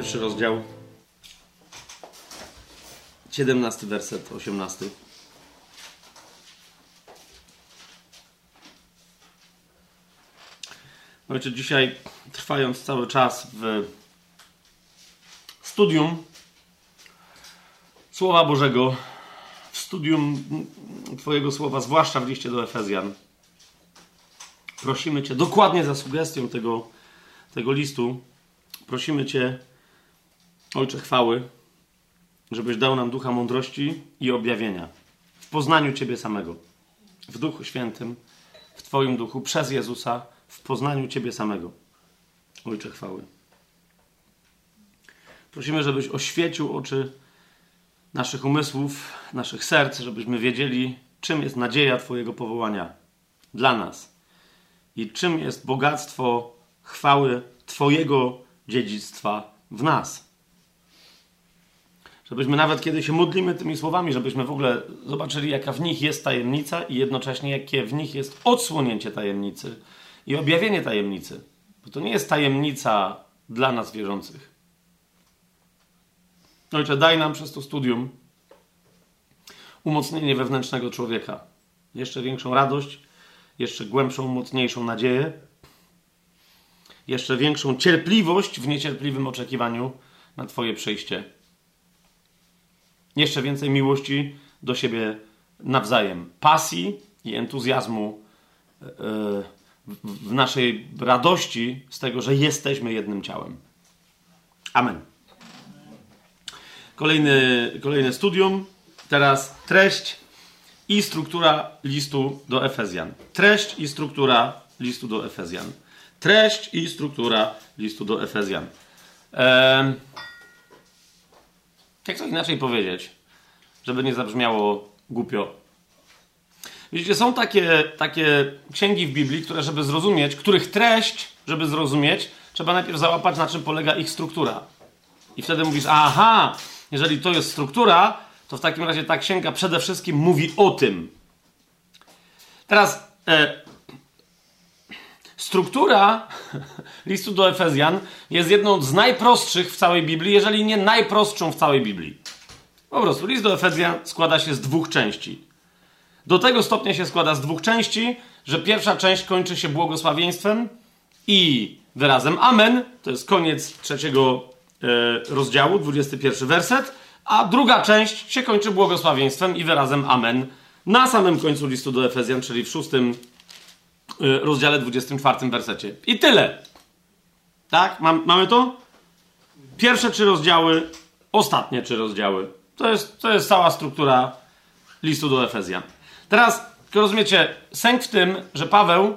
Pierwszy rozdział, 17 werset, 18. Ojcze, dzisiaj trwając cały czas w studium Słowa Bożego, w studium Twojego Słowa, zwłaszcza w liście do Efezjan, prosimy Cię dokładnie za sugestią tego, tego listu, prosimy Cię, Ojcze chwały, żebyś dał nam ducha mądrości i objawienia w poznaniu Ciebie samego, w Duchu Świętym, w Twoim duchu, przez Jezusa, w poznaniu Ciebie samego. Ojcze chwały. Prosimy, żebyś oświecił oczy naszych umysłów, naszych serc, żebyśmy wiedzieli, czym jest nadzieja Twojego powołania dla nas i czym jest bogactwo chwały Twojego dziedzictwa w nas. Żebyśmy nawet kiedy się modlimy tymi słowami, żebyśmy w ogóle zobaczyli, jaka w nich jest tajemnica i jednocześnie jakie w nich jest odsłonięcie tajemnicy i objawienie tajemnicy. Bo to nie jest tajemnica dla nas wierzących. Ojcze, daj nam przez to studium umocnienie wewnętrznego człowieka. Jeszcze większą radość, jeszcze głębszą, mocniejszą nadzieję, jeszcze większą cierpliwość w niecierpliwym oczekiwaniu na Twoje przyjście. Jeszcze więcej miłości do siebie nawzajem, pasji i entuzjazmu w naszej radości z tego, że jesteśmy jednym ciałem. Amen. Kolejny, kolejne studium. Teraz treść i struktura listu do Efezjan. Treść i struktura listu do Efezjan. Treść i struktura listu do Efezjan. Ehm, jak to inaczej powiedzieć, żeby nie zabrzmiało głupio? Widzicie, są takie, takie księgi w Biblii, które, żeby zrozumieć, których treść, żeby zrozumieć, trzeba najpierw załapać, na czym polega ich struktura. I wtedy mówisz, aha, jeżeli to jest struktura, to w takim razie ta księga przede wszystkim mówi o tym. Teraz e, struktura listu do Efezjan jest jedną z najprostszych w całej Biblii, jeżeli nie najprostszą w całej Biblii. Po prostu list do Efezjan składa się z dwóch części. Do tego stopnia się składa z dwóch części, że pierwsza część kończy się błogosławieństwem i wyrazem Amen. To jest koniec trzeciego e, rozdziału, 21 werset. A druga część się kończy błogosławieństwem i wyrazem Amen na samym końcu listu do Efezjan, czyli w szóstym rozdziale, 24 wersecie. I tyle. Tak? Mam, mamy to? Pierwsze trzy rozdziały, ostatnie trzy rozdziały. To jest, to jest cała struktura listu do Efezjan. Teraz, rozumiecie, sęk w tym, że Paweł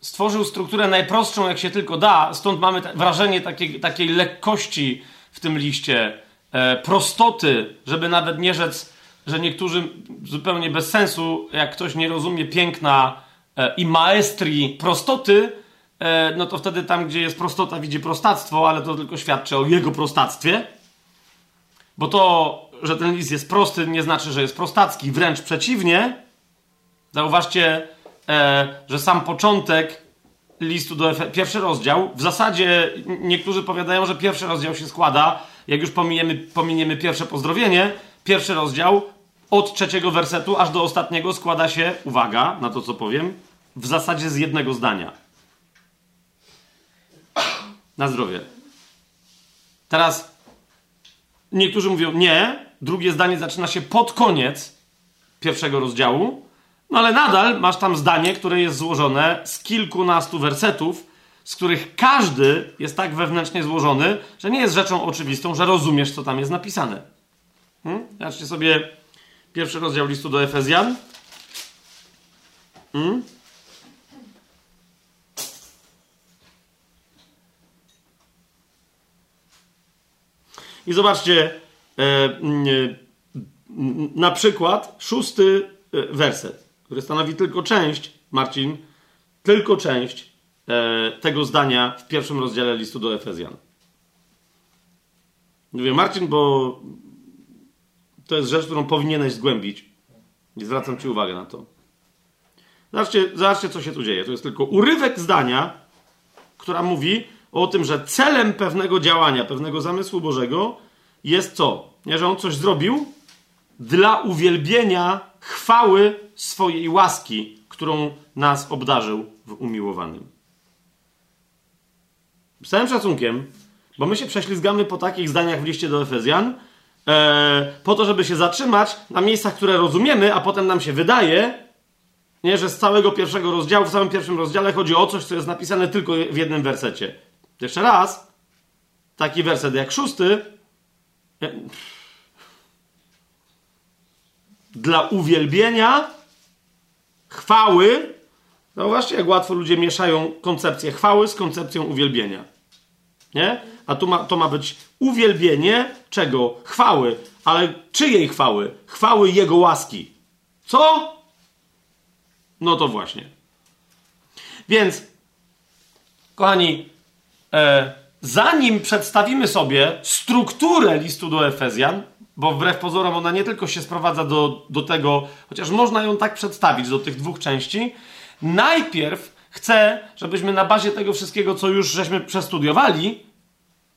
stworzył strukturę najprostszą, jak się tylko da, stąd mamy wrażenie takiej, takiej lekkości w tym liście, e, prostoty, żeby nawet nie rzec, że niektórzy zupełnie bez sensu, jak ktoś nie rozumie piękna i maestrii prostoty, e, no to wtedy tam, gdzie jest prostota, widzi prostactwo, ale to tylko świadczy o jego prostactwie. Bo to, że ten list jest prosty, nie znaczy, że jest prostacki, wręcz przeciwnie. Zauważcie, e, że sam początek listu do Efe, pierwszy rozdział, w zasadzie niektórzy powiadają, że pierwszy rozdział się składa, jak już pominiemy, pominiemy pierwsze pozdrowienie, pierwszy rozdział od trzeciego wersetu aż do ostatniego składa się, uwaga na to co powiem, w zasadzie z jednego zdania. Na zdrowie. Teraz niektórzy mówią nie, drugie zdanie zaczyna się pod koniec pierwszego rozdziału, no ale nadal masz tam zdanie, które jest złożone z kilkunastu wersetów, z których każdy jest tak wewnętrznie złożony, że nie jest rzeczą oczywistą, że rozumiesz, co tam jest napisane. Hmm? Zobaczcie sobie pierwszy rozdział listu do Efezjan. Hmm? I zobaczcie, e, e, na przykład szósty e, werset który stanowi tylko część, Marcin, tylko część e, tego zdania w pierwszym rozdziale listu do Efezjan. Mówię, Marcin, bo to jest rzecz, którą powinieneś zgłębić. I zwracam Ci uwagę na to. Zobaczcie, zobaczcie, co się tu dzieje. To jest tylko urywek zdania, która mówi o tym, że celem pewnego działania, pewnego zamysłu Bożego jest co? Nie, że on coś zrobił dla uwielbienia chwały swojej łaski, którą nas obdarzył w umiłowanym. Z całym szacunkiem, bo my się prześlizgamy po takich zdaniach w liście do Efezjan, po to, żeby się zatrzymać na miejscach, które rozumiemy, a potem nam się wydaje, nie, że z całego pierwszego rozdziału, w całym pierwszym rozdziale chodzi o coś, co jest napisane tylko w jednym wersecie. Jeszcze raz, taki werset jak szósty, e, dla uwielbienia, chwały. Zauważcie, jak łatwo ludzie mieszają koncepcję chwały z koncepcją uwielbienia. Nie? A tu ma, to ma być uwielbienie czego? Chwały. Ale czyjej chwały? Chwały Jego łaski. Co? No to właśnie. Więc, kochani, e, zanim przedstawimy sobie strukturę listu do Efezjan, bo wbrew pozorom ona nie tylko się sprowadza do, do tego, chociaż można ją tak przedstawić, do tych dwóch części, najpierw chcę, żebyśmy na bazie tego wszystkiego, co już żeśmy przestudiowali,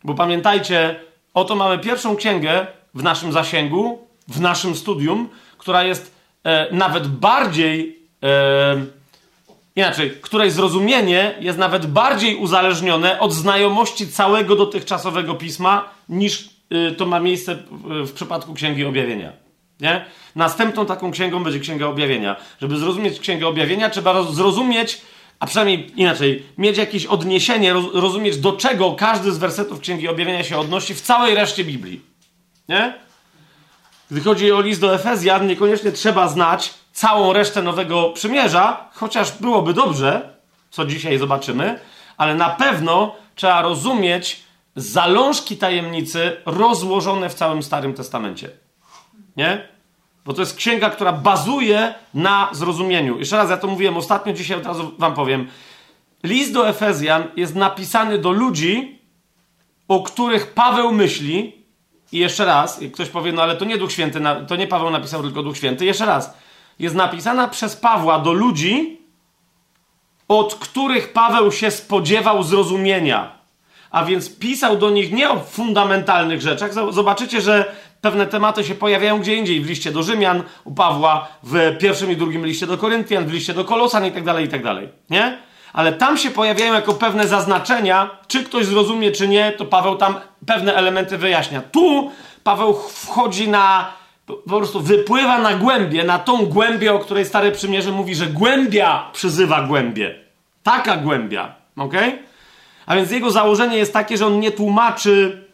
bo pamiętajcie, oto mamy pierwszą księgę w naszym zasięgu, w naszym studium, która jest e, nawet bardziej, e, inaczej, której zrozumienie jest nawet bardziej uzależnione od znajomości całego dotychczasowego pisma niż y, to ma miejsce w, w przypadku Księgi Objawienia. Nie? Następną taką księgą będzie Księga Objawienia. Żeby zrozumieć Księgę Objawienia, trzeba roz, zrozumieć a przynajmniej inaczej, mieć jakieś odniesienie, rozumieć do czego każdy z wersetów Księgi Objawienia się odnosi w całej reszcie Biblii. Nie? Gdy chodzi o list do Efezjan, niekoniecznie trzeba znać całą resztę Nowego Przymierza, chociaż byłoby dobrze, co dzisiaj zobaczymy, ale na pewno trzeba rozumieć zalążki tajemnicy rozłożone w całym Starym Testamencie. Nie? Bo to jest księga, która bazuje na zrozumieniu. Jeszcze raz, ja to mówiłem ostatnio, dzisiaj od razu wam powiem. List do Efezjan jest napisany do ludzi, o których Paweł myśli. I jeszcze raz, ktoś powie, no ale to nie Duch Święty, to nie Paweł napisał, tylko Duch Święty. Jeszcze raz, jest napisana przez Pawła do ludzi, od których Paweł się spodziewał zrozumienia. A więc pisał do nich nie o fundamentalnych rzeczach. Zobaczycie, że pewne tematy się pojawiają gdzie indziej, w liście do Rzymian, u Pawła, w pierwszym i drugim liście do Koryntian, w liście do Kolosan i tak dalej, i tak dalej. Nie? Ale tam się pojawiają jako pewne zaznaczenia, czy ktoś zrozumie, czy nie, to Paweł tam pewne elementy wyjaśnia. Tu Paweł wchodzi na, po prostu wypływa na głębie, na tą głębię, o której Stare Przymierze mówi, że głębia przyzywa głębie. Taka głębia, ok? A więc jego założenie jest takie, że on nie tłumaczy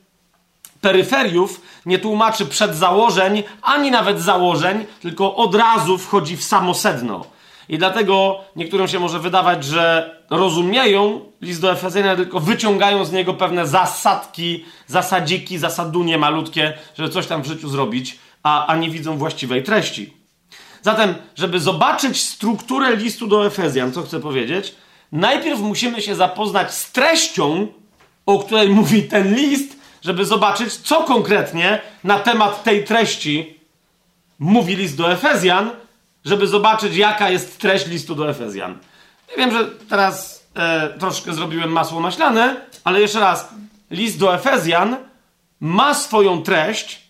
peryferiów, nie tłumaczy przedzałożeń, ani nawet założeń, tylko od razu wchodzi w samo sedno. I dlatego niektórym się może wydawać, że rozumieją list do Efezjana, tylko wyciągają z niego pewne zasadki, zasadziki, zasadunie malutkie, żeby coś tam w życiu zrobić, a, a nie widzą właściwej treści. Zatem, żeby zobaczyć strukturę listu do Efezjan, co chcę powiedzieć, najpierw musimy się zapoznać z treścią, o której mówi ten list, żeby zobaczyć, co konkretnie na temat tej treści mówi list do Efezjan, żeby zobaczyć, jaka jest treść listu do Efezjan. Ja wiem, że teraz e, troszkę zrobiłem masło maślane, ale jeszcze raz, list do Efezjan ma swoją treść,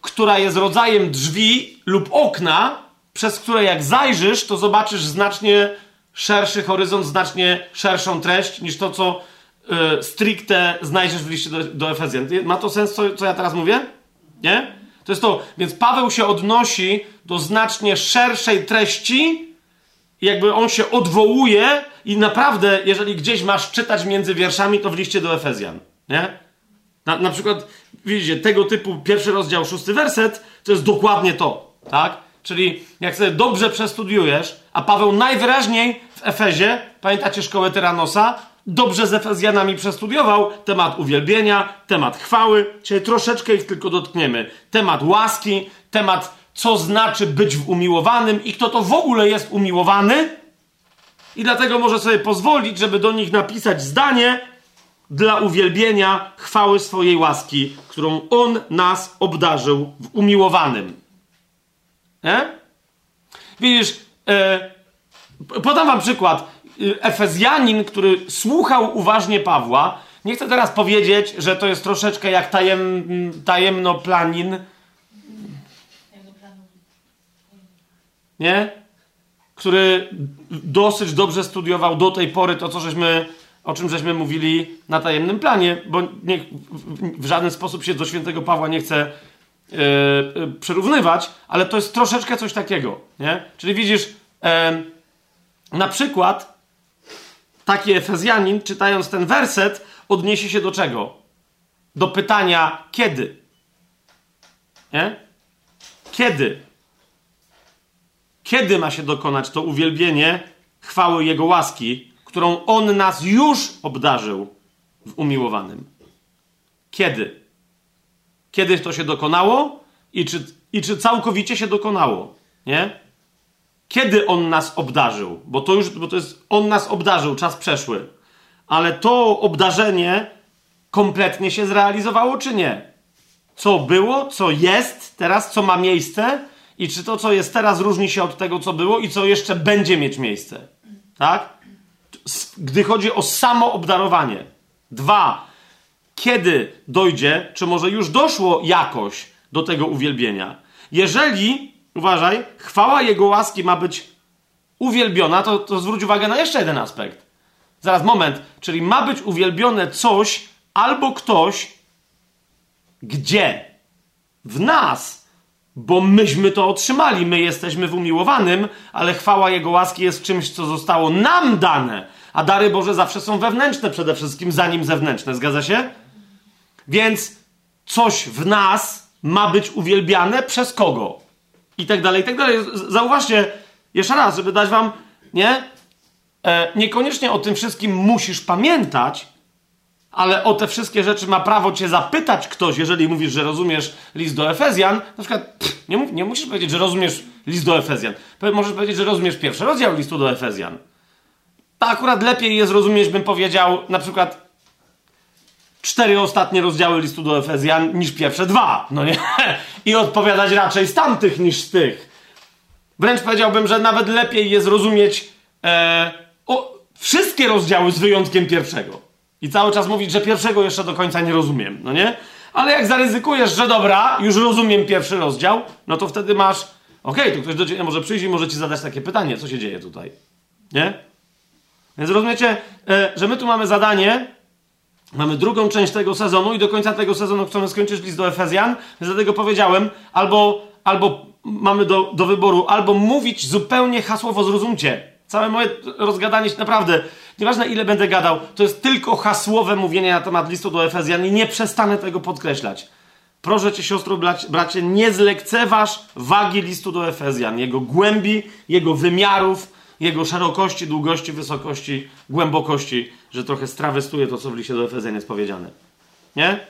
która jest rodzajem drzwi lub okna, przez które jak zajrzysz, to zobaczysz znacznie szerszy horyzont, znacznie szerszą treść niż to, co y, stricte znajdziesz w liście do, do Efezjan. Ma to sens, co, co ja teraz mówię? Nie? To jest to. Więc Paweł się odnosi do znacznie szerszej treści, jakby on się odwołuje i naprawdę, jeżeli gdzieś masz czytać między wierszami, to w liście do Efezjan. Nie? Na, na przykład, widzicie, tego typu pierwszy rozdział, szósty werset, to jest dokładnie to, tak? Czyli jak sobie dobrze przestudiujesz, a Paweł najwyraźniej w Efezie, pamiętacie szkołę Tyranosa, dobrze z Efezjanami przestudiował temat uwielbienia, temat chwały. Dzisiaj troszeczkę ich tylko dotkniemy. Temat łaski, temat co znaczy być umiłowanym i kto to w ogóle jest umiłowany. I dlatego może sobie pozwolić, żeby do nich napisać zdanie dla uwielbienia chwały swojej łaski, którą On nas obdarzył w umiłowanym. Nie? Widzisz, e, podam wam przykład Efezjanin, który słuchał uważnie Pawła, nie chcę teraz powiedzieć, że to jest troszeczkę jak tajem, tajemnoplanin. Nie? Który dosyć dobrze studiował do tej pory to, co żeśmy, o czym żeśmy mówili na tajemnym planie, bo nie, w żaden sposób się do świętego Pawła nie chce yy, yy, przyrównywać, ale to jest troszeczkę coś takiego. Nie? Czyli widzisz, yy, na przykład taki Efezjanin, czytając ten werset, odniesie się do czego? Do pytania kiedy? Nie? Kiedy? Kiedy ma się dokonać to uwielbienie chwały Jego łaski, którą On nas już obdarzył w umiłowanym? Kiedy? Kiedy to się dokonało i czy, i czy całkowicie się dokonało? Nie? Kiedy On nas obdarzył? Bo to już, bo to jest, On nas obdarzył, czas przeszły ale to obdarzenie kompletnie się zrealizowało, czy nie? Co było, co jest teraz, co ma miejsce i czy to, co jest teraz, różni się od tego, co było i co jeszcze będzie mieć miejsce. Tak? Gdy chodzi o samo obdarowanie. Dwa, kiedy dojdzie, czy może już doszło jakoś do tego uwielbienia. Jeżeli, uważaj, chwała Jego łaski ma być uwielbiona, to, to zwróć uwagę na jeszcze jeden aspekt. Zaraz, moment. Czyli ma być uwielbione coś albo ktoś, gdzie? W nas. Bo myśmy to otrzymali. My jesteśmy w umiłowanym, ale chwała Jego łaski jest czymś, co zostało nam dane. A dary Boże zawsze są wewnętrzne przede wszystkim, zanim zewnętrzne. Zgadza się? Więc coś w nas ma być uwielbiane przez kogo? I tak dalej, i tak dalej. Zauważcie, jeszcze raz, żeby dać wam, nie? E, niekoniecznie o tym wszystkim musisz pamiętać, ale o te wszystkie rzeczy ma prawo cię zapytać ktoś, jeżeli mówisz, że rozumiesz list do Efezjan. Na przykład pff, nie, nie, musisz powiedzieć, że rozumiesz list do Efezjan. Możesz powiedzieć, że rozumiesz pierwszy rozdział listu do Efezjan. To akurat lepiej jest rozumieć, bym powiedział, na przykład cztery ostatnie rozdziały listu do Efezjan niż pierwsze dwa, no nie? I odpowiadać raczej z tamtych niż z tych. Wręcz powiedziałbym, że nawet lepiej jest rozumieć e, o, wszystkie rozdziały z wyjątkiem pierwszego. I cały czas mówić, że pierwszego jeszcze do końca nie rozumiem, no nie? Ale jak zaryzykujesz, że dobra, już rozumiem pierwszy rozdział, no to wtedy masz, okej, okay, to ktoś do ciebie może przyjść i może ci zadać takie pytanie, co się dzieje tutaj, nie? Więc rozumiecie, e, że my tu mamy zadanie, mamy drugą część tego sezonu i do końca tego sezonu chcemy skończyć list do Efezjan, więc dlatego powiedziałem, albo, albo mamy do, do wyboru, albo mówić zupełnie hasłowo zrozumcie, Całe moje rozgadanie naprawdę, nieważne ile będę gadał, to jest tylko hasłowe mówienie na temat listu do Efezjan i nie przestanę tego podkreślać. Proszę cię, siostro, bracie, nie zlekceważ wagi listu do Efezjan, jego głębi, jego wymiarów, jego szerokości, długości, wysokości, głębokości, że trochę strawestuje to, co w liście do Efezjan jest powiedziane. Nie?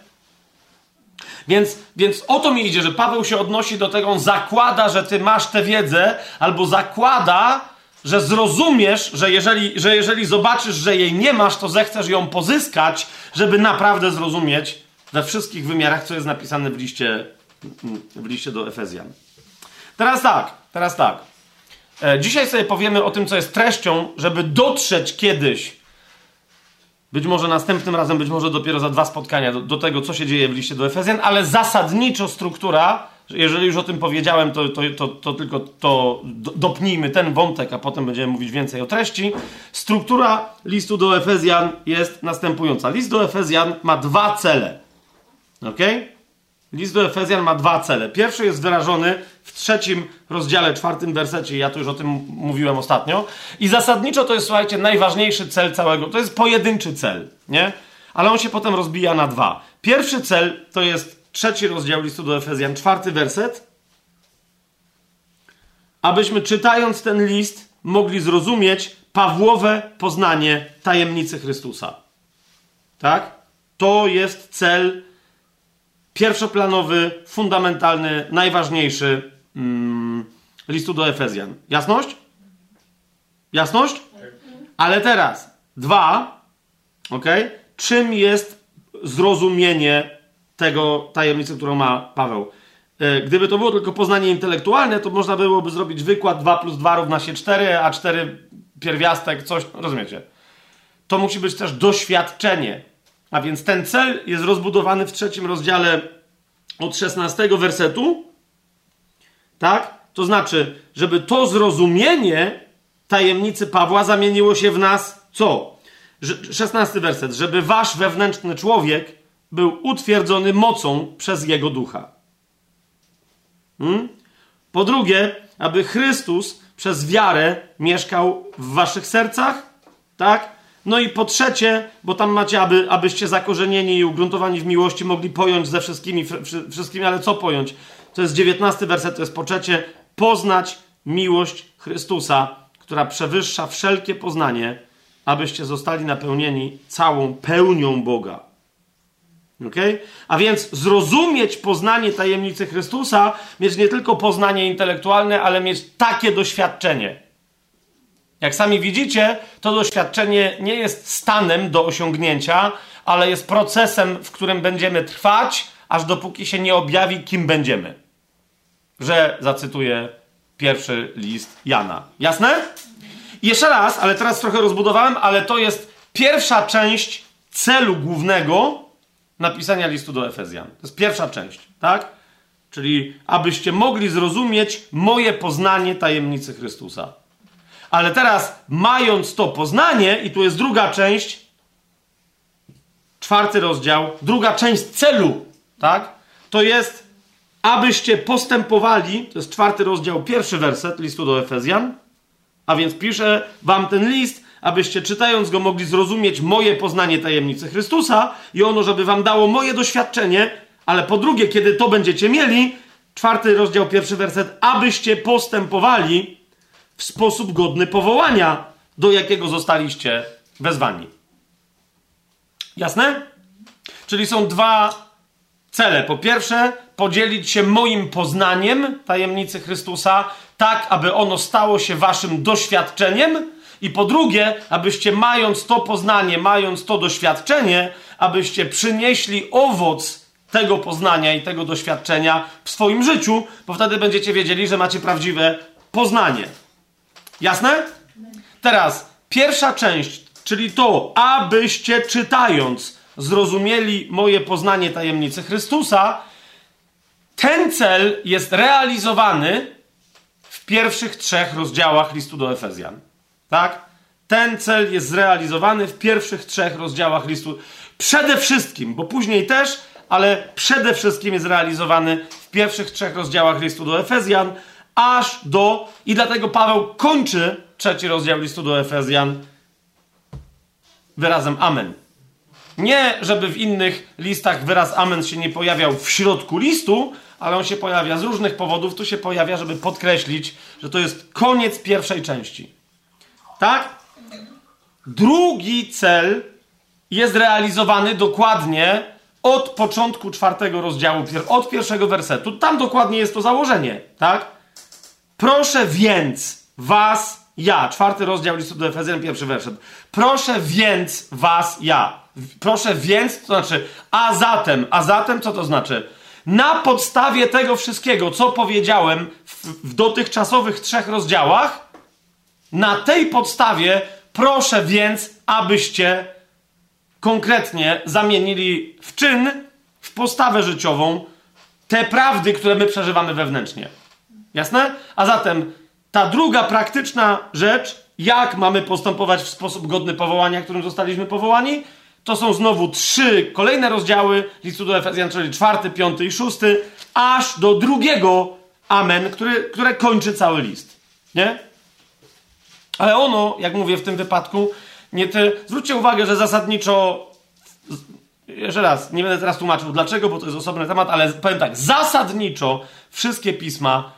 Więc, więc o to mi idzie, że Paweł się odnosi do tego, on zakłada, że ty masz tę wiedzę, albo zakłada, że zrozumiesz, że jeżeli, że jeżeli zobaczysz, że jej nie masz, to zechcesz ją pozyskać, żeby naprawdę zrozumieć we wszystkich wymiarach, co jest napisane w liście, w liście do Efezjan. Teraz tak, teraz tak. E, dzisiaj sobie powiemy o tym, co jest treścią, żeby dotrzeć kiedyś, być może następnym razem, być może dopiero za dwa spotkania, do, do tego, co się dzieje w liście do Efezjan, ale zasadniczo struktura jeżeli już o tym powiedziałem, to, to, to, to tylko to dopnijmy ten wątek, a potem będziemy mówić więcej o treści. Struktura listu do Efezjan jest następująca. List do Efezjan ma dwa cele. Ok? List do Efezjan ma dwa cele. Pierwszy jest wyrażony w trzecim rozdziale, czwartym wersecie. Ja tu już o tym mówiłem ostatnio. I zasadniczo to jest, słuchajcie, najważniejszy cel całego. To jest pojedynczy cel, nie? Ale on się potem rozbija na dwa. Pierwszy cel to jest trzeci rozdział listu do Efezjan, czwarty werset, abyśmy czytając ten list mogli zrozumieć Pawłowe poznanie tajemnicy Chrystusa. Tak? To jest cel pierwszoplanowy, fundamentalny, najważniejszy mm, listu do Efezjan. Jasność? Jasność? Ale teraz, dwa, ok? Czym jest zrozumienie tego tajemnicy, którą ma Paweł. E, gdyby to było tylko poznanie intelektualne, to można byłoby zrobić wykład 2 plus 2 równa się 4, a 4 pierwiastek, coś, rozumiecie? To musi być też doświadczenie. A więc ten cel jest rozbudowany w trzecim rozdziale od 16 wersetu. Tak? To znaczy, żeby to zrozumienie tajemnicy Pawła zamieniło się w nas co? 16 werset. Żeby wasz wewnętrzny człowiek był utwierdzony mocą przez jego ducha. Hmm? Po drugie, aby Chrystus przez wiarę mieszkał w waszych sercach, tak? No i po trzecie, bo tam macie, aby, abyście zakorzenieni i ugruntowani w miłości mogli pojąć ze wszystkimi, wszystkimi, ale co pojąć? To jest dziewiętnasty werset, to jest po trzecie, poznać miłość Chrystusa, która przewyższa wszelkie poznanie, abyście zostali napełnieni całą pełnią Boga. Okay? A więc zrozumieć poznanie tajemnicy Chrystusa, mieć nie tylko poznanie intelektualne, ale mieć takie doświadczenie. Jak sami widzicie, to doświadczenie nie jest stanem do osiągnięcia, ale jest procesem, w którym będziemy trwać, aż dopóki się nie objawi, kim będziemy. Że zacytuję pierwszy list Jana. Jasne? Jeszcze raz, ale teraz trochę rozbudowałem, ale to jest pierwsza część celu głównego napisania listu do Efezjan. To jest pierwsza część, tak? Czyli abyście mogli zrozumieć moje poznanie tajemnicy Chrystusa. Ale teraz, mając to poznanie, i tu jest druga część, czwarty rozdział, druga część celu, tak? To jest, abyście postępowali, to jest czwarty rozdział, pierwszy werset listu do Efezjan, a więc piszę wam ten list, abyście czytając go mogli zrozumieć moje poznanie tajemnicy Chrystusa i ono, żeby wam dało moje doświadczenie, ale po drugie, kiedy to będziecie mieli, czwarty rozdział, pierwszy werset, abyście postępowali sposób godny powołania, do jakiego zostaliście wezwani. Jasne? Czyli są dwa cele. Po pierwsze, podzielić się moim poznaniem tajemnicy Chrystusa, tak aby ono stało się waszym doświadczeniem, i po drugie, abyście mając to poznanie, mając to doświadczenie, abyście przynieśli owoc tego poznania i tego doświadczenia w swoim życiu, bo wtedy będziecie wiedzieli, że macie prawdziwe poznanie. Jasne? Teraz pierwsza część, czyli to, abyście czytając zrozumieli moje poznanie tajemnicy Chrystusa, ten cel jest realizowany w pierwszych trzech rozdziałach listu do Efezjan. Tak? Ten cel jest zrealizowany w pierwszych trzech rozdziałach listu. Przede wszystkim, bo później też, ale przede wszystkim jest realizowany w pierwszych trzech rozdziałach listu do Efezjan, aż do. I dlatego Paweł kończy trzeci rozdział listu do Efezjan wyrazem Amen. Nie, żeby w innych listach wyraz Amen się nie pojawiał w środku listu, ale on się pojawia z różnych powodów. Tu się pojawia, żeby podkreślić, że to jest koniec pierwszej części. Tak? Drugi cel jest realizowany dokładnie od początku czwartego rozdziału, od pierwszego wersetu. Tam dokładnie jest to założenie, tak? Proszę więc was, ja, czwarty rozdział listu do Efezjan, pierwszy werset. Proszę więc was, ja. Proszę więc, to znaczy, a zatem, a zatem co to znaczy? Na podstawie tego wszystkiego, co powiedziałem w, w dotychczasowych trzech rozdziałach, na tej podstawie proszę więc, abyście konkretnie zamienili w czyn, w postawę życiową te prawdy, które my przeżywamy wewnętrznie. Jasne? A zatem ta druga praktyczna rzecz, jak mamy postępować w sposób godny powołania, którym zostaliśmy powołani, to są znowu trzy kolejne rozdziały listu do Efezjan, czyli czwarty, piąty i szósty, aż do drugiego Amen, który, które kończy cały list. Nie? Ale ono, jak mówię w tym wypadku, nie te... Zwróćcie uwagę, że zasadniczo. Jeszcze raz, nie będę teraz tłumaczył dlaczego, bo to jest osobny temat, ale powiem tak, zasadniczo wszystkie pisma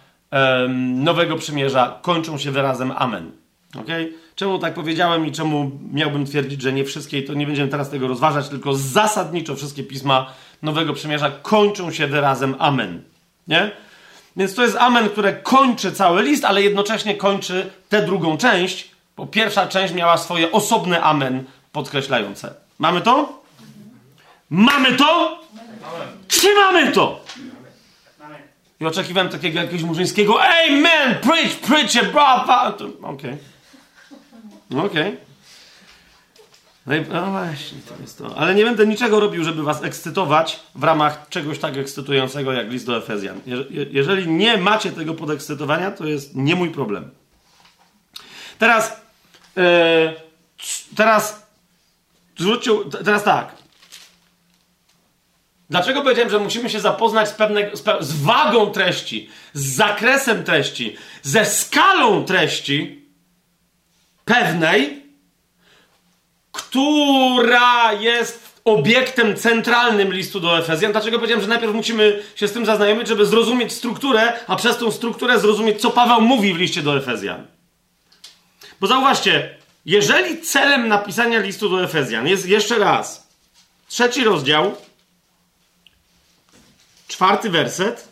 Nowego Przymierza kończą się wyrazem Amen. Okay? Czemu tak powiedziałem i czemu miałbym twierdzić, że nie wszystkie, to nie będziemy teraz tego rozważać, tylko zasadniczo wszystkie pisma Nowego Przymierza kończą się wyrazem Amen. Nie? Więc to jest amen, które kończy cały list, ale jednocześnie kończy tę drugą część, bo pierwsza część miała swoje osobne amen podkreślające. Mamy to? Mamy to? Mamy to? I oczekiwałem takiego jakiegoś murzyńskiego Amen! Preach, preach, bra, bra. Okej. Okay. Okej. Okay. No, no właśnie, to jest to. Ale nie będę niczego robił, żeby was ekscytować w ramach czegoś tak ekscytującego jak list do Efezjan. jeżeli nie macie tego podekscytowania, to jest nie mój problem. Teraz, yy, teraz, zwróćcie, teraz tak. Dlaczego powiedziałem, że musimy się zapoznać z, pewne, z, z wagą treści, z zakresem treści, ze skalą treści pewnej, która jest obiektem centralnym listu do Efezjan. Dlaczego powiedziałem, że najpierw musimy się z tym zaznajomić, żeby zrozumieć strukturę, a przez tą strukturę zrozumieć, co Paweł mówi w liście do Efezjan. Bo zauważcie, jeżeli celem napisania listu do Efezjan jest jeszcze raz trzeci rozdział, czwarty werset,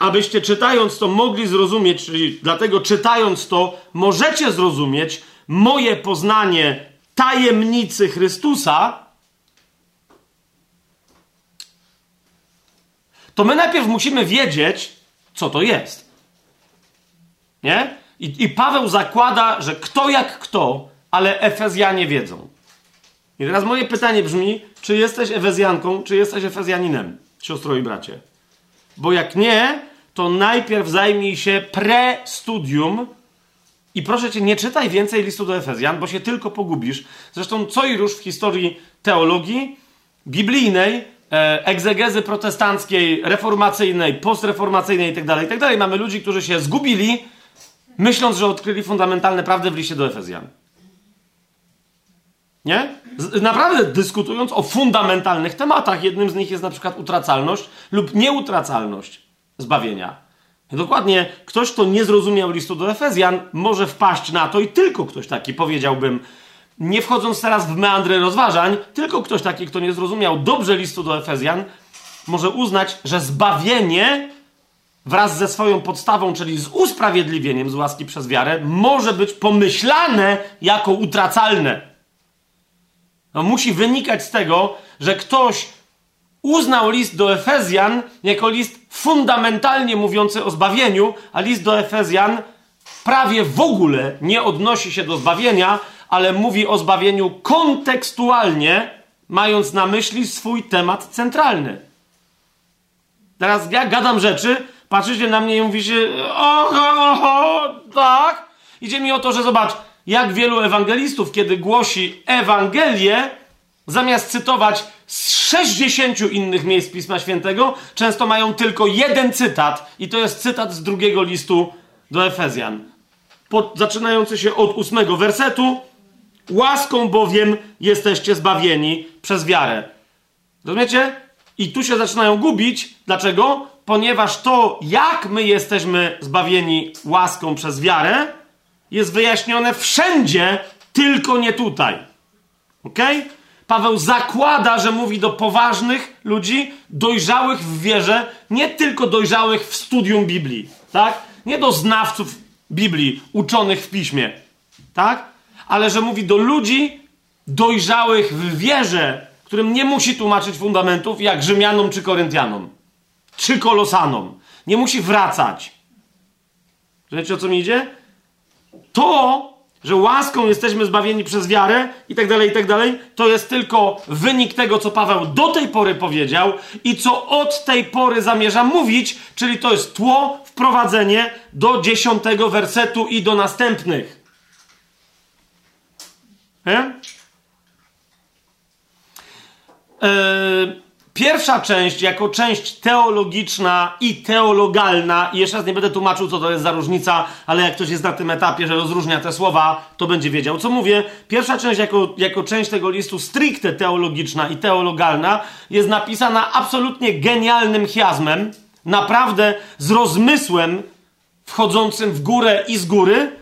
abyście czytając to mogli zrozumieć, czyli dlatego czytając to możecie zrozumieć moje poznanie tajemnicy Chrystusa, to my najpierw musimy wiedzieć, co to jest. Nie? I, I, Paweł zakłada, że kto jak kto, ale Efezjanie wiedzą. I teraz moje pytanie brzmi, czy jesteś Efezjanką, czy jesteś Efezjaninem, siostro i bracie? Bo jak nie, to najpierw zajmij się pre-studium i proszę cię, nie czytaj więcej listu do Efezjan, bo się tylko pogubisz. Zresztą co i róż w historii teologii biblijnej, e, egzegezy protestanckiej, reformacyjnej, postreformacyjnej itd., tak itd. Tak mamy ludzi, którzy się zgubili, myśląc, że odkryli fundamentalne prawdy w liście do Efezjan. Nie? Naprawdę dyskutując o fundamentalnych tematach. Jednym z nich jest na przykład utracalność lub nieutracalność zbawienia. Dokładnie, ktoś, kto nie zrozumiał listu do Efezjan, może wpaść na to i tylko ktoś taki, powiedziałbym, nie wchodząc teraz w meandry rozważań, tylko ktoś taki, kto nie zrozumiał dobrze listu do Efezjan, może uznać, że zbawienie wraz ze swoją podstawą, czyli z usprawiedliwieniem z łaski przez wiarę, może być pomyślane jako utracalne. No, musi wynikać z tego, że ktoś uznał list do Efezjan jako list fundamentalnie mówiący o zbawieniu, a list do Efezjan prawie w ogóle nie odnosi się do zbawienia, ale mówi o zbawieniu kontekstualnie, mając na myśli swój temat centralny. Teraz ja gadam rzeczy, patrzycie na mnie i mówicie, oho, oho, tak. Idzie mi o to, że zobacz, jak wielu ewangelistów, kiedy głosi Ewangelię, zamiast cytować z 60 innych miejsc Pisma Świętego, często mają tylko jeden cytat, i to jest cytat z drugiego listu do Efezjan. Pod, zaczynający się od ósmego wersetu. Łaską bowiem jesteście zbawieni przez wiarę. Rozumiecie? I tu się zaczynają gubić. Dlaczego? Ponieważ to, jak my jesteśmy zbawieni łaską przez wiarę, jest wyjaśnione wszędzie, tylko nie tutaj. Ok? Paweł zakłada, że mówi do poważnych ludzi, dojrzałych w wierze, nie tylko dojrzałych w studium Biblii, tak? Nie do znawców Biblii, uczonych w piśmie, tak? Ale że mówi do ludzi dojrzałych w wierze, którym nie musi tłumaczyć fundamentów, jak Rzymianom czy Koryntianom, czy Kolosanom. Nie musi wracać. Wiecie o co mi idzie? To że łaską jesteśmy zbawieni przez wiarę i tak dalej, i tak dalej, to jest tylko wynik tego, co Paweł do tej pory powiedział i co od tej pory zamierza mówić, czyli to jest tło, wprowadzenie do dziesiątego wersetu i do następnych. Nie? Yy, Pierwsza część, jako część teologiczna i teologalna, i jeszcze raz nie będę tłumaczył, co to jest za różnica, ale jak ktoś jest na tym etapie, że rozróżnia te słowa, to będzie wiedział, co mówię. Pierwsza część, jako, jako część tego listu stricte teologiczna i teologalna, jest napisana absolutnie genialnym chiasmem, naprawdę z rozmysłem wchodzącym w górę i z góry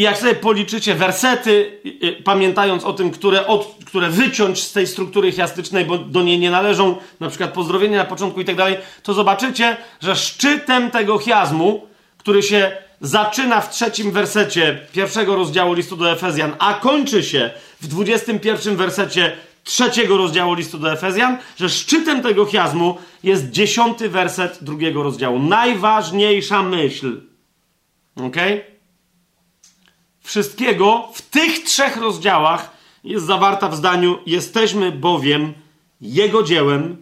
i jak sobie policzycie wersety, pamiętając o tym, które, od, które wyciąć z tej struktury chiastycznej, bo do niej nie należą, na przykład pozdrowienia na początku i tak dalej, to zobaczycie, że szczytem tego chiazmu, który się zaczyna w trzecim wersecie pierwszego rozdziału listu do Efezjan, a kończy się w dwudziestym pierwszym wersecie trzeciego rozdziału listu do Efezjan, że szczytem tego chiazmu jest dziesiąty werset drugiego rozdziału. Najważniejsza myśl. Okej? Okay? Wszystkiego w tych trzech rozdziałach jest zawarta w zdaniu: Jesteśmy bowiem Jego dziełem,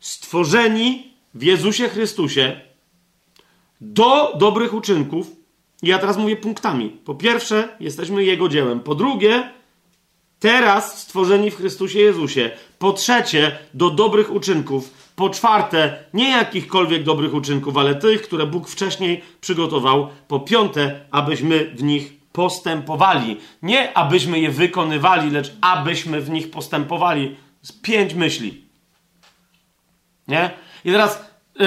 stworzeni w Jezusie Chrystusie do dobrych uczynków. Ja teraz mówię punktami. Po pierwsze, jesteśmy Jego dziełem. Po drugie, teraz stworzeni w Chrystusie Jezusie. Po trzecie, do dobrych uczynków. Po czwarte, nie jakichkolwiek dobrych uczynków, ale tych, które Bóg wcześniej przygotował. Po piąte, abyśmy w nich postępowali. Nie abyśmy je wykonywali, lecz abyśmy w nich postępowali. Z pięć myśli. Nie? I teraz yy,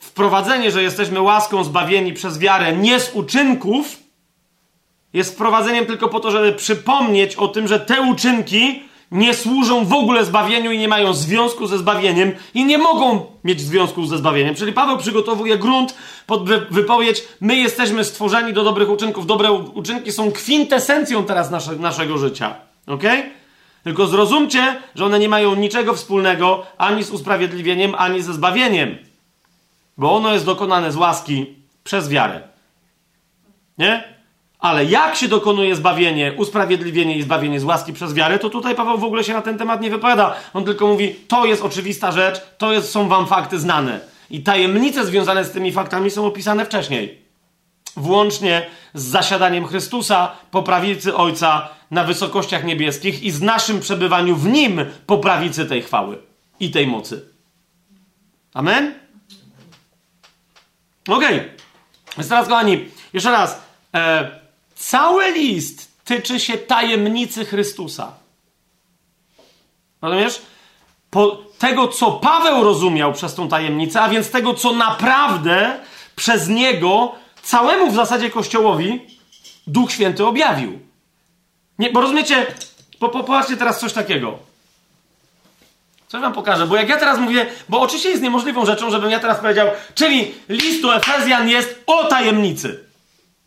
wprowadzenie, że jesteśmy łaską zbawieni przez wiarę, nie z uczynków, jest wprowadzeniem tylko po to, żeby przypomnieć o tym, że te uczynki nie służą w ogóle zbawieniu i nie mają związku ze zbawieniem i nie mogą mieć związku ze zbawieniem. Czyli Paweł przygotowuje grunt pod wypowiedź: My jesteśmy stworzeni do dobrych uczynków. Dobre uczynki są kwintesencją teraz nasze, naszego życia. Ok? Tylko zrozumcie, że one nie mają niczego wspólnego ani z usprawiedliwieniem, ani ze zbawieniem. Bo ono jest dokonane z łaski przez wiarę. Nie? Ale jak się dokonuje zbawienie, usprawiedliwienie i zbawienie z łaski przez wiarę, to tutaj Paweł w ogóle się na ten temat nie wypowiada. On tylko mówi, to jest oczywista rzecz, to jest, są wam fakty znane. I tajemnice związane z tymi faktami są opisane wcześniej. Włącznie z zasiadaniem Chrystusa po prawicy Ojca na wysokościach niebieskich i z naszym przebywaniu w Nim po prawicy tej chwały i tej mocy. Amen? Okej. Okay. Więc teraz, kochani, jeszcze raz. E, Cały list tyczy się tajemnicy Chrystusa. Rozumiesz? Po tego, co Paweł rozumiał przez tą tajemnicę, a więc tego, co naprawdę przez niego całemu w zasadzie Kościołowi Duch Święty objawił. Nie, bo rozumiecie, po, po, popatrzcie teraz coś takiego. Coś wam pokażę, bo jak ja teraz mówię, bo oczywiście jest niemożliwą rzeczą, żebym ja teraz powiedział, czyli list do Efezjan jest o tajemnicy.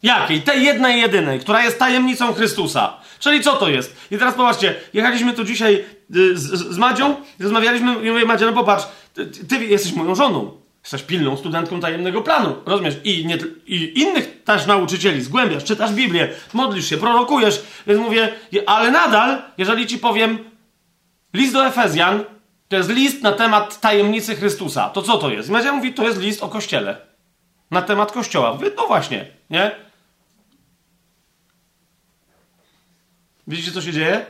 Jakiej? Tej jednej, jedynej, która jest tajemnicą Chrystusa. Czyli co to jest? I teraz popatrzcie, jechaliśmy tu dzisiaj y, z, z Madzią, rozmawialiśmy i mówię, Madzia, no popatrz, ty, ty, jesteś moją żoną. Jesteś pilną studentką tajemnego planu, rozumiesz? I, nie, I innych też nauczycieli, zgłębiasz, czytasz Biblię, modlisz się, prorokujesz. Więc mówię, ale nadal, jeżeli ci powiem, list do Efezjan, to jest list na temat tajemnicy Chrystusa. To co to jest? I Madzia mówi, to jest list o Kościele. Na temat Kościoła. Mówię, no właśnie, nie? Widzicie, co się dzieje?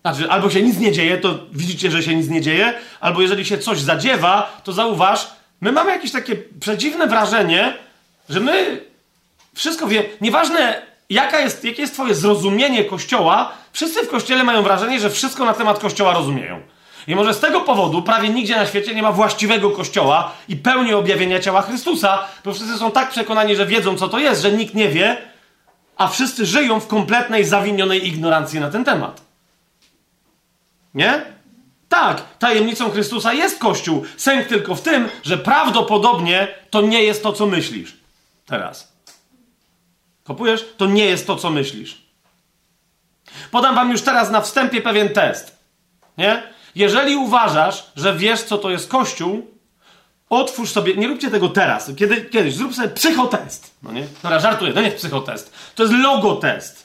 Znaczy, albo się nic nie dzieje, to widzicie, że się nic nie dzieje, albo jeżeli się coś zadziewa, to zauważ, my mamy jakieś takie przedziwne wrażenie, że my wszystko wie. Nieważne, jaka jest, jakie jest Twoje zrozumienie Kościoła, wszyscy w Kościele mają wrażenie, że wszystko na temat Kościoła rozumieją. I może z tego powodu prawie nigdzie na świecie nie ma właściwego Kościoła i pełni objawienia ciała Chrystusa, bo wszyscy są tak przekonani, że wiedzą, co to jest, że nikt nie wie, a wszyscy żyją w kompletnej, zawinionej ignorancji na ten temat. Nie? Tak, tajemnicą Chrystusa jest Kościół. Sęk tylko w tym, że prawdopodobnie to nie jest to, co myślisz. Teraz. Kopujesz? To nie jest to, co myślisz. Podam wam już teraz na wstępie pewien test. Nie? Jeżeli uważasz, że wiesz, co to jest Kościół, Otwórz sobie, nie róbcie tego teraz, kiedy, kiedyś, zrób sobie psychotest. No nie? Dobra, żartuję, to nie jest psychotest. To jest logotest.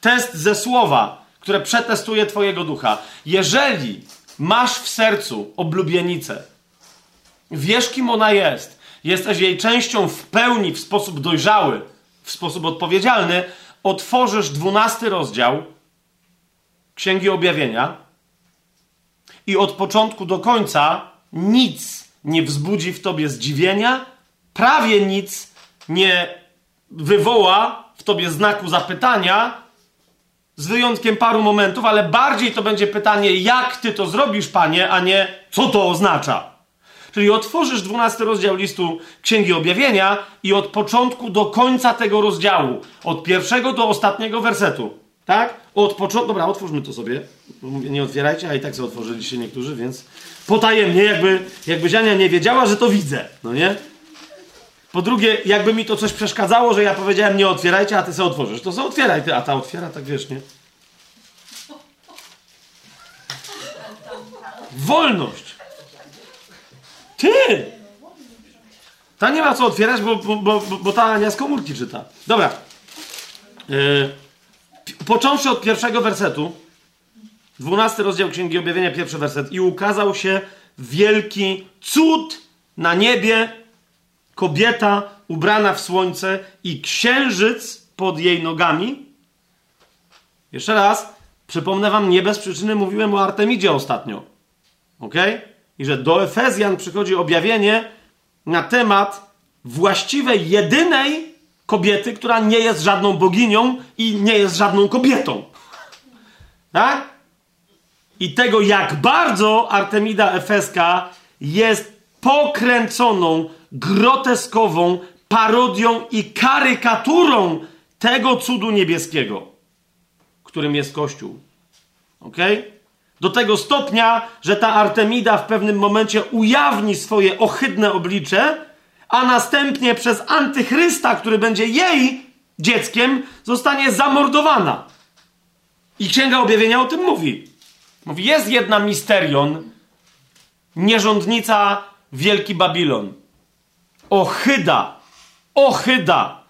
Test ze słowa, które przetestuje twojego ducha. Jeżeli masz w sercu oblubienicę, wiesz kim ona jest, jesteś jej częścią w pełni, w sposób dojrzały, w sposób odpowiedzialny, otworzysz dwunasty rozdział Księgi Objawienia i od początku do końca nic nie wzbudzi w tobie zdziwienia, prawie nic nie wywoła w tobie znaku zapytania, z wyjątkiem paru momentów, ale bardziej to będzie pytanie, jak ty to zrobisz, panie, a nie co to oznacza. Czyli otworzysz 12 rozdział listu Księgi Objawienia i od początku do końca tego rozdziału, od pierwszego do ostatniego wersetu, tak? Od początku. Dobra, otwórzmy to sobie. Nie otwierajcie, a i tak sobie otworzyliście niektórzy, więc potajemnie, jakby, jakby Ziania nie wiedziała, że to widzę, no nie? Po drugie, jakby mi to coś przeszkadzało, że ja powiedziałem nie otwierajcie, a ty sobie otworzysz. To sobie otwieraj ty, a ta otwiera tak wiesz, nie? Wolność! Ty! Ta nie ma co otwierać, bo, bo, bo, bo ta Ania z komórki czyta. Dobra. Yy, począwszy od pierwszego wersetu, dwunasty rozdział Księgi Objawienia, pierwszy werset. I ukazał się wielki cud na niebie, kobieta ubrana w słońce i księżyc pod jej nogami. Jeszcze raz, przypomnę wam, nie bez przyczyny mówiłem o Artemidzie ostatnio. Ok? I że do Efezjan przychodzi objawienie na temat właściwej, jedynej kobiety, która nie jest żadną boginią i nie jest żadną kobietą. Tak? I tego, jak bardzo Artemida Efeska jest pokręconą, groteskową parodią i karykaturą tego cudu niebieskiego, którym jest Kościół. Ok? Do tego stopnia, że ta Artemida w pewnym momencie ujawni swoje ohydne oblicze, a następnie przez antychrysta, który będzie jej dzieckiem, zostanie zamordowana. I Księga Objawienia o tym mówi. Mówi, jest jedna misterion, nierządnica Wielki Babilon. Ohyda. Ohyda.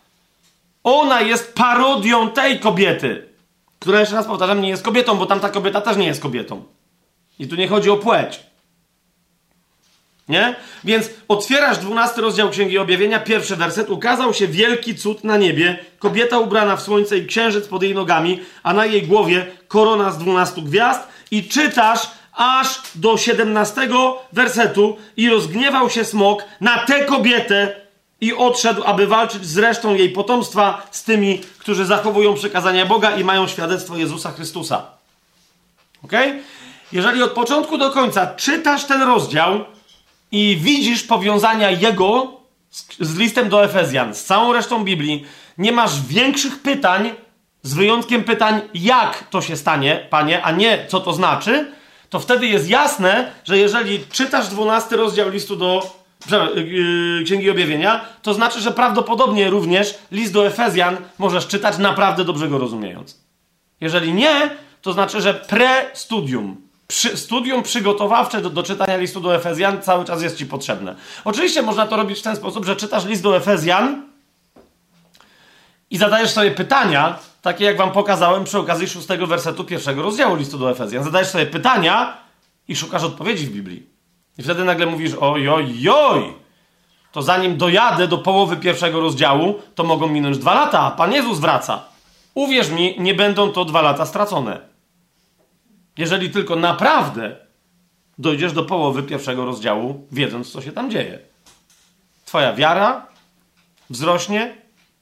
Ona jest parodią tej kobiety, która jeszcze raz powtarzam, nie jest kobietą, bo tamta kobieta też nie jest kobietą. I tu nie chodzi o płeć. Nie? Więc otwierasz 12 rozdział Księgi Objawienia, pierwszy werset. Ukazał się wielki cud na niebie, kobieta ubrana w słońce i księżyc pod jej nogami, a na jej głowie korona z 12 gwiazd. I czytasz aż do 17 wersetu i rozgniewał się smok na tę kobietę i odszedł, aby walczyć z resztą jej potomstwa, z tymi, którzy zachowują przykazania Boga i mają świadectwo Jezusa Chrystusa. Ok? Jeżeli od początku do końca czytasz ten rozdział, i widzisz powiązania jego z, z listem do Efezjan, z całą resztą Biblii, nie masz większych pytań, z wyjątkiem pytań, jak to się stanie, panie, a nie co to znaczy, to wtedy jest jasne, że jeżeli czytasz 12 rozdział listu do yy, Księgi Objawienia, to znaczy, że prawdopodobnie również list do Efezjan możesz czytać naprawdę dobrze go rozumiejąc. Jeżeli nie, to znaczy, że pre-studium, przy, studium przygotowawcze do, do czytania listu do Efezjan cały czas jest ci potrzebne. Oczywiście można to robić w ten sposób, że czytasz list do Efezjan i zadajesz sobie pytania, takie jak wam pokazałem przy okazji szóstego wersetu pierwszego rozdziału listu do Efezjan. Zadajesz sobie pytania i szukasz odpowiedzi w Biblii. I wtedy nagle mówisz, oj, oj, oj, to zanim dojadę do połowy pierwszego rozdziału, to mogą minąć dwa lata, a Pan Jezus wraca. Uwierz mi, nie będą to dwa lata stracone. Jeżeli tylko naprawdę dojdziesz do połowy pierwszego rozdziału, wiedząc, co się tam dzieje. Twoja wiara wzrośnie,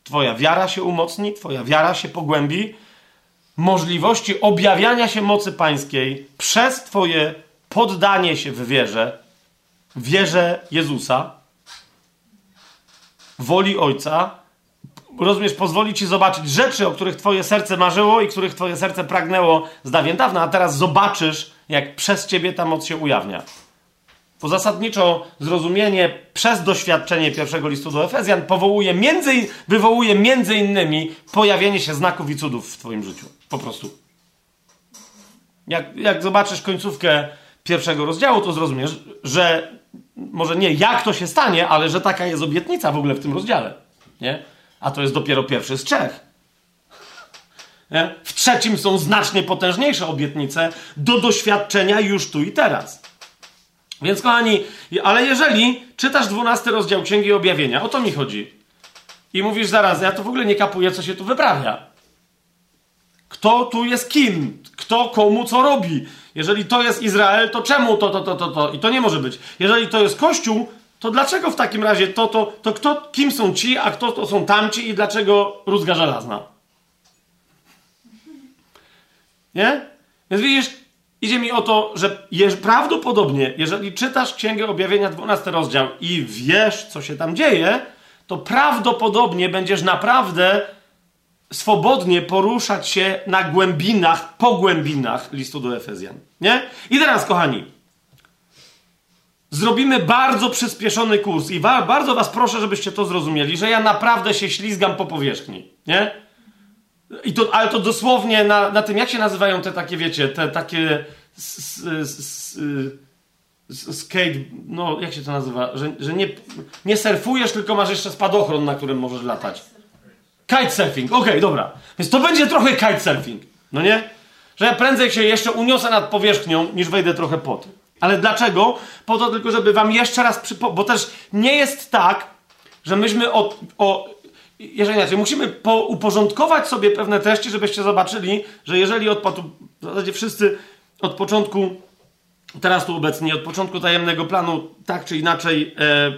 Twoja wiara się umocni, Twoja wiara się pogłębi. Możliwości objawiania się mocy pańskiej przez Twoje poddanie się w wierze, wierze Jezusa, woli Ojca, rozumiesz, pozwoli ci zobaczyć rzeczy, o których twoje serce marzyło i których twoje serce pragnęło z dawien dawna, a teraz zobaczysz, jak przez ciebie ta moc się ujawnia. Bo zasadniczo zrozumienie przez doświadczenie pierwszego listu do Efezjan powołuje między, wywołuje między innymi pojawienie się znaków i cudów w twoim życiu. Po prostu. Jak, jak zobaczysz końcówkę pierwszego rozdziału, to zrozumiesz, że może nie jak to się stanie, ale że taka jest obietnica w ogóle w tym rozdziale. Nie? a to jest dopiero pierwszy z trzech. Nie? W trzecim są znacznie potężniejsze obietnice do doświadczenia już tu i teraz. Więc, kochani, ale jeżeli czytasz 12 rozdział Księgi Objawienia, o to mi chodzi, i mówisz zaraz, ja to w ogóle nie kapuję, co się tu wyprawia. Kto tu jest kim? Kto komu co robi? Jeżeli to jest Izrael, to czemu to, to, to, to, to? I to nie może być. Jeżeli to jest Kościół, to dlaczego w takim razie to, to, to kto, kim są ci, a kto to są tamci i dlaczego rózga żelazna? Nie? Więc widzisz, idzie mi o to, że prawdopodobnie, jeżeli czytasz Księgę Objawienia 12 rozdział i wiesz, co się tam dzieje, to prawdopodobnie będziesz naprawdę swobodnie poruszać się na głębinach, po głębinach listu do Efezjan. Nie? I teraz, kochani, zrobimy bardzo przyspieszony kurs i wa bardzo was proszę, żebyście to zrozumieli, że ja naprawdę się ślizgam po powierzchni, nie? I to, ale to dosłownie na, na tym, jak się nazywają te takie, wiecie, te takie s, s, s, skate, no jak się to nazywa, że, że nie, nie surfujesz, tylko masz jeszcze spadochron, na którym możesz latać. Kitesurfing, okej, okay, dobra. Więc to będzie trochę kitesurfing, no nie? Że ja prędzej się jeszcze uniosę nad powierzchnią, niż wejdę trochę pod. Ale dlaczego? Po to tylko, żeby wam jeszcze raz przypomnieć, bo też nie jest tak, że myśmy o, o jeżeli inaczej, musimy po, uporządkować sobie pewne treści, żebyście zobaczyli, że jeżeli od, w zasadzie wszyscy od początku teraz tu obecni od początku tajemnego planu tak czy inaczej e, e,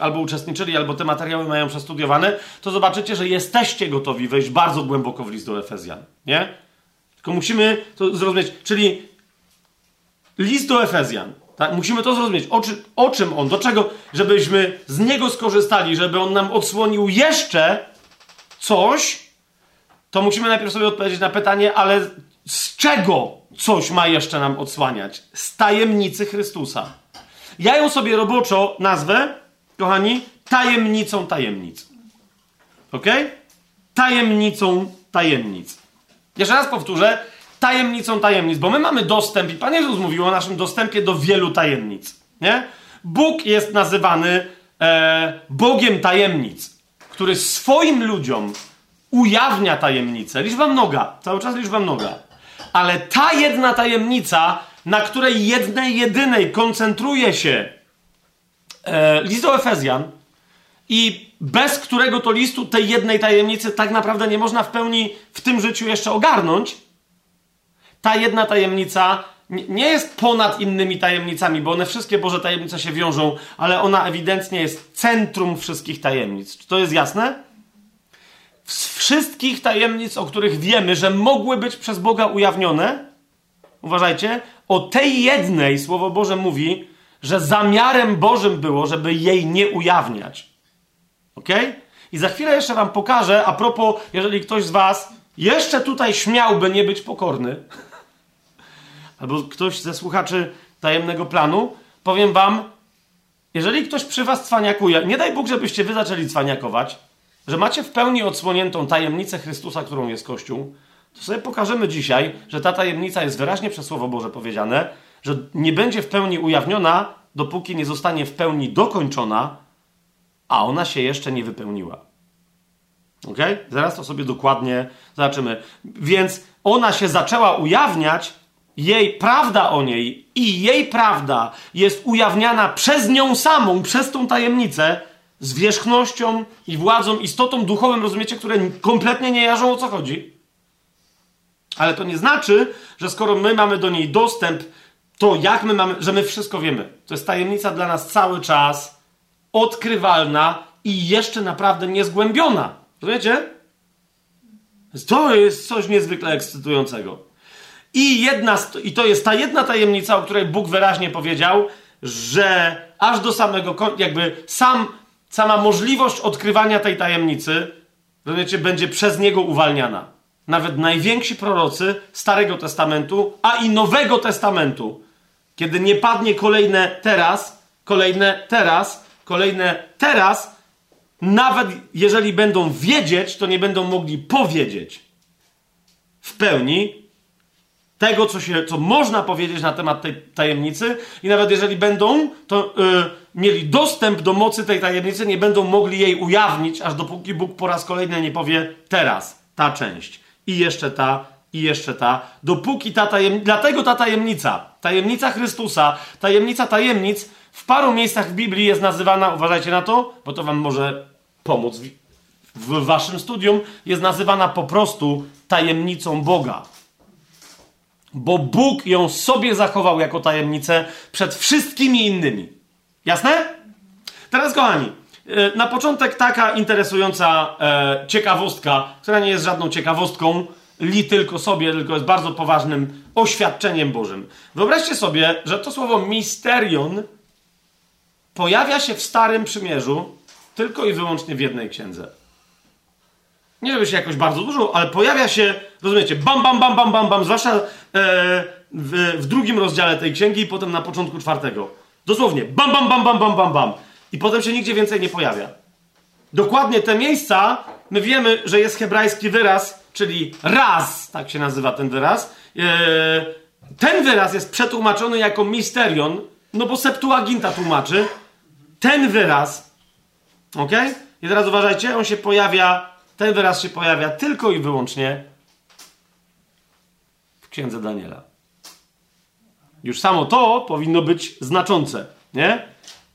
albo uczestniczyli, albo te materiały mają przestudiowane, to zobaczycie, że jesteście gotowi wejść bardzo głęboko w list do Efezjan. Nie? Tylko musimy to zrozumieć. Czyli list do Efezjan. Tak? Musimy to zrozumieć. O, czy, o czym on, do czego, żebyśmy z niego skorzystali, żeby on nam odsłonił jeszcze coś, to musimy najpierw sobie odpowiedzieć na pytanie, ale z czego coś ma jeszcze nam odsłaniać? Z tajemnicy Chrystusa. Ja ją sobie roboczo nazwę, kochani, tajemnicą tajemnic. Ok? Tajemnicą tajemnic. Jeszcze raz powtórzę, tajemnicą tajemnic, bo my mamy dostęp, i Pan Jezus mówił o naszym dostępie do wielu tajemnic. Nie? Bóg jest nazywany e, Bogiem tajemnic, który swoim ludziom ujawnia tajemnicę. Liczba mnoga, cały czas liczba mnoga. Ale ta jedna tajemnica, na której jednej, jedynej koncentruje się e, list do Efezjan i bez którego to listu tej jednej tajemnicy tak naprawdę nie można w pełni w tym życiu jeszcze ogarnąć, ta jedna tajemnica nie jest ponad innymi tajemnicami, bo one wszystkie Boże tajemnice się wiążą, ale ona ewidentnie jest centrum wszystkich tajemnic. Czy to jest jasne? Z wszystkich tajemnic, o których wiemy, że mogły być przez Boga ujawnione, uważajcie, o tej jednej Słowo Boże mówi, że zamiarem Bożym było, żeby jej nie ujawniać. Ok? I za chwilę jeszcze Wam pokażę, a propos, jeżeli ktoś z Was jeszcze tutaj śmiałby nie być pokorny, albo ktoś ze słuchaczy tajemnego planu, powiem Wam, jeżeli ktoś przy Was cwaniakuje, nie daj Bóg, żebyście Wy zaczęli cwaniakować, że macie w pełni odsłoniętą tajemnicę Chrystusa, którą jest Kościół, to sobie pokażemy dzisiaj, że ta tajemnica jest wyraźnie przez Słowo Boże powiedziane, że nie będzie w pełni ujawniona, dopóki nie zostanie w pełni dokończona, a ona się jeszcze nie wypełniła. Ok? Zaraz to sobie dokładnie zobaczymy. Więc ona się zaczęła ujawniać, jej prawda o niej i jej prawda jest ujawniana przez nią samą, przez tą tajemnicę, zwierzchnością i władzą, istotą duchową, rozumiecie, które kompletnie nie jarzą o co chodzi. Ale to nie znaczy, że skoro my mamy do niej dostęp, to jak my mamy, że my wszystko wiemy. To jest tajemnica dla nas cały czas odkrywalna i jeszcze naprawdę niezgłębiona. Rozumiecie? To jest coś niezwykle ekscytującego. I, jedna, I to jest ta jedna tajemnica, o której Bóg wyraźnie powiedział, że aż do samego jakby sam sama możliwość odkrywania tej tajemnicy, rozumiecie, będzie przez niego uwalniana. Nawet najwięksi prorocy Starego Testamentu, a i Nowego Testamentu, kiedy nie padnie kolejne teraz, kolejne teraz, kolejne teraz, nawet jeżeli będą wiedzieć, to nie będą mogli powiedzieć w pełni tego, co, się, co można powiedzieć na temat tej tajemnicy, i nawet jeżeli będą, to. Yy, mieli dostęp do mocy tej tajemnicy, nie będą mogli jej ujawnić, aż dopóki Bóg po raz kolejny nie powie teraz ta część i jeszcze ta i jeszcze ta, dopóki ta tajemnica, dlatego ta tajemnica, tajemnica Chrystusa, tajemnica tajemnic w paru miejscach w Biblii jest nazywana, uważajcie na to, bo to wam może pomóc w, w waszym studium, jest nazywana po prostu tajemnicą Boga. Bo Bóg ją sobie zachował jako tajemnicę przed wszystkimi innymi. Jasne? Teraz, kochani, e, na początek taka interesująca e, ciekawostka, która nie jest żadną ciekawostką, li tylko sobie, tylko jest bardzo poważnym oświadczeniem Bożym. Wyobraźcie sobie, że to słowo misterion pojawia się w Starym Przymierzu tylko i wyłącznie w jednej księdze. Nie żeby się jakoś bardzo dużo, ale pojawia się, rozumiecie, bam, bam, bam, bam, bam, bam, zwłaszcza e, w, w drugim rozdziale tej księgi i potem na początku czwartego. Dosłownie bam, bam, bam, bam, bam, bam, bam. I potem się nigdzie więcej nie pojawia. Dokładnie te miejsca, my wiemy, że jest hebrajski wyraz, czyli raz, tak się nazywa ten wyraz. Eee, ten wyraz jest przetłumaczony jako misterion No bo Septuaginta tłumaczy ten wyraz, ok? I teraz uważajcie, on się pojawia, ten wyraz się pojawia tylko i wyłącznie w księdze Daniela. Już samo to powinno być znaczące, nie?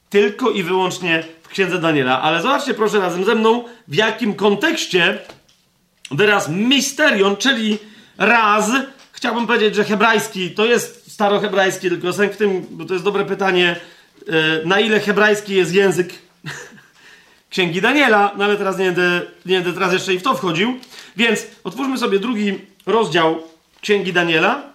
Tylko i wyłącznie w księdze Daniela. Ale zobaczcie proszę razem ze mną, w jakim kontekście wyraz misterion, czyli raz, chciałbym powiedzieć, że hebrajski to jest starohebrajski, tylko sęk w tym, bo to jest dobre pytanie, e, na ile hebrajski jest język księgi Daniela, no ale teraz nie będę, nie będę teraz jeszcze i w to wchodził. Więc otwórzmy sobie drugi rozdział księgi Daniela.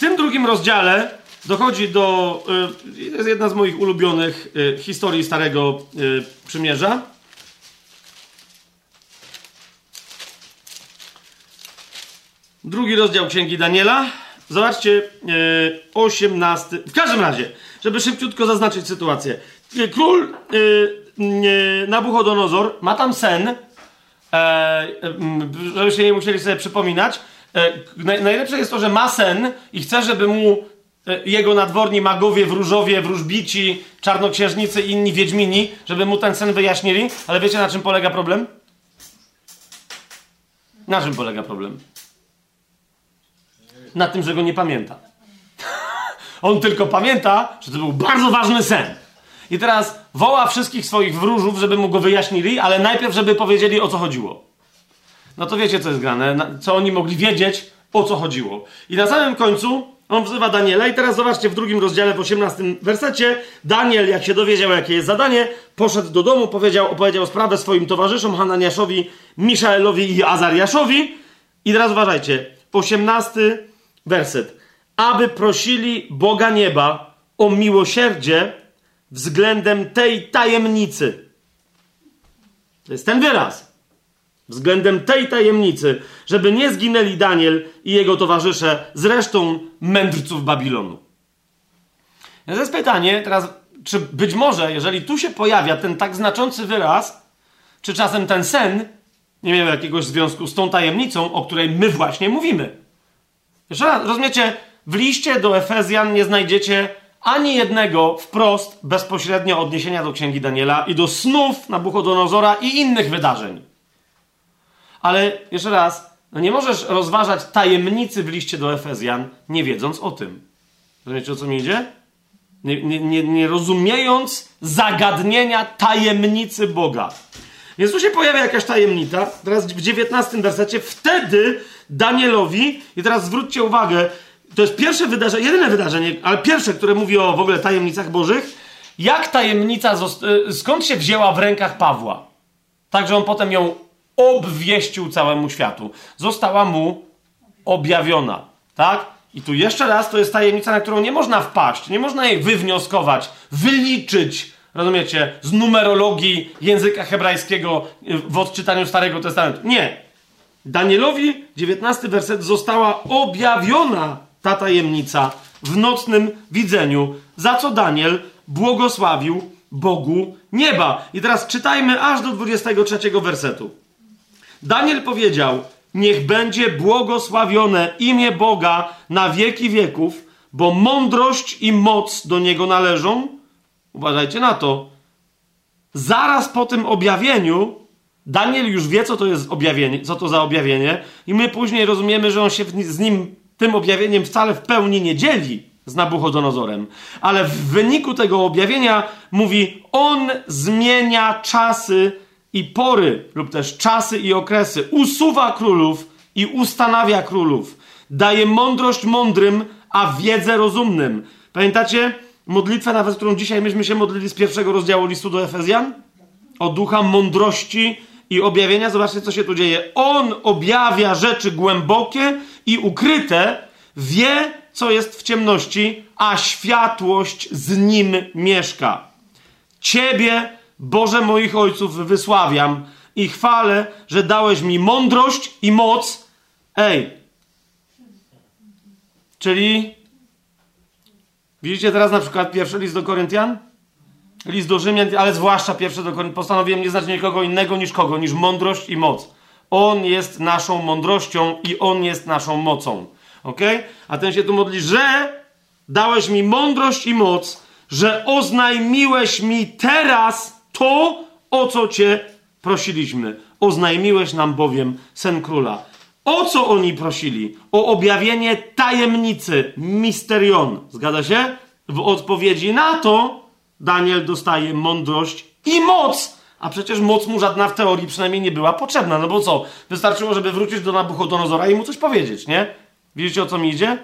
Tym drugim rozdziale dochodzi do. Y, jest jedna z moich ulubionych y, historii Starego y, Przymierza. Drugi rozdział Księgi Daniela. Zobaczcie, osiemnasty. W każdym razie, żeby szybciutko zaznaczyć sytuację. Król Nabuchodonozor ma tam sen, e, żebyście nie musieli sobie przypominać. E, najlepsze jest to, że ma sen i chce, żeby mu e, jego nadworni magowie, wróżowie, wróżbici, czarnoksiężnicy i inni wiedźmini, żeby mu ten sen wyjaśnili. Ale wiecie, na czym polega problem? Na czym polega problem? Na tym, że go nie pamięta. On tylko pamięta, że to był bardzo ważny sen. I teraz woła wszystkich swoich wróżów, żeby mu go wyjaśnili, ale najpierw, żeby powiedzieli, o co chodziło. No to wiecie, co jest grane, co oni mogli wiedzieć, o co chodziło. I na samym końcu on wzywa Daniela i teraz zobaczcie w drugim rozdziale, w 18 wersecie, Daniel, jak się dowiedział, jakie jest zadanie, poszedł do domu, powiedział, opowiedział sprawę swoim towarzyszom, Hananiaszowi, Miszaelowi i Azariaszowi. I teraz uważajcie, 18 werset. Aby prosili Boga nieba o miłosierdzie względem tej tajemnicy. To jest ten wyraz. Względem tej tajemnicy, żeby nie zginęli Daniel i jego towarzysze z resztą mędrców Babilonu. Więc jest pytanie teraz, czy być może, jeżeli tu się pojawia ten tak znaczący wyraz, czy czasem ten sen nie miał jakiegoś związku z tą tajemnicą, o której my właśnie mówimy. Jeszcze raz, rozumiecie, w liście do Efezjan nie znajdziecie ani jednego wprost, bezpośrednio odniesienia do Księgi Daniela i do snów Nabuchodonozora i innych wydarzeń. Ale jeszcze raz, no nie możesz rozważać tajemnicy w liście do Efezjan, nie wiedząc o tym. Rozumiecie, o co mi idzie? Nie, nie, nie, nie rozumiejąc zagadnienia tajemnicy Boga. Więc tu się pojawia jakaś tajemnica. Teraz w 19 wersecie. Wtedy Danielowi, i teraz zwróćcie uwagę, to jest pierwsze wydarzenie, jedyne wydarzenie, ale pierwsze, które mówi o w ogóle tajemnicach bożych. Jak tajemnica, y, skąd się wzięła w rękach Pawła? Także on potem ją obwieścił całemu światu. Została mu objawiona. Tak? I tu jeszcze raz to jest tajemnica, na którą nie można wpaść, nie można jej wywnioskować, wyliczyć, rozumiecie, z numerologii języka hebrajskiego w odczytaniu Starego Testamentu. Nie. Danielowi, 19 werset, została objawiona ta tajemnica w nocnym widzeniu, za co Daniel błogosławił Bogu nieba. I teraz czytajmy aż do 23 wersetu. Daniel powiedział: Niech będzie błogosławione imię Boga na wieki wieków, bo mądrość i moc do niego należą. Uważajcie na to. Zaraz po tym objawieniu Daniel już wie, co to jest objawienie, co to za objawienie, i my później rozumiemy, że on się z nim, tym objawieniem wcale w pełni nie dzieli z Nabuchodonozorem. Ale w wyniku tego objawienia mówi, on zmienia czasy i pory, lub też czasy i okresy, usuwa królów i ustanawia królów, daje mądrość mądrym, a wiedzę rozumnym. Pamiętacie modlitwę, nawet którą dzisiaj myśmy się modlili z pierwszego rozdziału listu do Efezjan? O ducha mądrości i objawienia. Zobaczcie, co się tu dzieje. On objawia rzeczy głębokie i ukryte, wie, co jest w ciemności, a światłość z nim mieszka. Ciebie Boże moich ojców wysławiam i chwalę, że dałeś mi mądrość i moc. Ej. Czyli widzicie teraz na przykład pierwszy list do Koryntian? List do Rzymian, ale zwłaszcza pierwszy do Koryntian. Postanowiłem nie znać nikogo innego niż kogo, niż mądrość i moc. On jest naszą mądrością i On jest naszą mocą. ok? A ten się tu modli, że dałeś mi mądrość i moc, że oznajmiłeś mi teraz to, o co cię prosiliśmy. Oznajmiłeś nam bowiem sen króla. O co oni prosili? O objawienie tajemnicy, misterion. Zgadza się? W odpowiedzi na to Daniel dostaje mądrość i moc. A przecież moc mu żadna w teorii przynajmniej nie była potrzebna. No bo co? Wystarczyło, żeby wrócić do Nabuchodonozora i mu coś powiedzieć, nie? Widzicie o co mi idzie?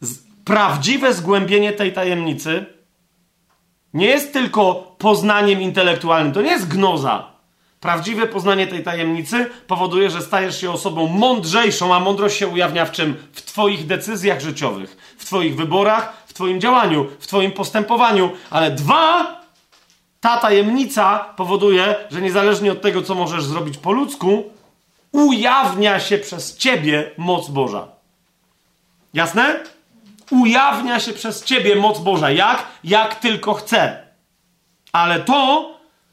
Z prawdziwe zgłębienie tej tajemnicy nie jest tylko poznaniem intelektualnym, to nie jest gnoza. Prawdziwe poznanie tej tajemnicy powoduje, że stajesz się osobą mądrzejszą, a mądrość się ujawnia w czym? W Twoich decyzjach życiowych, w Twoich wyborach, w Twoim działaniu, w Twoim postępowaniu. Ale dwa, ta tajemnica powoduje, że niezależnie od tego, co możesz zrobić po ludzku, ujawnia się przez Ciebie moc Boża. Jasne? Ujawnia się przez Ciebie moc Boża. Jak? Jak tylko chce. Ale to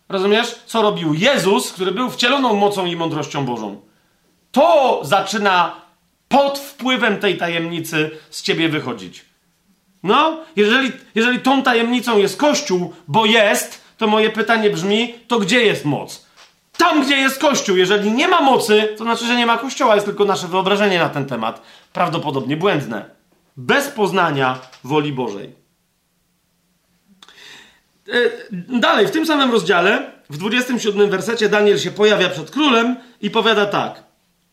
Rozumiesz, co robił Jezus, który był wcieloną mocą i mądrością Bożą? To zaczyna pod wpływem tej tajemnicy z ciebie wychodzić. No, jeżeli, jeżeli tą tajemnicą jest Kościół, bo jest, to moje pytanie brzmi: to gdzie jest moc? Tam, gdzie jest Kościół. Jeżeli nie ma mocy, to znaczy, że nie ma Kościoła, jest tylko nasze wyobrażenie na ten temat. Prawdopodobnie błędne. Bez poznania woli Bożej. E, dalej, w tym samym rozdziale, w 27 wersecie, Daniel się pojawia przed królem i powiada tak.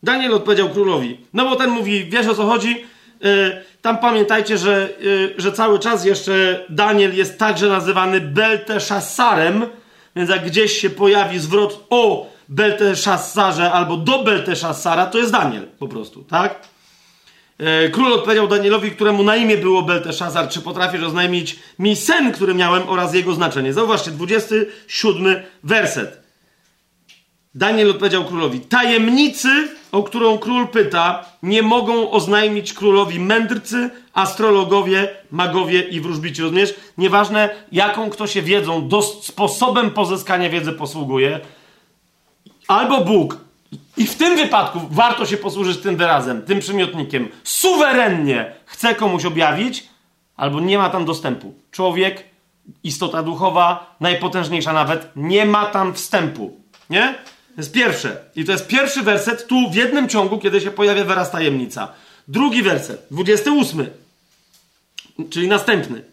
Daniel odpowiedział królowi. No bo ten mówi, wiesz o co chodzi? E, tam pamiętajcie, że, e, że cały czas jeszcze Daniel jest także nazywany Belteszassarem, więc jak gdzieś się pojawi zwrot o Belteszassarze albo do Belteszassara, to jest Daniel po prostu, tak? E, król odpowiedział Danielowi, któremu na imię było Belteszazar, czy potrafisz oznajmić mi sen, który miałem oraz jego znaczenie. Zauważcie, 27 werset. Daniel odpowiedział królowi: Tajemnicy, o którą król pyta, nie mogą oznajmić królowi mędrcy, astrologowie, magowie i wróżbici. Rozumiesz? Nieważne, jaką kto się wiedzą, do sposobem pozyskania wiedzy posługuje, albo Bóg, i w tym wypadku warto się posłużyć tym wyrazem, tym przymiotnikiem. Suwerennie chce komuś objawić, albo nie ma tam dostępu. Człowiek, istota duchowa, najpotężniejsza nawet, nie ma tam wstępu. Nie? To jest pierwsze. I to jest pierwszy werset tu w jednym ciągu, kiedy się pojawia wyraz tajemnica. Drugi werset, 28. Czyli następny.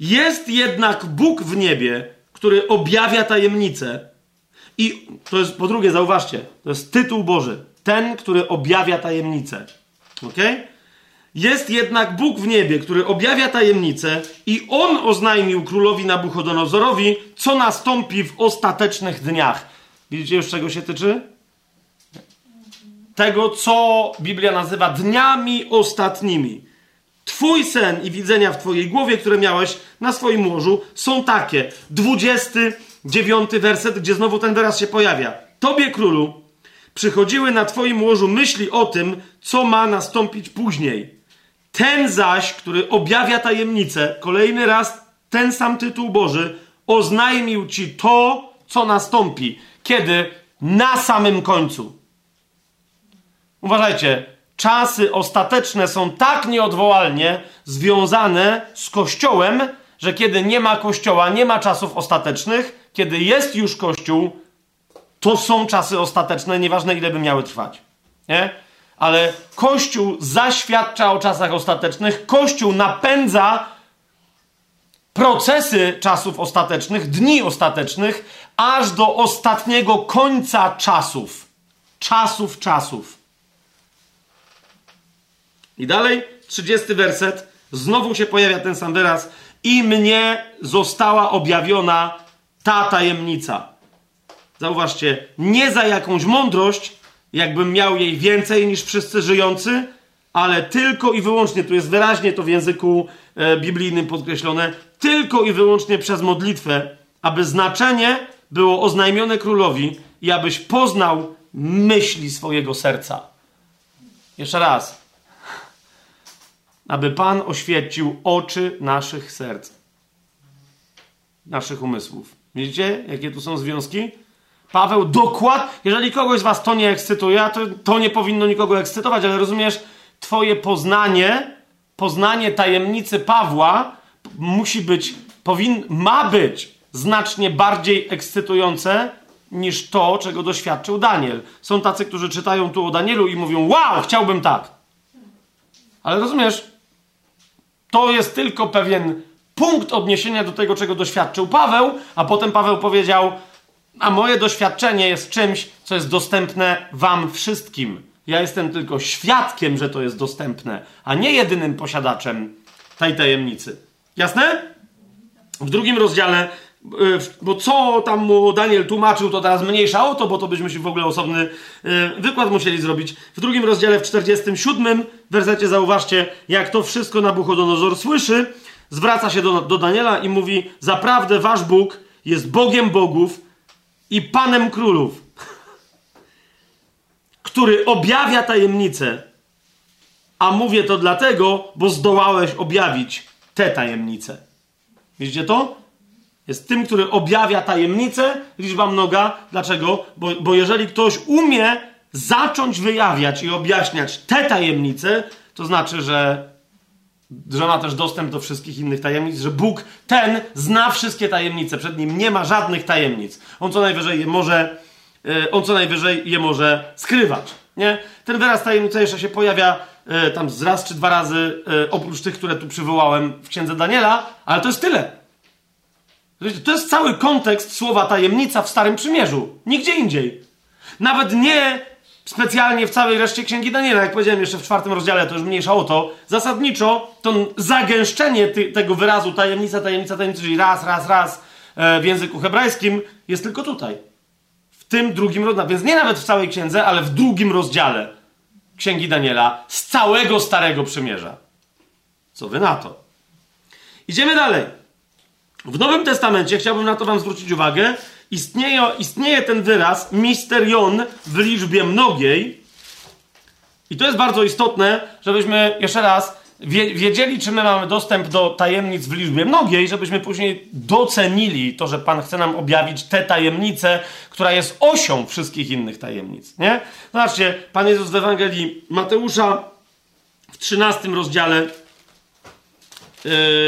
Jest jednak Bóg w niebie, który objawia tajemnicę i to jest, po drugie, zauważcie, to jest tytuł Boży. Ten, który objawia tajemnicę. Ok? Jest jednak Bóg w niebie, który objawia tajemnicę i On oznajmił królowi Nabuchodonozorowi, co nastąpi w ostatecznych dniach. Widzicie już czego się tyczy? Tego, co Biblia nazywa dniami ostatnimi. Twój sen i widzenia w Twojej głowie, które miałeś na swoim łożu, są takie. Dwudziesty dziewiąty werset, gdzie znowu ten wyraz się pojawia. Tobie, królu, przychodziły na twoim łożu myśli o tym, co ma nastąpić później. Ten zaś, który objawia tajemnicę, kolejny raz ten sam tytuł Boży, oznajmił ci to, co nastąpi. Kiedy? Na samym końcu. Uważajcie, czasy ostateczne są tak nieodwołalnie związane z Kościołem, że kiedy nie ma Kościoła, nie ma czasów ostatecznych, kiedy jest już Kościół, to są czasy ostateczne, nieważne ile by miały trwać. Nie? Ale Kościół zaświadcza o czasach ostatecznych, Kościół napędza procesy czasów ostatecznych, dni ostatecznych, aż do ostatniego końca czasów. Czasów, czasów. I dalej, 30 werset, znowu się pojawia ten sam wyraz. I mnie została objawiona ta tajemnica. Zauważcie, nie za jakąś mądrość, jakbym miał jej więcej niż wszyscy żyjący, ale tylko i wyłącznie, tu jest wyraźnie to w języku e, biblijnym podkreślone, tylko i wyłącznie przez modlitwę, aby znaczenie było oznajmione królowi i abyś poznał myśli swojego serca. Jeszcze raz. Aby Pan oświecił oczy naszych serc, naszych umysłów. Widzicie, jakie tu są związki? Paweł dokładnie, jeżeli kogoś z was to nie ekscytuje, to, to nie powinno nikogo ekscytować, ale rozumiesz, twoje poznanie, poznanie tajemnicy Pawła musi być, powin, ma być znacznie bardziej ekscytujące niż to, czego doświadczył Daniel. Są tacy, którzy czytają tu o Danielu i mówią: Wow, chciałbym tak. Ale rozumiesz, to jest tylko pewien punkt odniesienia do tego, czego doświadczył Paweł, a potem Paweł powiedział: A moje doświadczenie jest czymś, co jest dostępne Wam wszystkim. Ja jestem tylko świadkiem, że to jest dostępne, a nie jedynym posiadaczem tej tajemnicy. Jasne? W drugim rozdziale Y, bo co tam mu Daniel tłumaczył, to teraz mniejsza o to, bo to byśmy się w ogóle osobny y, wykład musieli zrobić. W drugim rozdziale, w 47 wersecie zauważcie, jak to wszystko Nabuchodonozor słyszy, zwraca się do, do Daniela i mówi, zaprawdę wasz Bóg jest Bogiem bogów i Panem królów, który objawia tajemnice. A mówię to dlatego, bo zdołałeś objawić te tajemnice. Widzicie to? Jest tym, który objawia tajemnicę, liczba mnoga. Dlaczego? Bo, bo jeżeli ktoś umie zacząć wyjawiać i objaśniać te tajemnice, to znaczy, że, że ma też dostęp do wszystkich innych tajemnic, że Bóg ten zna wszystkie tajemnice, przed nim nie ma żadnych tajemnic. On co najwyżej je może, e, on co najwyżej je może skrywać. Nie? Ten wyraz tajemnica jeszcze się pojawia e, tam z raz czy dwa razy, e, oprócz tych, które tu przywołałem w księdze Daniela, ale to jest tyle. To jest cały kontekst słowa tajemnica w Starym Przymierzu. Nigdzie indziej. Nawet nie specjalnie w całej reszcie Księgi Daniela, jak powiedziałem jeszcze w czwartym rozdziale, to już mniejsza o to. Zasadniczo to zagęszczenie ty, tego wyrazu tajemnica, tajemnica, tajemnica, czyli raz, raz, raz e, w języku hebrajskim jest tylko tutaj. W tym drugim rozdziale, więc nie nawet w całej księdze, ale w drugim rozdziale Księgi Daniela z całego Starego Przymierza. Co wy na to? Idziemy dalej. W Nowym Testamencie, chciałbym na to Wam zwrócić uwagę, istnieje, istnieje ten wyraz misterion w liczbie mnogiej. I to jest bardzo istotne, żebyśmy jeszcze raz wiedzieli, czy my mamy dostęp do tajemnic w liczbie mnogiej, żebyśmy później docenili to, że Pan chce nam objawić tę tajemnicę, która jest osią wszystkich innych tajemnic. Nie? Zobaczcie, Pan Jezus w Ewangelii Mateusza w 13 rozdziale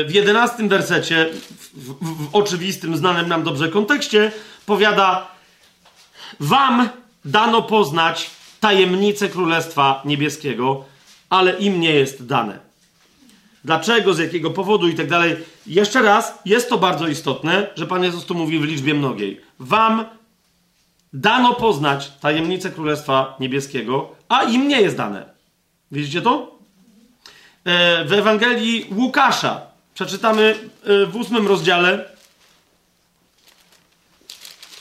w jedenastym wersecie, w, w, w oczywistym, znanym nam dobrze kontekście, powiada: Wam dano poznać tajemnicę Królestwa Niebieskiego, ale im nie jest dane. Dlaczego, z jakiego powodu i tak dalej. Jeszcze raz, jest to bardzo istotne, że Pan Jezus tu mówi w liczbie mnogiej. Wam dano poznać tajemnicę Królestwa Niebieskiego, a im nie jest dane. Widzicie to? E, w Ewangelii Łukasza. Przeczytamy e, w ósmym rozdziale.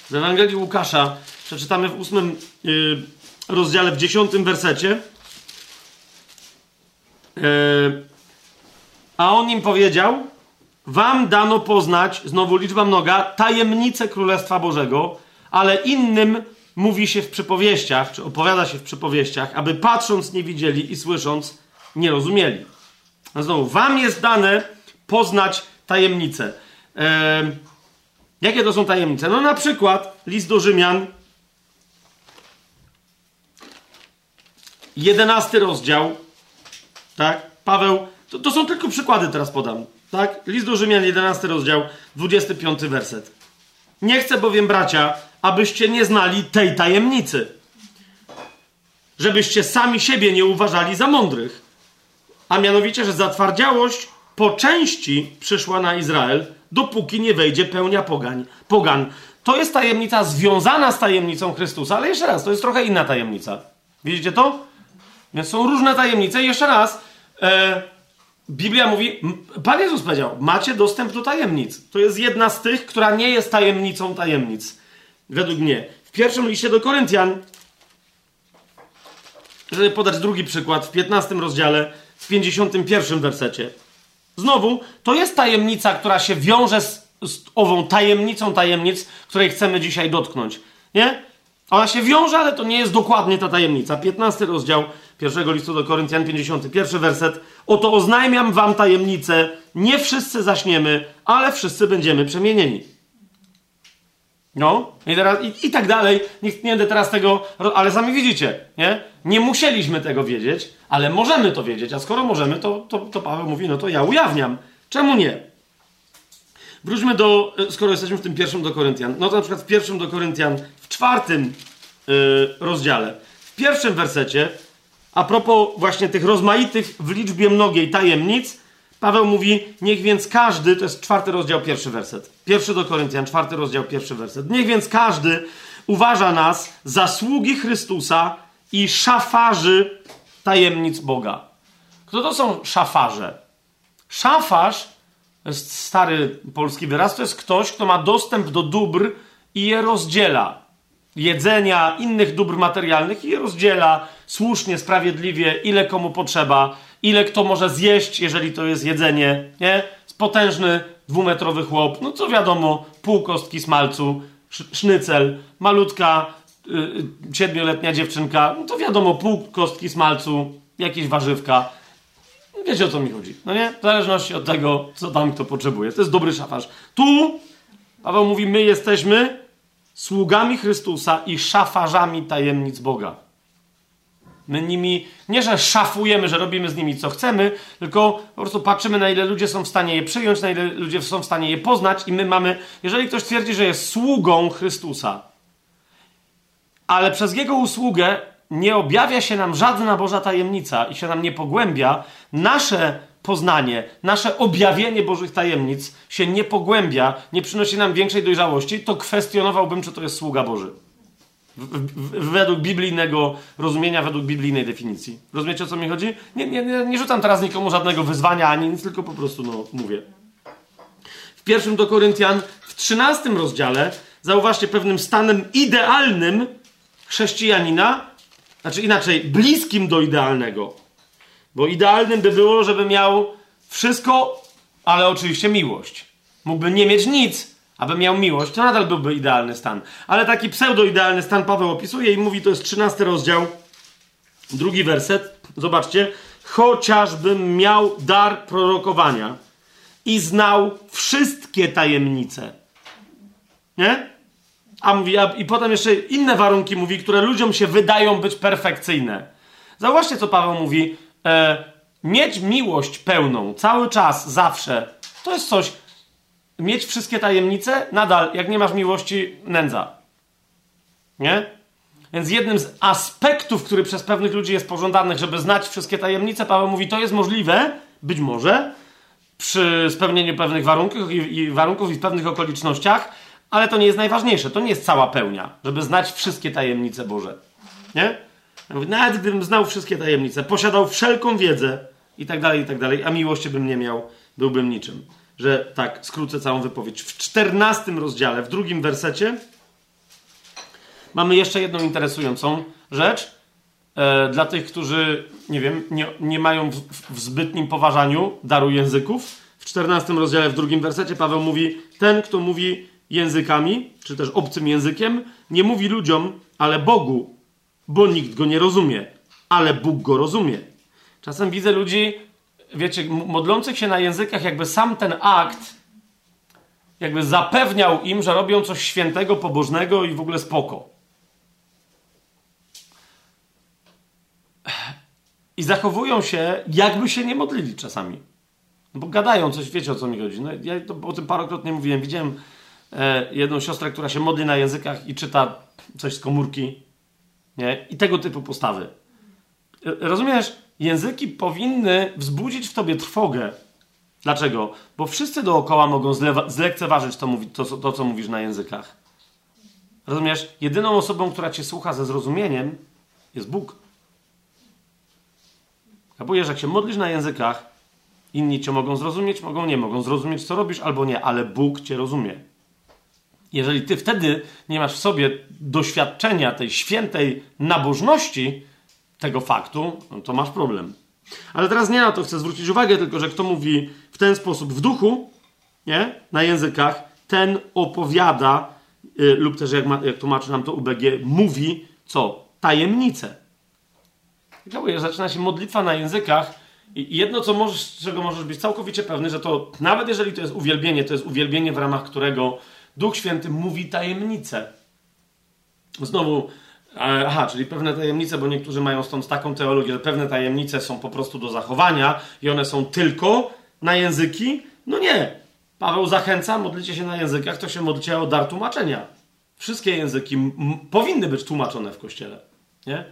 W Ewangelii Łukasza przeczytamy w ósmym e, rozdziale, w dziesiątym wersecie. A on im powiedział: Wam dano poznać, znowu liczba mnoga, tajemnicę Królestwa Bożego, ale innym mówi się w przypowieściach, czy opowiada się w przypowieściach, aby patrząc nie widzieli i słysząc nie rozumieli. A znowu, wam jest dane poznać tajemnice. E, jakie to są tajemnice? No na przykład list do Rzymian, jedenasty rozdział, tak? Paweł, to, to są tylko przykłady teraz podam, tak? List do Rzymian, jedenasty rozdział, 25 werset. Nie chcę bowiem, bracia, abyście nie znali tej tajemnicy, żebyście sami siebie nie uważali za mądrych a mianowicie, że zatwardziałość po części przyszła na Izrael, dopóki nie wejdzie pełnia pogań, pogan. To jest tajemnica związana z tajemnicą Chrystusa, ale jeszcze raz, to jest trochę inna tajemnica. Widzicie to? Więc są różne tajemnice jeszcze raz, e, Biblia mówi, Pan Jezus powiedział, macie dostęp do tajemnic. To jest jedna z tych, która nie jest tajemnicą tajemnic. Według mnie. W pierwszym liście do Koryntian, żeby podać drugi przykład, w 15 rozdziale, w 51 wersecie. Znowu, to jest tajemnica, która się wiąże z, z ową tajemnicą tajemnic, której chcemy dzisiaj dotknąć. Nie? Ona się wiąże, ale to nie jest dokładnie ta tajemnica. 15 rozdział pierwszego listu do Koryntian, 51 werset. Oto oznajmiam wam tajemnicę. Nie wszyscy zaśniemy, ale wszyscy będziemy przemienieni. No, i, teraz, i, i tak dalej. Nie, nie będę teraz tego, ale sami widzicie, nie? Nie musieliśmy tego wiedzieć, ale możemy to wiedzieć, a skoro możemy, to, to, to Paweł mówi, no to ja ujawniam. Czemu nie? Wróćmy do, skoro jesteśmy w tym pierwszym do Koryntian, no to na przykład w pierwszym do Koryntian, w czwartym yy, rozdziale, w pierwszym wersecie, a propos właśnie tych rozmaitych w liczbie mnogiej tajemnic, Paweł mówi, niech więc każdy, to jest czwarty rozdział, pierwszy werset. Pierwszy do Koryntian, czwarty rozdział, pierwszy werset. Niech więc każdy uważa nas za sługi Chrystusa i szafarzy tajemnic Boga. Kto to są szafarze? Szafarz, to jest stary polski wyraz, to jest ktoś, kto ma dostęp do dóbr i je rozdziela. Jedzenia, innych dóbr materialnych i je rozdziela słusznie, sprawiedliwie, ile komu potrzeba ile kto może zjeść, jeżeli to jest jedzenie, nie? Potężny, dwumetrowy chłop, no co wiadomo, pół kostki smalcu, sznycel, malutka, yy, siedmioletnia dziewczynka, no to wiadomo, pół kostki smalcu, jakieś warzywka. Wiecie o co mi chodzi, no nie? W zależności od tego, co tam kto potrzebuje. To jest dobry szafarz. Tu Paweł mówi, my jesteśmy sługami Chrystusa i szafarzami tajemnic Boga. My nimi nie, że szafujemy, że robimy z nimi co chcemy, tylko po prostu patrzymy, na ile ludzie są w stanie je przyjąć, na ile ludzie są w stanie je poznać, i my mamy, jeżeli ktoś twierdzi, że jest sługą Chrystusa, ale przez jego usługę nie objawia się nam żadna Boża tajemnica i się nam nie pogłębia, nasze poznanie, nasze objawienie Bożych tajemnic się nie pogłębia, nie przynosi nam większej dojrzałości, to kwestionowałbym, czy to jest sługa Boży według biblijnego rozumienia, według biblijnej definicji. Rozumiecie o co mi chodzi? Nie, nie, nie, nie rzucam teraz nikomu żadnego wyzwania ani nic, tylko po prostu no, mówię. W pierwszym do Koryntian, w trzynastym rozdziale, zauważcie pewnym stanem idealnym chrześcijanina, znaczy inaczej, bliskim do idealnego. Bo idealnym by było, żeby miał wszystko, ale oczywiście miłość. Mógłby nie mieć nic, aby miał miłość, to nadal byłby idealny stan. Ale taki pseudo-idealny stan Paweł opisuje i mówi, to jest 13 rozdział, drugi werset. Zobaczcie. Chociażbym miał dar prorokowania i znał wszystkie tajemnice. Nie? A mówi, a, i potem jeszcze inne warunki mówi, które ludziom się wydają być perfekcyjne. Zauważcie, co Paweł mówi. E, mieć miłość pełną, cały czas, zawsze, to jest coś, mieć wszystkie tajemnice, nadal, jak nie masz miłości, nędza. Nie? Więc jednym z aspektów, który przez pewnych ludzi jest pożądany, żeby znać wszystkie tajemnice, Paweł mówi, to jest możliwe, być może, przy spełnieniu pewnych warunków i, i warunków i w pewnych okolicznościach, ale to nie jest najważniejsze. To nie jest cała pełnia, żeby znać wszystkie tajemnice Boże. Nie? Nawet gdybym znał wszystkie tajemnice, posiadał wszelką wiedzę i tak dalej, i tak dalej, a miłości bym nie miał, byłbym niczym że tak skrócę całą wypowiedź. W czternastym rozdziale, w drugim wersecie, mamy jeszcze jedną interesującą rzecz. E, dla tych, którzy, nie wiem, nie, nie mają w, w zbytnim poważaniu daru języków. W czternastym rozdziale, w drugim wersecie, Paweł mówi: Ten, kto mówi językami, czy też obcym językiem, nie mówi ludziom, ale Bogu, bo nikt go nie rozumie, ale Bóg go rozumie. Czasem widzę ludzi, wiecie, modlących się na językach, jakby sam ten akt jakby zapewniał im, że robią coś świętego, pobożnego i w ogóle spoko. I zachowują się, jakby się nie modlili czasami. No bo gadają coś, wiecie o co mi chodzi. No, ja o tym parokrotnie mówiłem. Widziałem e, jedną siostrę, która się modli na językach i czyta coś z komórki. Nie? I tego typu postawy. E, rozumiesz? Języki powinny wzbudzić w tobie trwogę. Dlaczego? Bo wszyscy dookoła mogą zlekceważyć to, to, to, co mówisz na językach. Rozumiesz? Jedyną osobą, która cię słucha ze zrozumieniem, jest Bóg. Kapujesz, jak się modlisz na językach, inni cię mogą zrozumieć, mogą nie, mogą zrozumieć, co robisz albo nie, ale Bóg cię rozumie. Jeżeli ty wtedy nie masz w sobie doświadczenia tej świętej nabożności, tego faktu, no to masz problem. Ale teraz nie na to chcę zwrócić uwagę, tylko że kto mówi w ten sposób w duchu, nie? Na językach, ten opowiada, yy, lub też jak, ma, jak tłumaczy nam to UBG, mówi co? Tajemnice. Żałuję, zaczyna się modlitwa na językach i jedno, co możesz, czego możesz być całkowicie pewny, że to nawet jeżeli to jest uwielbienie, to jest uwielbienie, w ramach którego Duch Święty mówi tajemnice. Znowu, aha, czyli pewne tajemnice, bo niektórzy mają stąd taką teologię, że pewne tajemnice są po prostu do zachowania i one są tylko na języki. No nie. Paweł zachęca, modlicie się na językach, to się modlicie o dar tłumaczenia. Wszystkie języki powinny być tłumaczone w kościele. Nie?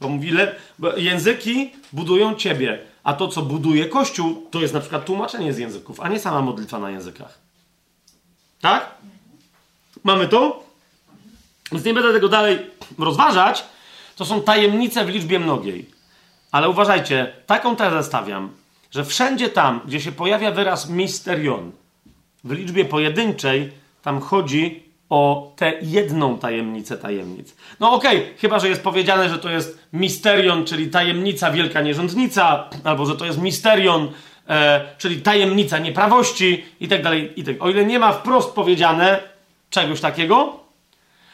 Bo mówi, bo języki budują ciebie, a to, co buduje Kościół, to jest na przykład tłumaczenie z języków, a nie sama modlitwa na językach. Tak? Mamy to? Więc nie będę tego dalej rozważać. To są tajemnice w liczbie mnogiej. Ale uważajcie, taką tezę stawiam, że wszędzie tam, gdzie się pojawia wyraz misterion, w liczbie pojedynczej, tam chodzi o tę jedną tajemnicę tajemnic. No okej, okay, chyba że jest powiedziane, że to jest misterion, czyli tajemnica wielka nierządnica, albo że to jest misterion, e, czyli tajemnica nieprawości i tak dalej. Tak. O ile nie ma wprost powiedziane czegoś takiego,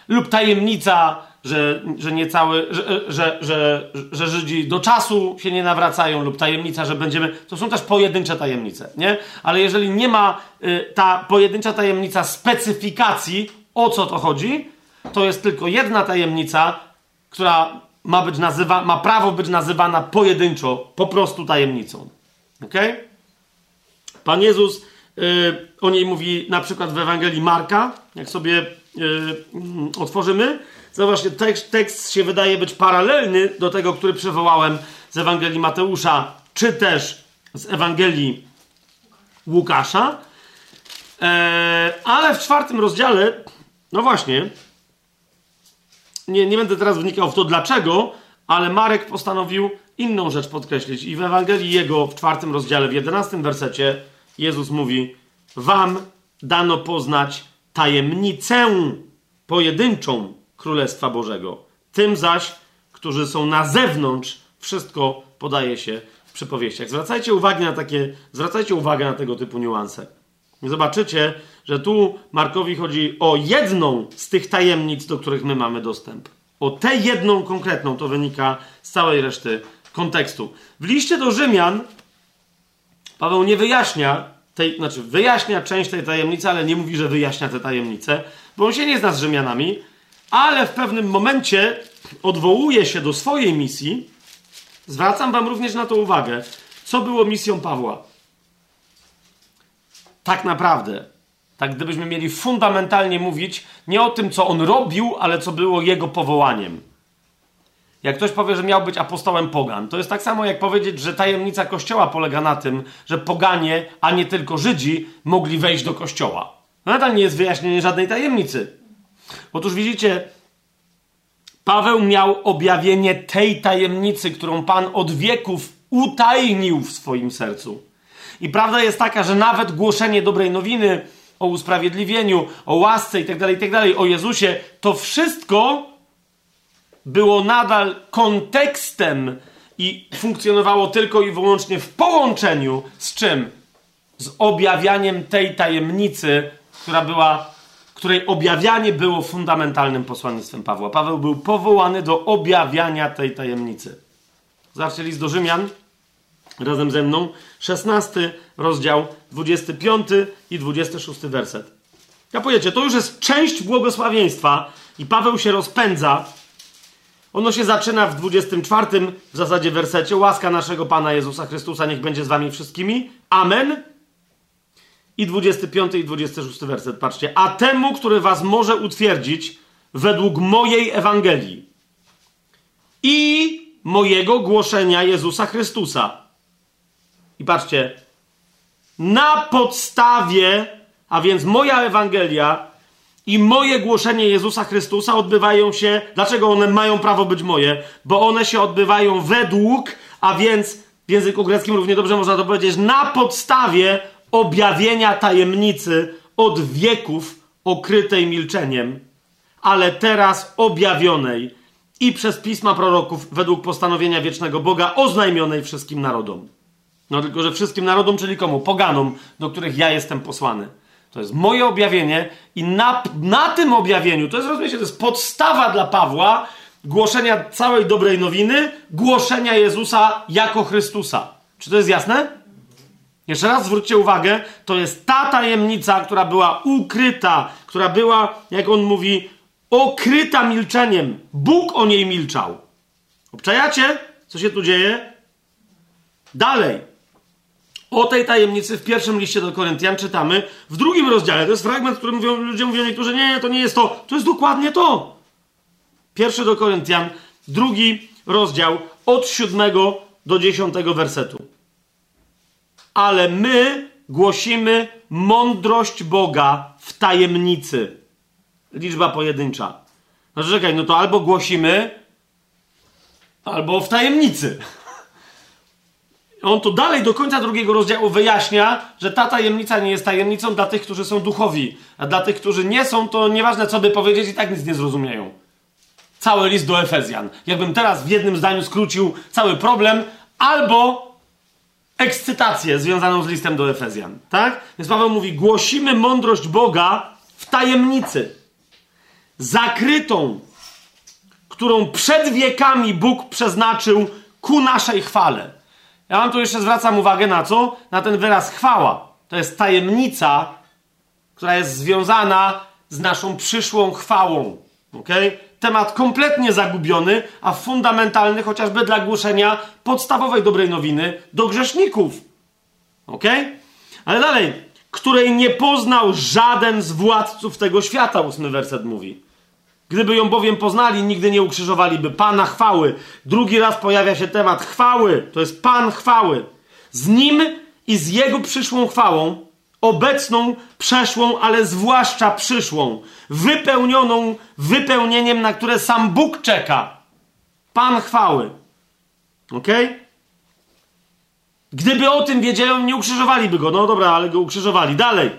lub tajemnica, że, że nie cały, że, że, że, że Żydzi do czasu się nie nawracają, lub tajemnica, że będziemy. To są też pojedyncze tajemnice, nie? Ale jeżeli nie ma y, ta pojedyncza tajemnica specyfikacji, o co to chodzi, to jest tylko jedna tajemnica, która ma być nazywa, ma prawo być nazywana pojedynczo, po prostu tajemnicą. Ok? Pan Jezus y, o niej mówi na przykład w Ewangelii Marka, jak sobie yy, otworzymy, zobaczcie, tekst, tekst się wydaje być paralelny do tego, który przywołałem z Ewangelii Mateusza, czy też z Ewangelii Łukasza. E, ale w czwartym rozdziale, no właśnie, nie, nie będę teraz wnikał w to dlaczego, ale Marek postanowił inną rzecz podkreślić. I w Ewangelii jego w czwartym rozdziale, w jedenastym wersecie, Jezus mówi: Wam dano poznać tajemnicę pojedynczą Królestwa Bożego. Tym zaś, którzy są na zewnątrz, wszystko podaje się w przypowieściach. Zwracajcie uwagę na takie, zwracajcie uwagę na tego typu niuanse. Zobaczycie, że tu Markowi chodzi o jedną z tych tajemnic, do których my mamy dostęp. O tę jedną konkretną to wynika z całej reszty kontekstu. W liście do Rzymian Paweł nie wyjaśnia tej, znaczy wyjaśnia część tej tajemnicy, ale nie mówi, że wyjaśnia te tajemnice, bo on się nie zna z Rzymianami, ale w pewnym momencie odwołuje się do swojej misji. Zwracam wam również na to uwagę, co było misją Pawła. Tak naprawdę, tak gdybyśmy mieli fundamentalnie mówić nie o tym, co on robił, ale co było jego powołaniem. Jak ktoś powie, że miał być apostołem pogan, to jest tak samo jak powiedzieć, że tajemnica kościoła polega na tym, że poganie, a nie tylko Żydzi, mogli wejść do kościoła. Nadal nie jest wyjaśnienie żadnej tajemnicy. Otóż widzicie, Paweł miał objawienie tej tajemnicy, którą Pan od wieków utajnił w swoim sercu. I prawda jest taka, że nawet głoszenie dobrej nowiny o usprawiedliwieniu, o łasce itd., tak itd., tak o Jezusie, to wszystko było nadal kontekstem i funkcjonowało tylko i wyłącznie w połączeniu z czym? Z objawianiem tej tajemnicy, która była, której objawianie było fundamentalnym posłannictwem Pawła. Paweł był powołany do objawiania tej tajemnicy. Zobaczcie list do Rzymian razem ze mną, 16 rozdział, 25 i 26 werset. Ja powiecie, to już jest część błogosławieństwa i Paweł się rozpędza ono się zaczyna w 24 w zasadzie wersecie. Łaska naszego Pana Jezusa Chrystusa niech będzie z wami wszystkimi. Amen. I 25 i 26 werset. Patrzcie. A temu, który was może utwierdzić według mojej Ewangelii i mojego głoszenia Jezusa Chrystusa. I patrzcie. Na podstawie, a więc moja Ewangelia i moje głoszenie Jezusa Chrystusa odbywają się. Dlaczego one mają prawo być moje? Bo one się odbywają według, a więc w języku greckim równie dobrze można to powiedzieć, na podstawie objawienia tajemnicy od wieków okrytej milczeniem, ale teraz objawionej i przez pisma proroków według postanowienia wiecznego Boga oznajmionej wszystkim narodom. No tylko, że wszystkim narodom, czyli komu? Poganom, do których ja jestem posłany. To jest moje objawienie i na, na tym objawieniu, to jest, rozumiecie, to jest podstawa dla Pawła głoszenia całej dobrej nowiny, głoszenia Jezusa jako Chrystusa. Czy to jest jasne? Jeszcze raz zwróćcie uwagę, to jest ta tajemnica, która była ukryta, która była, jak on mówi, okryta milczeniem. Bóg o niej milczał. Obczajacie, co się tu dzieje? Dalej. O tej tajemnicy w pierwszym liście do Koryntian czytamy w drugim rozdziale. To jest fragment, który mówią, ludzie mówią niektórzy, nie, to nie jest to. To jest dokładnie to. Pierwszy do Koryntian, drugi rozdział od siódmego do dziesiątego wersetu. Ale my głosimy mądrość Boga w tajemnicy. Liczba pojedyncza. No czekaj, no to albo głosimy, albo w tajemnicy. On tu dalej do końca drugiego rozdziału wyjaśnia, że ta tajemnica nie jest tajemnicą dla tych, którzy są duchowi, a dla tych, którzy nie są, to nieważne co by powiedzieć, i tak nic nie zrozumieją. Cały list do Efezjan. Jakbym teraz w jednym zdaniu skrócił cały problem, albo ekscytację związaną z listem do Efezjan. Tak? Więc Paweł mówi: głosimy mądrość Boga w tajemnicy, zakrytą, którą przed wiekami Bóg przeznaczył ku naszej chwale. Ja wam tu jeszcze zwracam uwagę na co? Na ten wyraz chwała. To jest tajemnica, która jest związana z naszą przyszłą chwałą. Okay? Temat kompletnie zagubiony, a fundamentalny chociażby dla głoszenia podstawowej dobrej nowiny do grzeszników. Ok? Ale dalej. Której nie poznał żaden z władców tego świata, ósmy werset mówi. Gdyby ją bowiem poznali, nigdy nie ukrzyżowaliby Pana chwały. Drugi raz pojawia się temat chwały. To jest Pan chwały. Z nim i z jego przyszłą chwałą, obecną, przeszłą, ale zwłaszcza przyszłą, wypełnioną wypełnieniem, na które sam Bóg czeka. Pan chwały. Ok? Gdyby o tym wiedzieli, nie ukrzyżowaliby go. No dobra, ale go ukrzyżowali. Dalej.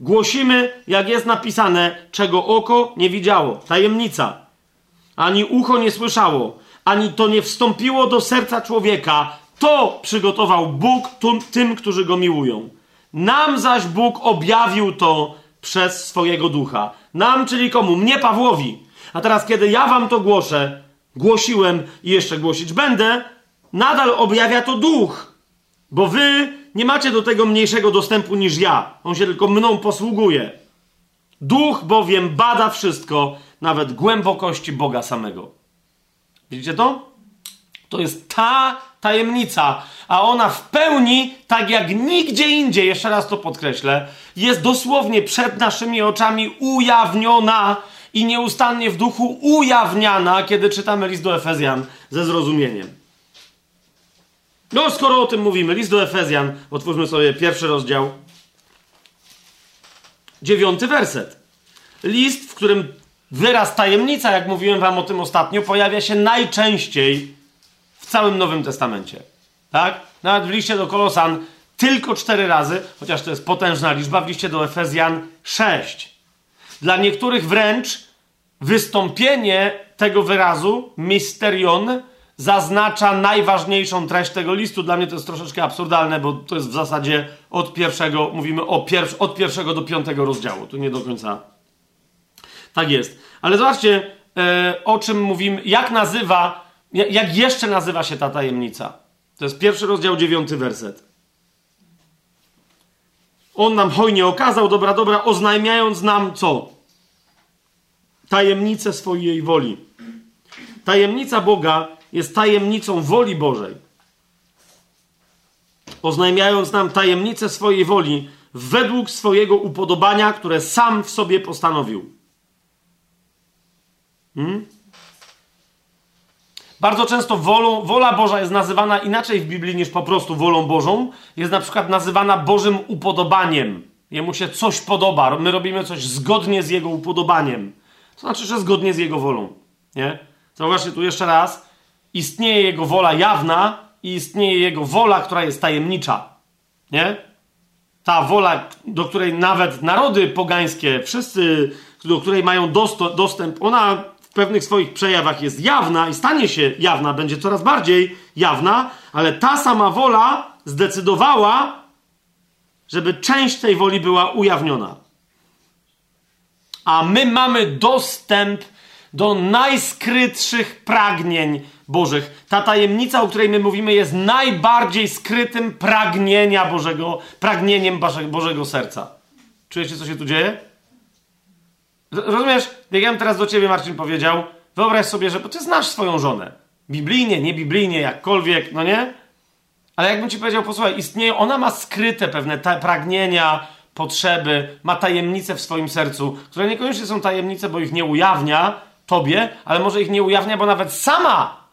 Głosimy, jak jest napisane, czego oko nie widziało. Tajemnica. Ani ucho nie słyszało, ani to nie wstąpiło do serca człowieka. To przygotował Bóg tym, którzy go miłują. Nam zaś Bóg objawił to przez swojego ducha. Nam, czyli komu? Mnie, Pawłowi. A teraz, kiedy ja wam to głoszę, głosiłem i jeszcze głosić będę, nadal objawia to duch. Bo wy nie macie do tego mniejszego dostępu niż ja. On się tylko mną posługuje. Duch bowiem bada wszystko, nawet głębokości Boga samego. Widzicie to? To jest ta tajemnica, a ona w pełni, tak jak nigdzie indziej, jeszcze raz to podkreślę, jest dosłownie przed naszymi oczami ujawniona i nieustannie w duchu ujawniana, kiedy czytamy list do Efezjan ze zrozumieniem. No, skoro o tym mówimy, list do Efezjan, otwórzmy sobie pierwszy rozdział, dziewiąty werset. List, w którym wyraz tajemnica, jak mówiłem wam o tym ostatnio, pojawia się najczęściej w całym Nowym Testamencie. Tak? Nawet w liście do Kolosan tylko cztery razy, chociaż to jest potężna liczba, w liście do Efezjan sześć. Dla niektórych wręcz wystąpienie tego wyrazu, misterion, zaznacza najważniejszą treść tego listu. Dla mnie to jest troszeczkę absurdalne, bo to jest w zasadzie od pierwszego, mówimy o pier od pierwszego do piątego rozdziału. Tu nie do końca tak jest. Ale zobaczcie, e, o czym mówimy, jak nazywa, jak jeszcze nazywa się ta tajemnica. To jest pierwszy rozdział, dziewiąty werset. On nam hojnie okazał, dobra, dobra, oznajmiając nam co? Tajemnicę swojej woli. Tajemnica Boga jest tajemnicą woli Bożej. Oznajmiając nam tajemnicę swojej woli według swojego upodobania, które sam w sobie postanowił. Hmm? Bardzo często wolą, wola Boża jest nazywana inaczej w Biblii niż po prostu wolą Bożą. Jest na przykład nazywana Bożym upodobaniem. Jemu się coś podoba. My robimy coś zgodnie z Jego upodobaniem. To znaczy, że zgodnie z Jego wolą. Nie? Zauważcie tu jeszcze raz. Istnieje Jego wola jawna i istnieje Jego wola, która jest tajemnicza. Nie? Ta wola, do której nawet narody pogańskie, wszyscy, do której mają dostęp, ona pewnych swoich przejawach jest jawna i stanie się jawna, będzie coraz bardziej jawna, ale ta sama wola zdecydowała, żeby część tej woli była ujawniona. A my mamy dostęp do najskrytszych pragnień Bożych. Ta tajemnica, o której my mówimy, jest najbardziej skrytym pragnienia Bożego, pragnieniem Bożego serca. Czujecie, co się tu dzieje? Rozumiesz? Jak ja bym teraz do ciebie, Marcin, powiedział, wyobraź sobie, że ty znasz swoją żonę. Biblijnie, nie biblijnie, jakkolwiek, no nie? Ale jakbym ci powiedział, posłuchaj, istnieje, ona ma skryte pewne pragnienia, potrzeby, ma tajemnice w swoim sercu, które niekoniecznie są tajemnice, bo ich nie ujawnia tobie, ale może ich nie ujawnia, bo nawet sama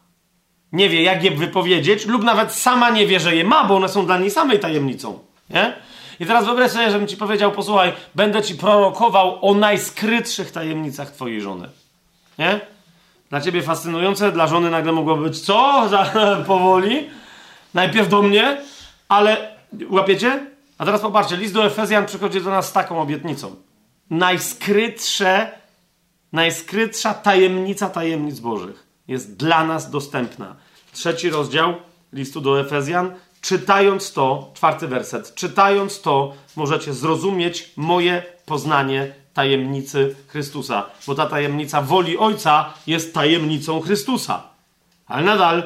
nie wie, jak je wypowiedzieć, lub nawet sama nie wie, że je ma, bo one są dla niej samej tajemnicą. Nie? I teraz wyobraź sobie, żebym ci powiedział, posłuchaj, będę ci prorokował o najskrytszych tajemnicach twojej żony. Nie? Dla ciebie fascynujące, dla żony nagle mogło być co? Za, powoli. Najpierw do mnie, ale łapiecie? A teraz popatrzcie, list do Efezjan przychodzi do nas z taką obietnicą. Najskrytsze, najskrytsza tajemnica tajemnic Bożych jest dla nas dostępna. Trzeci rozdział listu do Efezjan. Czytając to, czwarty werset, czytając to, możecie zrozumieć moje poznanie tajemnicy Chrystusa, bo ta tajemnica woli Ojca jest tajemnicą Chrystusa. Ale nadal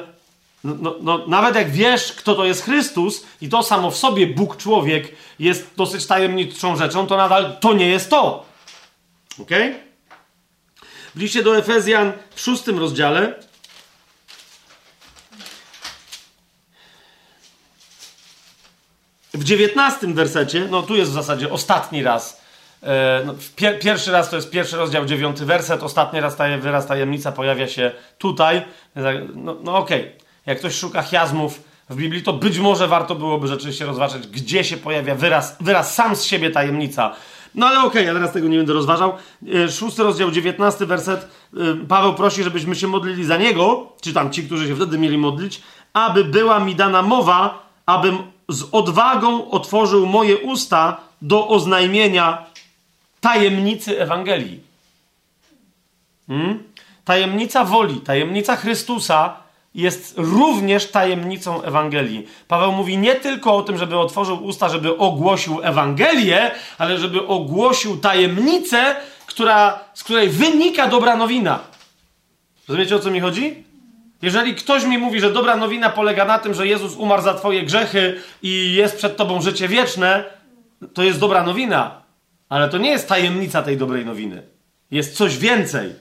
no, no, no, nawet jak wiesz, kto to jest Chrystus i to samo w sobie Bóg człowiek jest dosyć tajemniczą rzeczą, to nadal to nie jest to. Ok? W liście do Efezjan w szóstym rozdziale w dziewiętnastym wersecie, no tu jest w zasadzie ostatni raz, e, no, pier, pierwszy raz to jest pierwszy rozdział, dziewiąty werset, ostatni raz ta wyraz tajemnica pojawia się tutaj. No, no okej. Okay jak ktoś szuka chiasmów w Biblii, to być może warto byłoby rzeczywiście rozważać, gdzie się pojawia wyraz, wyraz sam z siebie tajemnica. No ale okej, okay, ja teraz tego nie będę rozważał. E, szósty rozdział, dziewiętnasty werset. E, Paweł prosi, żebyśmy się modlili za niego, czy tam ci, którzy się wtedy mieli modlić, aby była mi dana mowa, abym z odwagą otworzył moje usta do oznajmienia tajemnicy Ewangelii. Hmm? Tajemnica woli, tajemnica Chrystusa jest również tajemnicą Ewangelii. Paweł mówi nie tylko o tym, żeby otworzył usta, żeby ogłosił Ewangelię, ale żeby ogłosił tajemnicę, która, z której wynika dobra nowina. Rozumiecie o co mi chodzi? Jeżeli ktoś mi mówi, że dobra nowina polega na tym, że Jezus umarł za Twoje grzechy i jest przed Tobą życie wieczne, to jest dobra nowina. Ale to nie jest tajemnica tej dobrej nowiny. Jest coś więcej.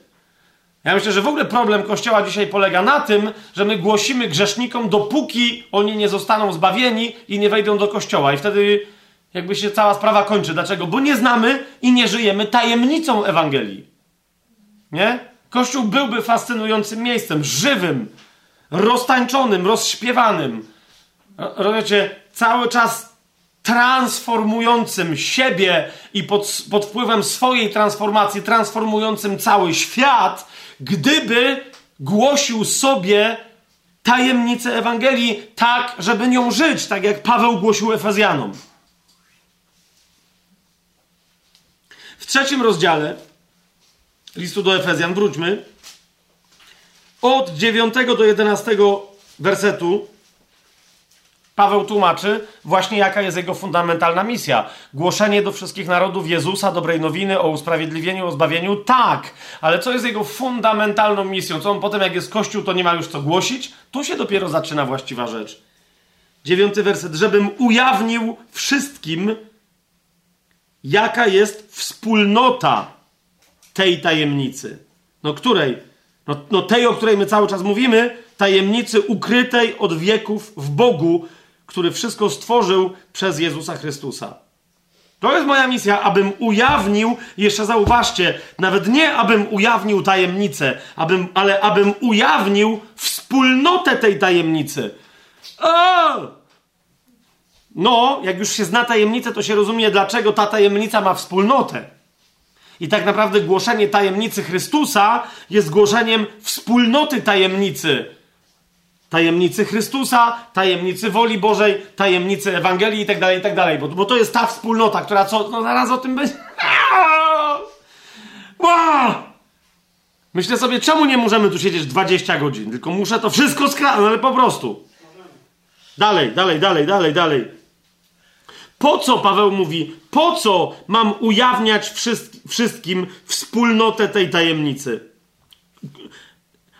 Ja myślę, że w ogóle problem Kościoła dzisiaj polega na tym, że my głosimy grzesznikom, dopóki oni nie zostaną zbawieni i nie wejdą do Kościoła. I wtedy jakby się cała sprawa kończy. Dlaczego? Bo nie znamy i nie żyjemy tajemnicą Ewangelii. Nie? Kościół byłby fascynującym miejscem, żywym, roztańczonym, rozśpiewanym. Rozumiecie? Cały czas transformującym siebie i pod, pod wpływem swojej transformacji, transformującym cały świat, gdyby głosił sobie tajemnicę Ewangelii tak, żeby nią żyć, tak jak Paweł głosił Efezjanom. W trzecim rozdziale listu do Efezjan, wróćmy, od 9 do 11 wersetu Paweł tłumaczy właśnie, jaka jest jego fundamentalna misja. Głoszenie do wszystkich narodów Jezusa, dobrej nowiny o usprawiedliwieniu, o zbawieniu, tak. Ale co jest jego fundamentalną misją? Co on potem, jak jest Kościół, to nie ma już co głosić? Tu się dopiero zaczyna właściwa rzecz. Dziewiąty werset. Żebym ujawnił wszystkim, jaka jest wspólnota tej tajemnicy. No której? No, no tej, o której my cały czas mówimy, tajemnicy ukrytej od wieków w Bogu, który wszystko stworzył przez Jezusa Chrystusa. To jest moja misja, abym ujawnił, jeszcze zauważcie, nawet nie abym ujawnił tajemnicę, abym, ale abym ujawnił wspólnotę tej tajemnicy. No, jak już się zna tajemnicę, to się rozumie, dlaczego ta tajemnica ma wspólnotę. I tak naprawdę głoszenie tajemnicy Chrystusa jest głoszeniem wspólnoty tajemnicy tajemnicy Chrystusa, tajemnicy woli Bożej, tajemnicy Ewangelii itd., tak itd., tak bo, bo to jest ta wspólnota, która co, no zaraz o tym będzie. Myślę sobie, czemu nie możemy tu siedzieć 20 godzin, tylko muszę to wszystko skradać, ale po prostu. Dalej, dalej, dalej, dalej, dalej. Po co, Paweł mówi, po co mam ujawniać wszystkim wspólnotę tej tajemnicy?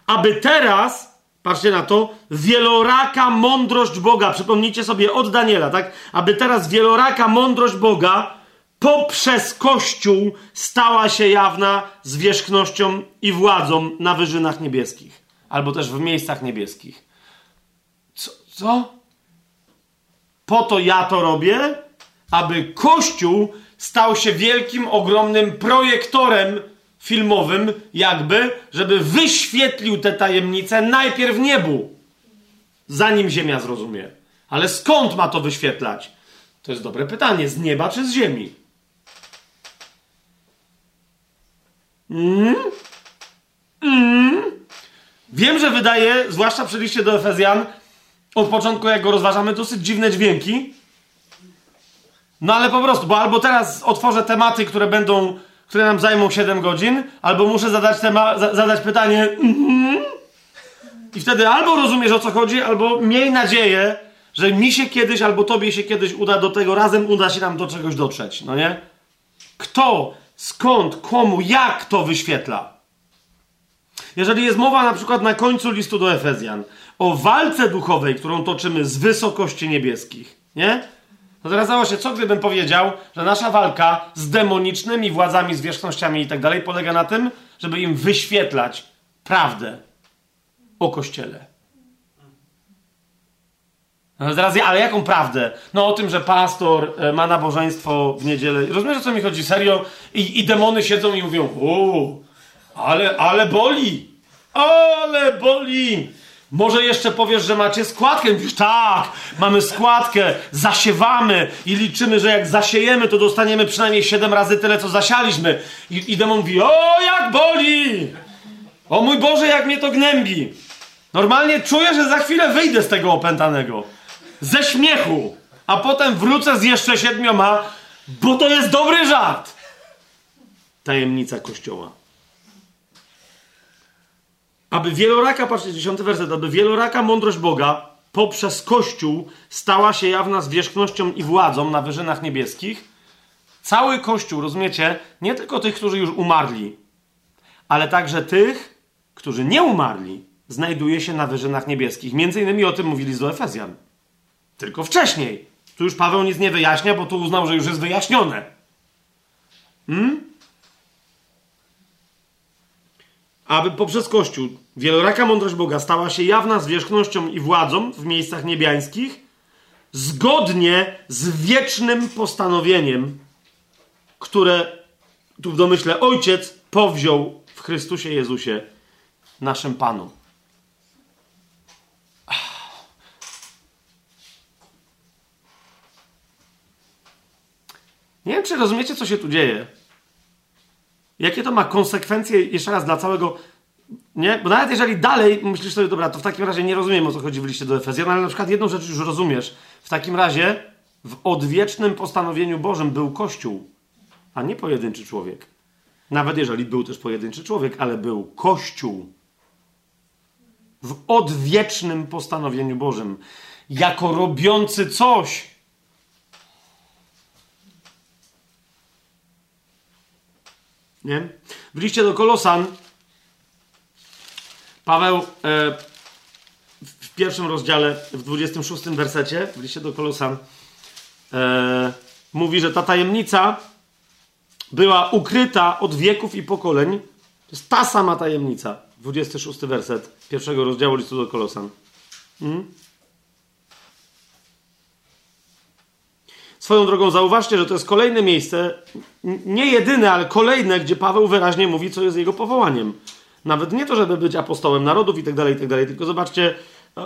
aby teraz, patrzcie na to, wieloraka mądrość Boga, przypomnijcie sobie od Daniela, tak? Aby teraz wieloraka mądrość Boga poprzez Kościół stała się jawna zwierzchnością i władzą na wyżynach niebieskich, albo też w miejscach niebieskich. Co? co? Po to ja to robię, aby Kościół stał się wielkim, ogromnym projektorem filmowym, jakby, żeby wyświetlił te tajemnice najpierw niebu, zanim Ziemia zrozumie. Ale skąd ma to wyświetlać? To jest dobre pytanie. Z nieba czy z ziemi? Mm? Mm? Wiem, że wydaje, zwłaszcza przy liście do Efezjan, od początku jak go rozważamy, dosyć dziwne dźwięki. No ale po prostu, bo albo teraz otworzę tematy, które będą, które nam zajmą 7 godzin, albo muszę zadać, tema, za, zadać pytanie mm? i wtedy albo rozumiesz o co chodzi, albo miej nadzieję, że mi się kiedyś, albo tobie się kiedyś uda do tego, razem uda się nam do czegoś dotrzeć, no nie? Kto, skąd, komu, jak to wyświetla? Jeżeli jest mowa na przykład na końcu listu do Efezjan o walce duchowej, którą toczymy z wysokości niebieskich, nie? To teraz załóż się, co gdybym powiedział, że nasza walka z demonicznymi władzami, zwierzchnościami i tak dalej polega na tym, żeby im wyświetlać prawdę o Kościele. No teraz, ale jaką prawdę? No o tym, że pastor e, ma nabożeństwo w niedzielę. Rozumiesz, o co mi chodzi? Serio? I, i demony siedzą i mówią, uuu, ale, ale boli. Ale boli. Może jeszcze powiesz, że macie składkę. Mówisz, tak, mamy składkę, zasiewamy i liczymy, że jak zasiejemy, to dostaniemy przynajmniej 7 razy tyle, co zasialiśmy. I, i demon mówi, o, jak boli! O mój Boże, jak mnie to gnębi! Normalnie czuję, że za chwilę wyjdę z tego opętanego. Ze śmiechu. A potem wrócę z jeszcze siedmioma, bo to jest dobry żart. Tajemnica Kościoła. Aby wieloraka, patrzcie, dziesiąty werset, aby wieloraka mądrość Boga poprzez Kościół stała się jawna zwierzchnością i władzą na wyżynach niebieskich. Cały Kościół, rozumiecie, nie tylko tych, którzy już umarli, ale także tych, którzy nie umarli, znajduje się na wyżynach niebieskich. Między innymi o tym mówili z Efezjan. Tylko wcześniej. Tu już Paweł nic nie wyjaśnia, bo tu uznał, że już jest wyjaśnione. Hmm? Aby poprzez Kościół wieloraka mądrość Boga stała się jawna zwierzchnością i władzą w miejscach niebiańskich, zgodnie z wiecznym postanowieniem, które tu w domyśle Ojciec powziął w Chrystusie Jezusie, naszym Panu. Nie wiem, czy rozumiecie, co się tu dzieje. Jakie to ma konsekwencje, jeszcze raz, dla całego. Nie? Bo nawet jeżeli dalej myślisz sobie, dobra, to w takim razie nie rozumiem, o co chodzi w liście do Efezjan, ale na przykład jedną rzecz już rozumiesz. W takim razie w odwiecznym postanowieniu Bożym był Kościół, a nie pojedynczy człowiek. Nawet jeżeli był też pojedynczy człowiek, ale był Kościół. W odwiecznym postanowieniu Bożym. Jako robiący coś, Nie? W liście do Kolosan Paweł e, w pierwszym rozdziale, w 26 wersecie, w liście do Kolosan e, mówi, że ta tajemnica była ukryta od wieków i pokoleń. To jest ta sama tajemnica. 26 werset pierwszego rozdziału listu do Kolosan. Hmm? Swoją drogą zauważcie, że to jest kolejne miejsce, nie jedyne, ale kolejne, gdzie Paweł wyraźnie mówi, co jest jego powołaniem. Nawet nie to, żeby być apostołem narodów i tak dalej, i tak dalej, tylko zobaczcie,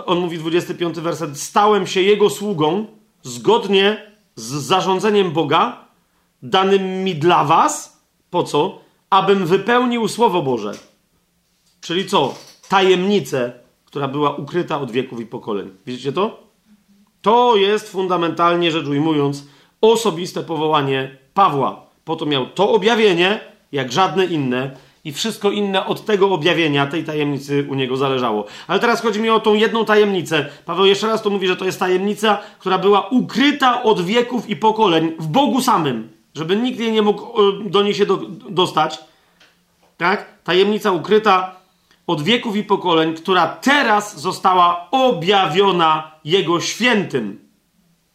on mówi 25 werset, stałem się jego sługą zgodnie z zarządzeniem Boga, danym mi dla was, po co? Abym wypełnił Słowo Boże. Czyli co? Tajemnicę, która była ukryta od wieków i pokoleń. Widzicie to? To jest fundamentalnie rzecz ujmując osobiste powołanie Pawła. Po to miał to objawienie, jak żadne inne, i wszystko inne od tego objawienia, tej tajemnicy u niego zależało. Ale teraz chodzi mi o tą jedną tajemnicę. Paweł jeszcze raz to mówi, że to jest tajemnica, która była ukryta od wieków i pokoleń w Bogu samym, żeby nikt jej nie mógł do niej się do, dostać. Tak? Tajemnica ukryta od wieków i pokoleń, która teraz została objawiona Jego świętym,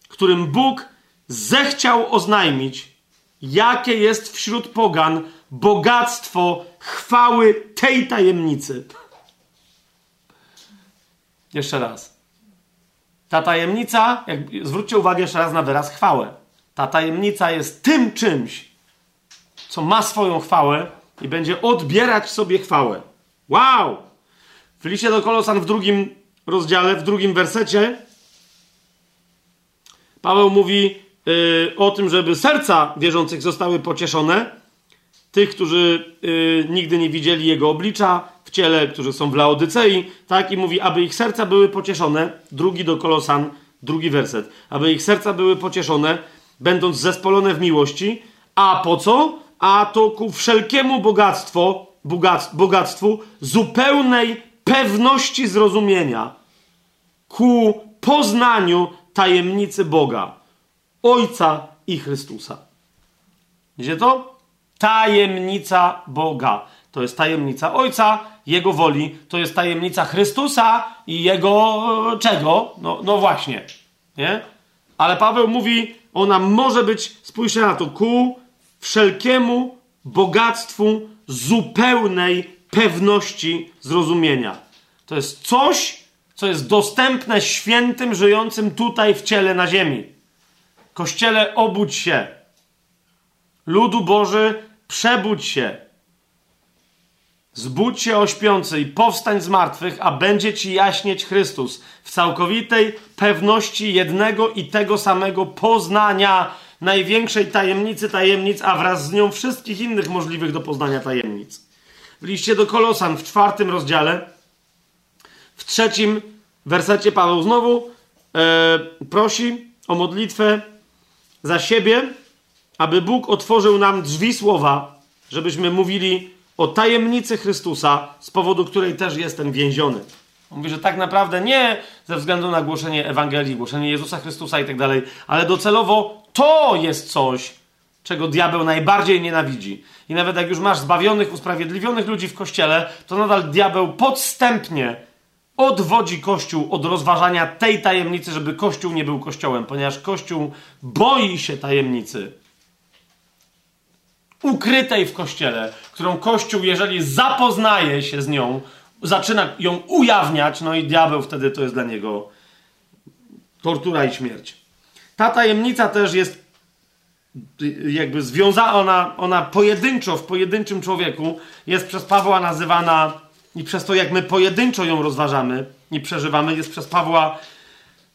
którym Bóg zechciał oznajmić, jakie jest wśród pogan bogactwo chwały tej tajemnicy. Jeszcze raz. Ta tajemnica, jak, zwróćcie uwagę jeszcze raz na wyraz chwałę. Ta tajemnica jest tym czymś, co ma swoją chwałę i będzie odbierać sobie chwałę. Wow! W liście do Kolosan w drugim rozdziale, w drugim wersecie Paweł mówi o tym, żeby serca wierzących zostały pocieszone, tych, którzy yy, nigdy nie widzieli Jego oblicza w ciele, którzy są w Laodycei, tak? I mówi, aby ich serca były pocieszone, drugi do Kolosan, drugi werset, aby ich serca były pocieszone, będąc zespolone w miłości, a po co? A to ku wszelkiemu bogactwo, bogactwu, zupełnej pewności zrozumienia, ku poznaniu tajemnicy Boga, Ojca i Chrystusa. Widzicie to? Tajemnica Boga. To jest tajemnica Ojca, Jego woli, to jest tajemnica Chrystusa i Jego e, czego? No, no właśnie. Nie? Ale Paweł mówi, ona może być, spójrzcie na to, ku wszelkiemu bogactwu zupełnej pewności zrozumienia. To jest coś, co jest dostępne świętym żyjącym tutaj w ciele na ziemi. Kościele, obudź się. Ludu Boży, przebudź się. Zbudź się o śpiący i powstań z martwych, a będzie ci jaśnieć Chrystus w całkowitej pewności jednego i tego samego poznania największej tajemnicy tajemnic, a wraz z nią wszystkich innych możliwych do poznania tajemnic. W liście do Kolosan w czwartym rozdziale, w trzecim wersecie Paweł znowu e, prosi o modlitwę za siebie, aby Bóg otworzył nam drzwi słowa, żebyśmy mówili o tajemnicy Chrystusa, z powodu której też jestem więziony. On mówi, że tak naprawdę nie ze względu na głoszenie Ewangelii, głoszenie Jezusa Chrystusa i tak dalej, ale docelowo to jest coś, czego diabeł najbardziej nienawidzi. I nawet jak już masz zbawionych, usprawiedliwionych ludzi w kościele, to nadal diabeł podstępnie odwodzi Kościół od rozważania tej tajemnicy, żeby Kościół nie był Kościołem, ponieważ Kościół boi się tajemnicy ukrytej w Kościele, którą Kościół, jeżeli zapoznaje się z nią, zaczyna ją ujawniać, no i diabeł wtedy to jest dla niego tortura i śmierć. Ta tajemnica też jest jakby związana, ona, ona pojedynczo, w pojedynczym człowieku jest przez Pawła nazywana i przez to, jak my pojedynczo ją rozważamy i przeżywamy, jest przez Pawła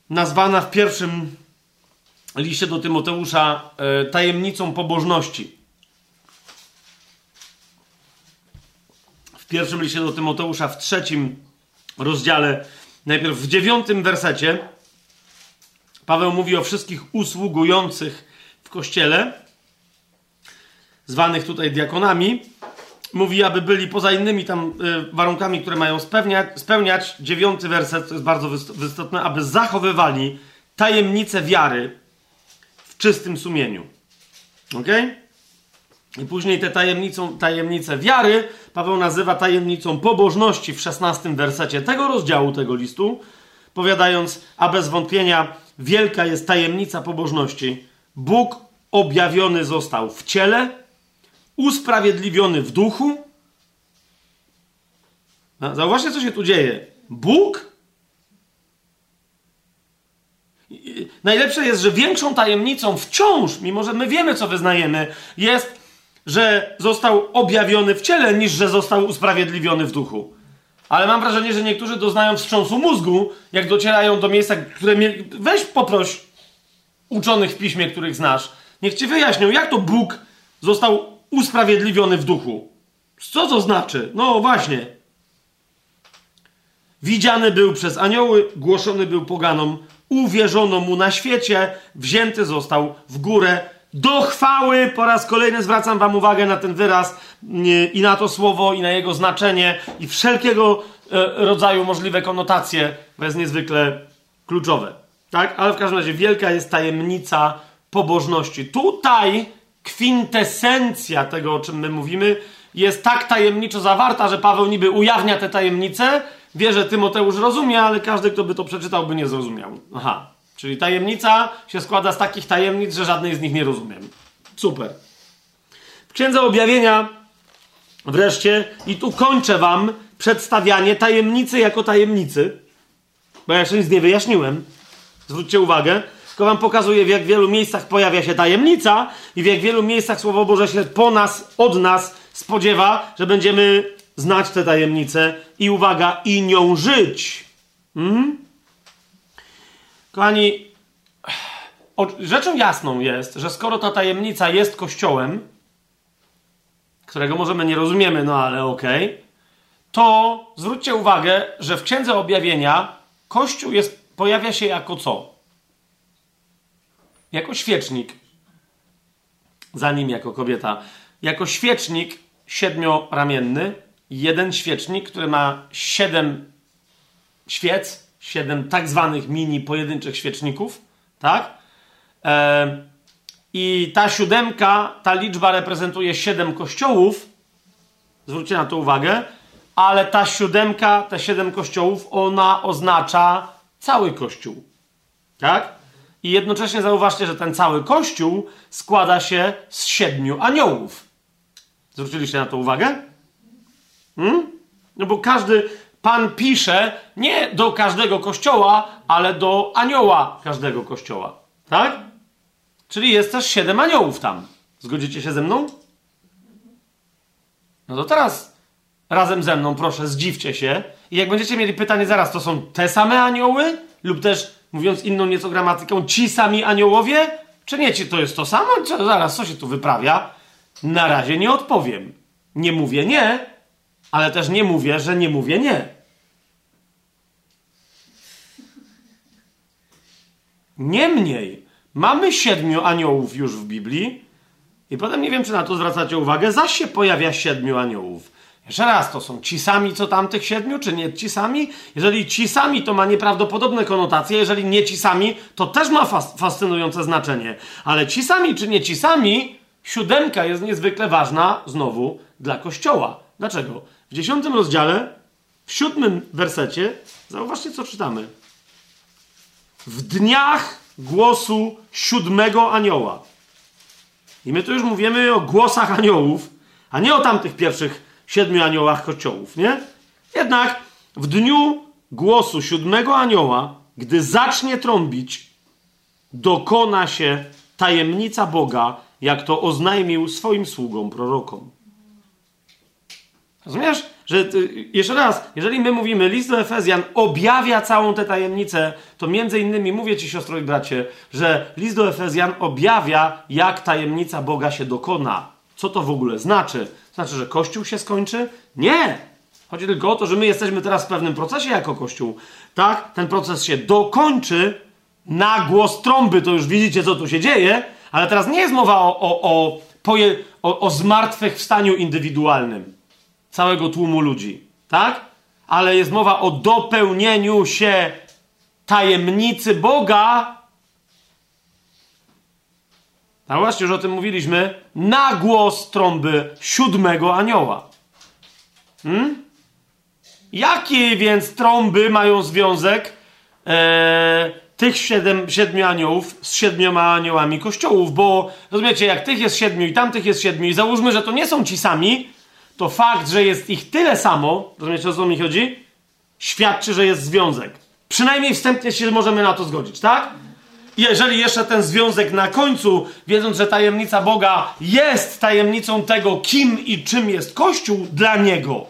nazwana w pierwszym liście do Tymoteusza e, tajemnicą pobożności. W pierwszym liście do Tymoteusza, w trzecim rozdziale, najpierw w dziewiątym wersecie, Paweł mówi o wszystkich usługujących w kościele, zwanych tutaj diakonami, mówi, aby byli poza innymi tam y, warunkami, które mają spełniać, spełniać. Dziewiąty werset, to jest bardzo istotne, aby zachowywali tajemnicę wiary w czystym sumieniu. Ok? I później tę tajemnicę wiary Paweł nazywa tajemnicą pobożności w szesnastym wersecie tego rozdziału tego listu, powiadając, a bez wątpienia wielka jest tajemnica pobożności. Bóg objawiony został w ciele, usprawiedliwiony w duchu. Zauważcie, co się tu dzieje. Bóg. Najlepsze jest, że większą tajemnicą wciąż, mimo że my wiemy, co wyznajemy, jest, że został objawiony w ciele, niż że został usprawiedliwiony w duchu. Ale mam wrażenie, że niektórzy doznają wstrząsu mózgu, jak docierają do miejsca, które. Mie... Weź poproś uczonych w piśmie, których znasz. Niech ci wyjaśnią, jak to Bóg został usprawiedliwiony w duchu. Co to znaczy? No właśnie. Widziany był przez anioły, głoszony był poganom, uwierzono mu na świecie, wzięty został w górę do chwały. Po raz kolejny zwracam Wam uwagę na ten wyraz i na to słowo, i na jego znaczenie, i wszelkiego e, rodzaju możliwe konotacje, bo jest niezwykle kluczowe. Tak? Ale w każdym razie wielka jest tajemnica pobożności. Tutaj kwintesencja tego, o czym my mówimy, jest tak tajemniczo zawarta, że Paweł niby ujawnia te tajemnice, wie, że Tymoteusz rozumie, ale każdy, kto by to przeczytał, by nie zrozumiał. Aha. Czyli tajemnica się składa z takich tajemnic, że żadnej z nich nie rozumiem. Super. W Księdze Objawienia wreszcie, i tu kończę wam przedstawianie tajemnicy jako tajemnicy, bo ja jeszcze nic nie wyjaśniłem. Zwróćcie uwagę. Tylko wam pokazuję, w jak wielu miejscach pojawia się tajemnica i w jak wielu miejscach Słowo Boże się po nas, od nas spodziewa, że będziemy znać tę tajemnicę i uwaga, i nią żyć. Hmm? Kochani, rzeczą jasną jest, że skoro ta tajemnica jest Kościołem, którego możemy nie rozumiemy, no ale okej, okay, to zwróćcie uwagę, że w Księdze Objawienia Kościół jest, pojawia się jako co? Jako świecznik. Za nim jako kobieta. Jako świecznik siedmioramienny. Jeden świecznik, który ma siedem świec, siedem tak zwanych mini pojedynczych świeczników, tak? E, I ta siódemka, ta liczba reprezentuje siedem kościołów. Zwróćcie na to uwagę. Ale ta siódemka, te siedem kościołów, ona oznacza cały kościół. Tak? I jednocześnie zauważcie, że ten cały kościół składa się z siedmiu aniołów. Zwróciliście na to uwagę? Hmm? No bo każdy, Pan pisze nie do każdego kościoła, ale do anioła każdego kościoła. Tak? Czyli jest też siedem aniołów tam. Zgodzicie się ze mną? No to teraz razem ze mną, proszę, zdziwcie się. I jak będziecie mieli pytanie zaraz, to są te same anioły? Lub też, mówiąc inną nieco gramatyką, ci sami aniołowie? Czy nie, ci to jest to samo? Co, zaraz, co się tu wyprawia? Na razie nie odpowiem. Nie mówię nie, ale też nie mówię, że nie mówię nie. Niemniej, mamy siedmiu aniołów już w Biblii i potem nie wiem, czy na to zwracacie uwagę, zaś się pojawia siedmiu aniołów. Jeszcze raz, to są ci sami, co tamtych siedmiu, czy nie ci sami? Jeżeli ci sami, to ma nieprawdopodobne konotacje, jeżeli nie ci sami, to też ma fas fascynujące znaczenie. Ale ci sami, czy nie ci sami, siódemka jest niezwykle ważna, znowu, dla Kościoła. Dlaczego? W dziesiątym rozdziale, w siódmym wersecie, zauważcie, co czytamy. W dniach głosu siódmego anioła. I my tu już mówimy o głosach aniołów, a nie o tamtych pierwszych siedmiu aniołach kościołów, nie? Jednak w dniu głosu siódmego anioła, gdy zacznie trąbić, dokona się tajemnica Boga, jak to oznajmił swoim sługom prorokom. Rozumiesz? Że y, jeszcze raz, jeżeli my mówimy, list do Efezjan objawia całą tę tajemnicę, to między innymi mówię ci, siostro i bracie, że list do Efezjan objawia, jak tajemnica Boga się dokona. Co to w ogóle znaczy? Znaczy, że Kościół się skończy? Nie! Chodzi tylko o to, że my jesteśmy teraz w pewnym procesie jako Kościół. Tak? Ten proces się dokończy na głos trąby, to już widzicie, co tu się dzieje, ale teraz nie jest mowa o, o, o, o, o zmartwychwstaniu indywidualnym całego tłumu ludzi. Tak? Ale jest mowa o dopełnieniu się tajemnicy Boga a właśnie, już o tym mówiliśmy, na głos trąby siódmego anioła. Hmm? Jakie więc trąby mają związek e, tych siedem, siedmiu aniołów z siedmioma aniołami kościołów? Bo rozumiecie, jak tych jest siedmiu i tamtych jest siedmiu i załóżmy, że to nie są ci sami, to fakt, że jest ich tyle samo, rozumiecie o co mi chodzi? Świadczy, że jest związek. Przynajmniej wstępnie się możemy na to zgodzić, tak? Jeżeli jeszcze ten związek na końcu, wiedząc, że tajemnica Boga jest tajemnicą tego, kim i czym jest Kościół dla Niego.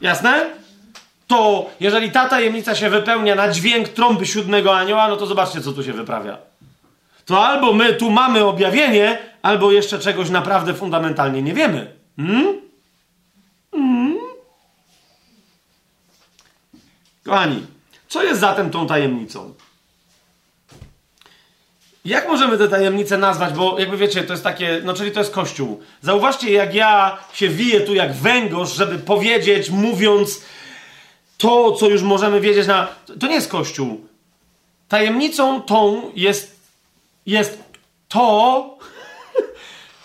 Jasne? To jeżeli ta tajemnica się wypełnia na dźwięk trąby siódmego anioła, no to zobaczcie, co tu się wyprawia. To albo my tu mamy objawienie, albo jeszcze czegoś naprawdę fundamentalnie nie wiemy. Hmm? Hmm? Kochani, co jest zatem tą tajemnicą? Jak możemy te tajemnice nazwać? Bo jakby wiecie, to jest takie, no czyli to jest Kościół. Zauważcie, jak ja się wiję tu jak węgorz, żeby powiedzieć, mówiąc to, co już możemy wiedzieć na... To nie jest Kościół. Tajemnicą tą jest, jest to,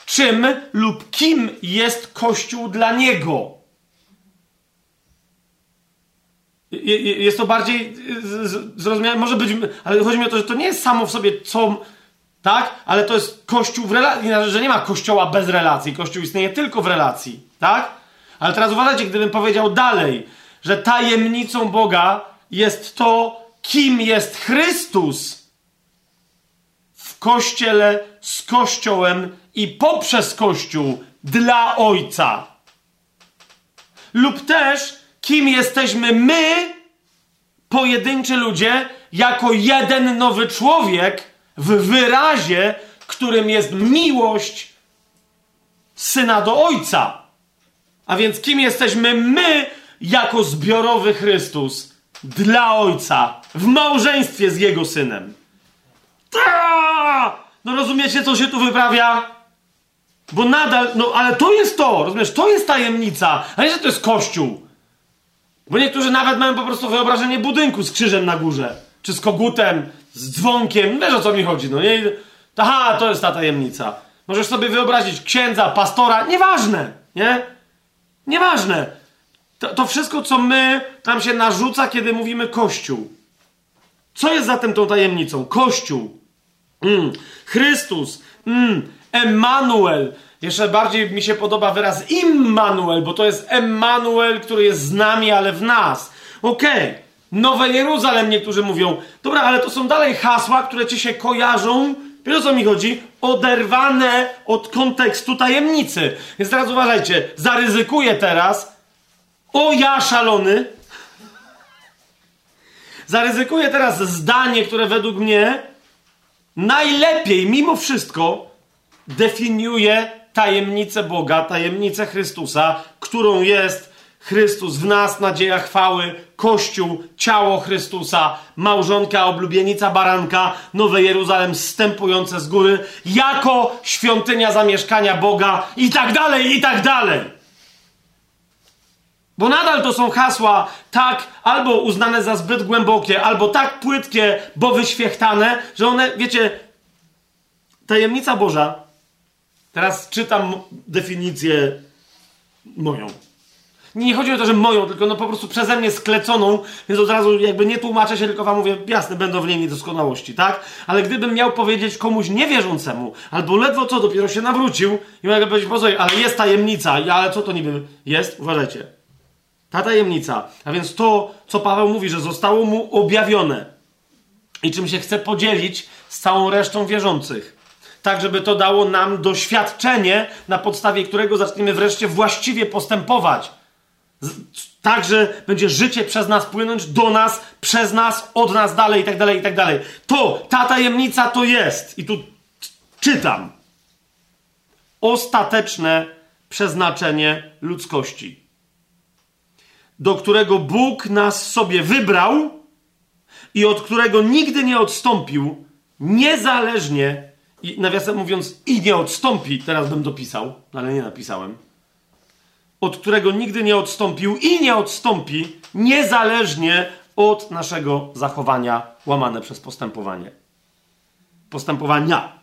czym lub kim jest Kościół dla Niego. Jest to bardziej zrozumiałe, może być, ale chodzi mi o to, że to nie jest samo w sobie co, tak? Ale to jest Kościół w relacji, że nie ma Kościoła bez relacji. Kościół istnieje tylko w relacji, tak? Ale teraz uważajcie, gdybym powiedział dalej, że tajemnicą Boga jest to, kim jest Chrystus w Kościele, z Kościołem i poprzez Kościół dla Ojca. Lub też, kim jesteśmy my, pojedynczy ludzie, jako jeden nowy człowiek w wyrazie, którym jest miłość syna do ojca. A więc kim jesteśmy my, jako zbiorowy Chrystus dla ojca w małżeństwie z jego synem? Ta! No rozumiecie, co się tu wyprawia? Bo nadal, no ale to jest to, rozumiesz, to jest tajemnica, a nie, że to jest kościół. Bo niektórzy nawet mają po prostu wyobrażenie budynku z krzyżem na górze, czy z kogutem, z dzwonkiem, wiesz o co mi chodzi, no nie? Aha, to jest ta tajemnica. Możesz sobie wyobrazić księdza, pastora, nieważne, nie? Nieważne. To, to wszystko, co my, tam się narzuca, kiedy mówimy Kościół. Co jest zatem tą tajemnicą? Kościół. Mm. Chrystus. Mm. Emmanuel. Jeszcze bardziej mi się podoba wyraz Immanuel, bo to jest Emmanuel, który jest z nami, ale w nas. Okej. Okay. Nowe Jeruzalem niektórzy mówią. Dobra, ale to są dalej hasła, które ci się kojarzą. Wiesz o co mi chodzi? Oderwane od kontekstu tajemnicy. Więc teraz uważajcie, zaryzykuję teraz. O ja szalony. Zaryzykuję teraz zdanie, które według mnie najlepiej, mimo wszystko, definiuje tajemnicę Boga, tajemnicę Chrystusa, którą jest Chrystus w nas, nadzieja chwały, Kościół, ciało Chrystusa, małżonka, oblubienica baranka, Nowe Jeruzalem zstępujące z góry, jako świątynia zamieszkania Boga i tak dalej, i tak dalej. Bo nadal to są hasła tak albo uznane za zbyt głębokie, albo tak płytkie, bo wyświechtane, że one, wiecie, tajemnica Boża Teraz czytam definicję moją. Nie chodzi o to, że moją, tylko no po prostu przeze mnie skleconą, więc od razu jakby nie tłumaczę się, tylko wam mówię, jasne, będą w niej niedoskonałości, tak? Ale gdybym miał powiedzieć komuś niewierzącemu, albo ledwo co, dopiero się nawrócił i mogę powiedzieć, pozwól, ale jest tajemnica, ale co to niby jest? Uważajcie. Ta tajemnica, a więc to, co Paweł mówi, że zostało mu objawione i czym się chce podzielić z całą resztą wierzących tak żeby to dało nam doświadczenie, na podstawie którego zaczniemy wreszcie właściwie postępować. Tak, że będzie życie przez nas płynąć do nas, przez nas, od nas dalej i tak dalej, i tak dalej. To, ta tajemnica to jest. I tu czytam. Ostateczne przeznaczenie ludzkości, do którego Bóg nas sobie wybrał i od którego nigdy nie odstąpił, niezależnie i nawiasem mówiąc, i nie odstąpi, teraz bym dopisał, ale nie napisałem, od którego nigdy nie odstąpił i nie odstąpi, niezależnie od naszego zachowania łamane przez postępowanie. Postępowania.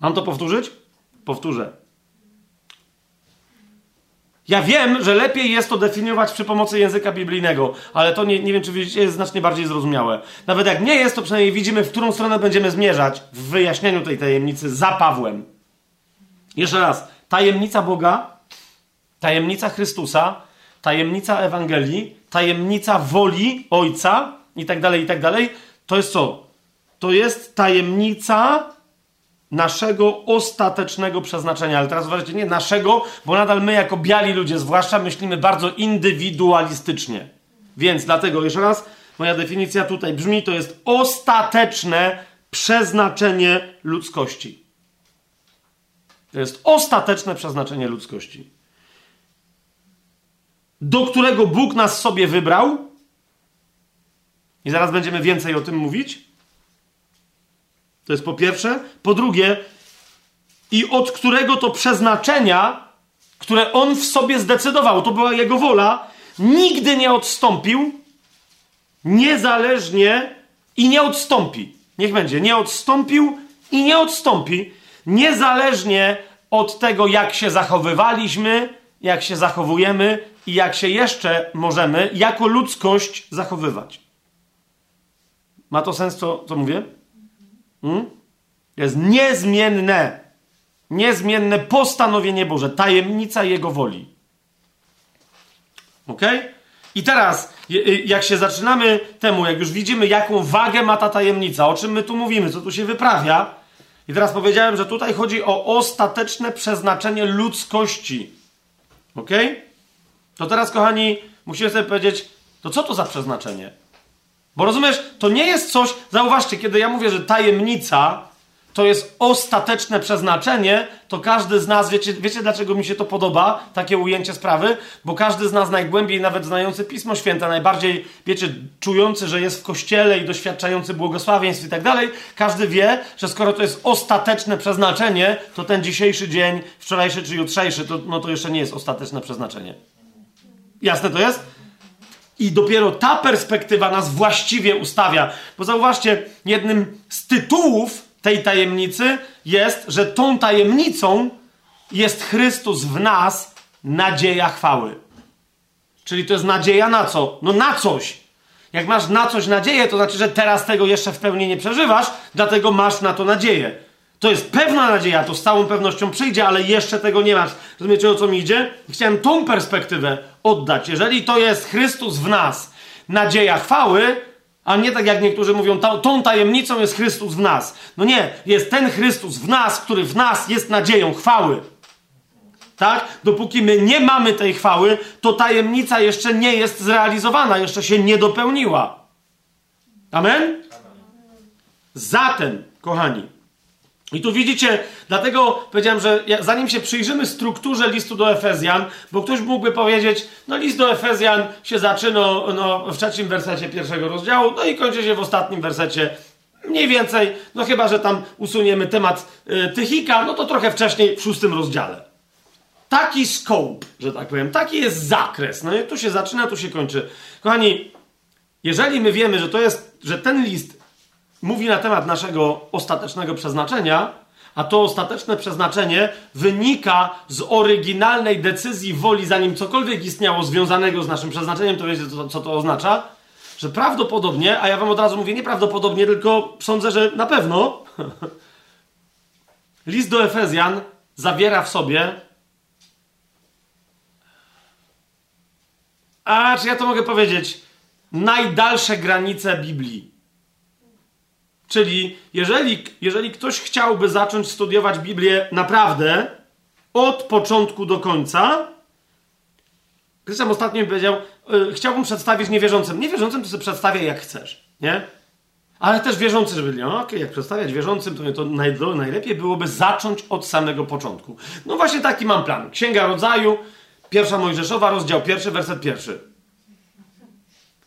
Mam to powtórzyć? Powtórzę. Ja wiem, że lepiej jest to definiować przy pomocy języka biblijnego, ale to nie, nie wiem, czy widzicie, jest znacznie bardziej zrozumiałe. Nawet jak nie jest, to przynajmniej widzimy, w którą stronę będziemy zmierzać w wyjaśnieniu tej tajemnicy za Pawłem. Jeszcze raz, tajemnica Boga, tajemnica Chrystusa, tajemnica Ewangelii, tajemnica woli Ojca i tak dalej, i tak dalej, to jest co? To jest tajemnica naszego ostatecznego przeznaczenia. Ale teraz uważajcie, nie naszego, bo nadal my jako biali ludzie, zwłaszcza myślimy bardzo indywidualistycznie. Więc dlatego jeszcze raz, moja definicja tutaj brzmi, to jest ostateczne przeznaczenie ludzkości. To jest ostateczne przeznaczenie ludzkości. Do którego Bóg nas sobie wybrał. I zaraz będziemy więcej o tym mówić to jest po pierwsze. Po drugie, i od którego to przeznaczenia, które on w sobie zdecydował, to była jego wola, nigdy nie odstąpił, niezależnie i nie odstąpi. Niech będzie, nie odstąpił i nie odstąpi, niezależnie od tego, jak się zachowywaliśmy, jak się zachowujemy i jak się jeszcze możemy jako ludzkość zachowywać. Ma to sens, co, co mówię? Hmm? Jest niezmienne. Niezmienne postanowienie Boże, tajemnica Jego woli. Ok? I teraz, jak się zaczynamy temu, jak już widzimy, jaką wagę ma ta tajemnica, o czym my tu mówimy, co tu się wyprawia, i teraz powiedziałem, że tutaj chodzi o ostateczne przeznaczenie ludzkości. Ok? To teraz, kochani, musimy sobie powiedzieć, to co to za przeznaczenie? Bo rozumiesz, to nie jest coś, zauważcie, kiedy ja mówię, że tajemnica to jest ostateczne przeznaczenie, to każdy z nas, wiecie, wiecie dlaczego mi się to podoba, takie ujęcie sprawy? Bo każdy z nas najgłębiej, nawet znający Pismo Święte, najbardziej, wiecie, czujący, że jest w Kościele i doświadczający błogosławieństw i tak dalej, każdy wie, że skoro to jest ostateczne przeznaczenie, to ten dzisiejszy dzień, wczorajszy czy jutrzejszy, to, no to jeszcze nie jest ostateczne przeznaczenie. Jasne to jest? I dopiero ta perspektywa nas właściwie ustawia. Bo zauważcie, jednym z tytułów tej tajemnicy jest, że tą tajemnicą jest Chrystus w nas, nadzieja chwały. Czyli to jest nadzieja na co? No na coś. Jak masz na coś nadzieję, to znaczy, że teraz tego jeszcze w pełni nie przeżywasz, dlatego masz na to nadzieję. To jest pewna nadzieja, to z całą pewnością przyjdzie, ale jeszcze tego nie masz. Rozumiecie o co mi idzie? Chciałem tą perspektywę oddać. Jeżeli to jest Chrystus w nas, nadzieja chwały, a nie tak jak niektórzy mówią, ta, tą tajemnicą jest Chrystus w nas. No nie, jest ten Chrystus w nas, który w nas jest nadzieją chwały. Tak? Dopóki my nie mamy tej chwały, to tajemnica jeszcze nie jest zrealizowana, jeszcze się nie dopełniła. Amen? Zatem, kochani, i tu widzicie, dlatego powiedziałem, że zanim się przyjrzymy strukturze listu do Efezjan, bo ktoś mógłby powiedzieć, no list do Efezjan się zaczyna no, w trzecim wersecie pierwszego rozdziału, no i kończy się w ostatnim wersecie mniej więcej, no chyba, że tam usuniemy temat y, Tychika, no to trochę wcześniej w szóstym rozdziale. Taki scope, że tak powiem, taki jest zakres. No i tu się zaczyna, tu się kończy. Kochani, jeżeli my wiemy, że to jest, że ten list mówi na temat naszego ostatecznego przeznaczenia, a to ostateczne przeznaczenie wynika z oryginalnej decyzji woli, zanim cokolwiek istniało związanego z naszym przeznaczeniem, to wiecie, co, to oznacza? Że prawdopodobnie, a ja wam od razu mówię nieprawdopodobnie, tylko sądzę, że na pewno, list do Efezjan zawiera w sobie. A czy ja to mogę powiedzieć? Najdalsze granice Biblii. Czyli jeżeli, jeżeli ktoś chciałby zacząć studiować Biblię naprawdę od początku do końca, Krystian ostatnio mi powiedział, yy, chciałbym przedstawić niewierzącym. Niewierzącym to sobie przedstawiaj jak chcesz, nie? Ale też wierzący, żeby byli, no okej, okay, jak przedstawiać wierzącym, to, to naj, najlepiej byłoby zacząć od samego początku. No właśnie taki mam plan. Księga Rodzaju, pierwsza Mojżeszowa, rozdział pierwszy, werset pierwszy.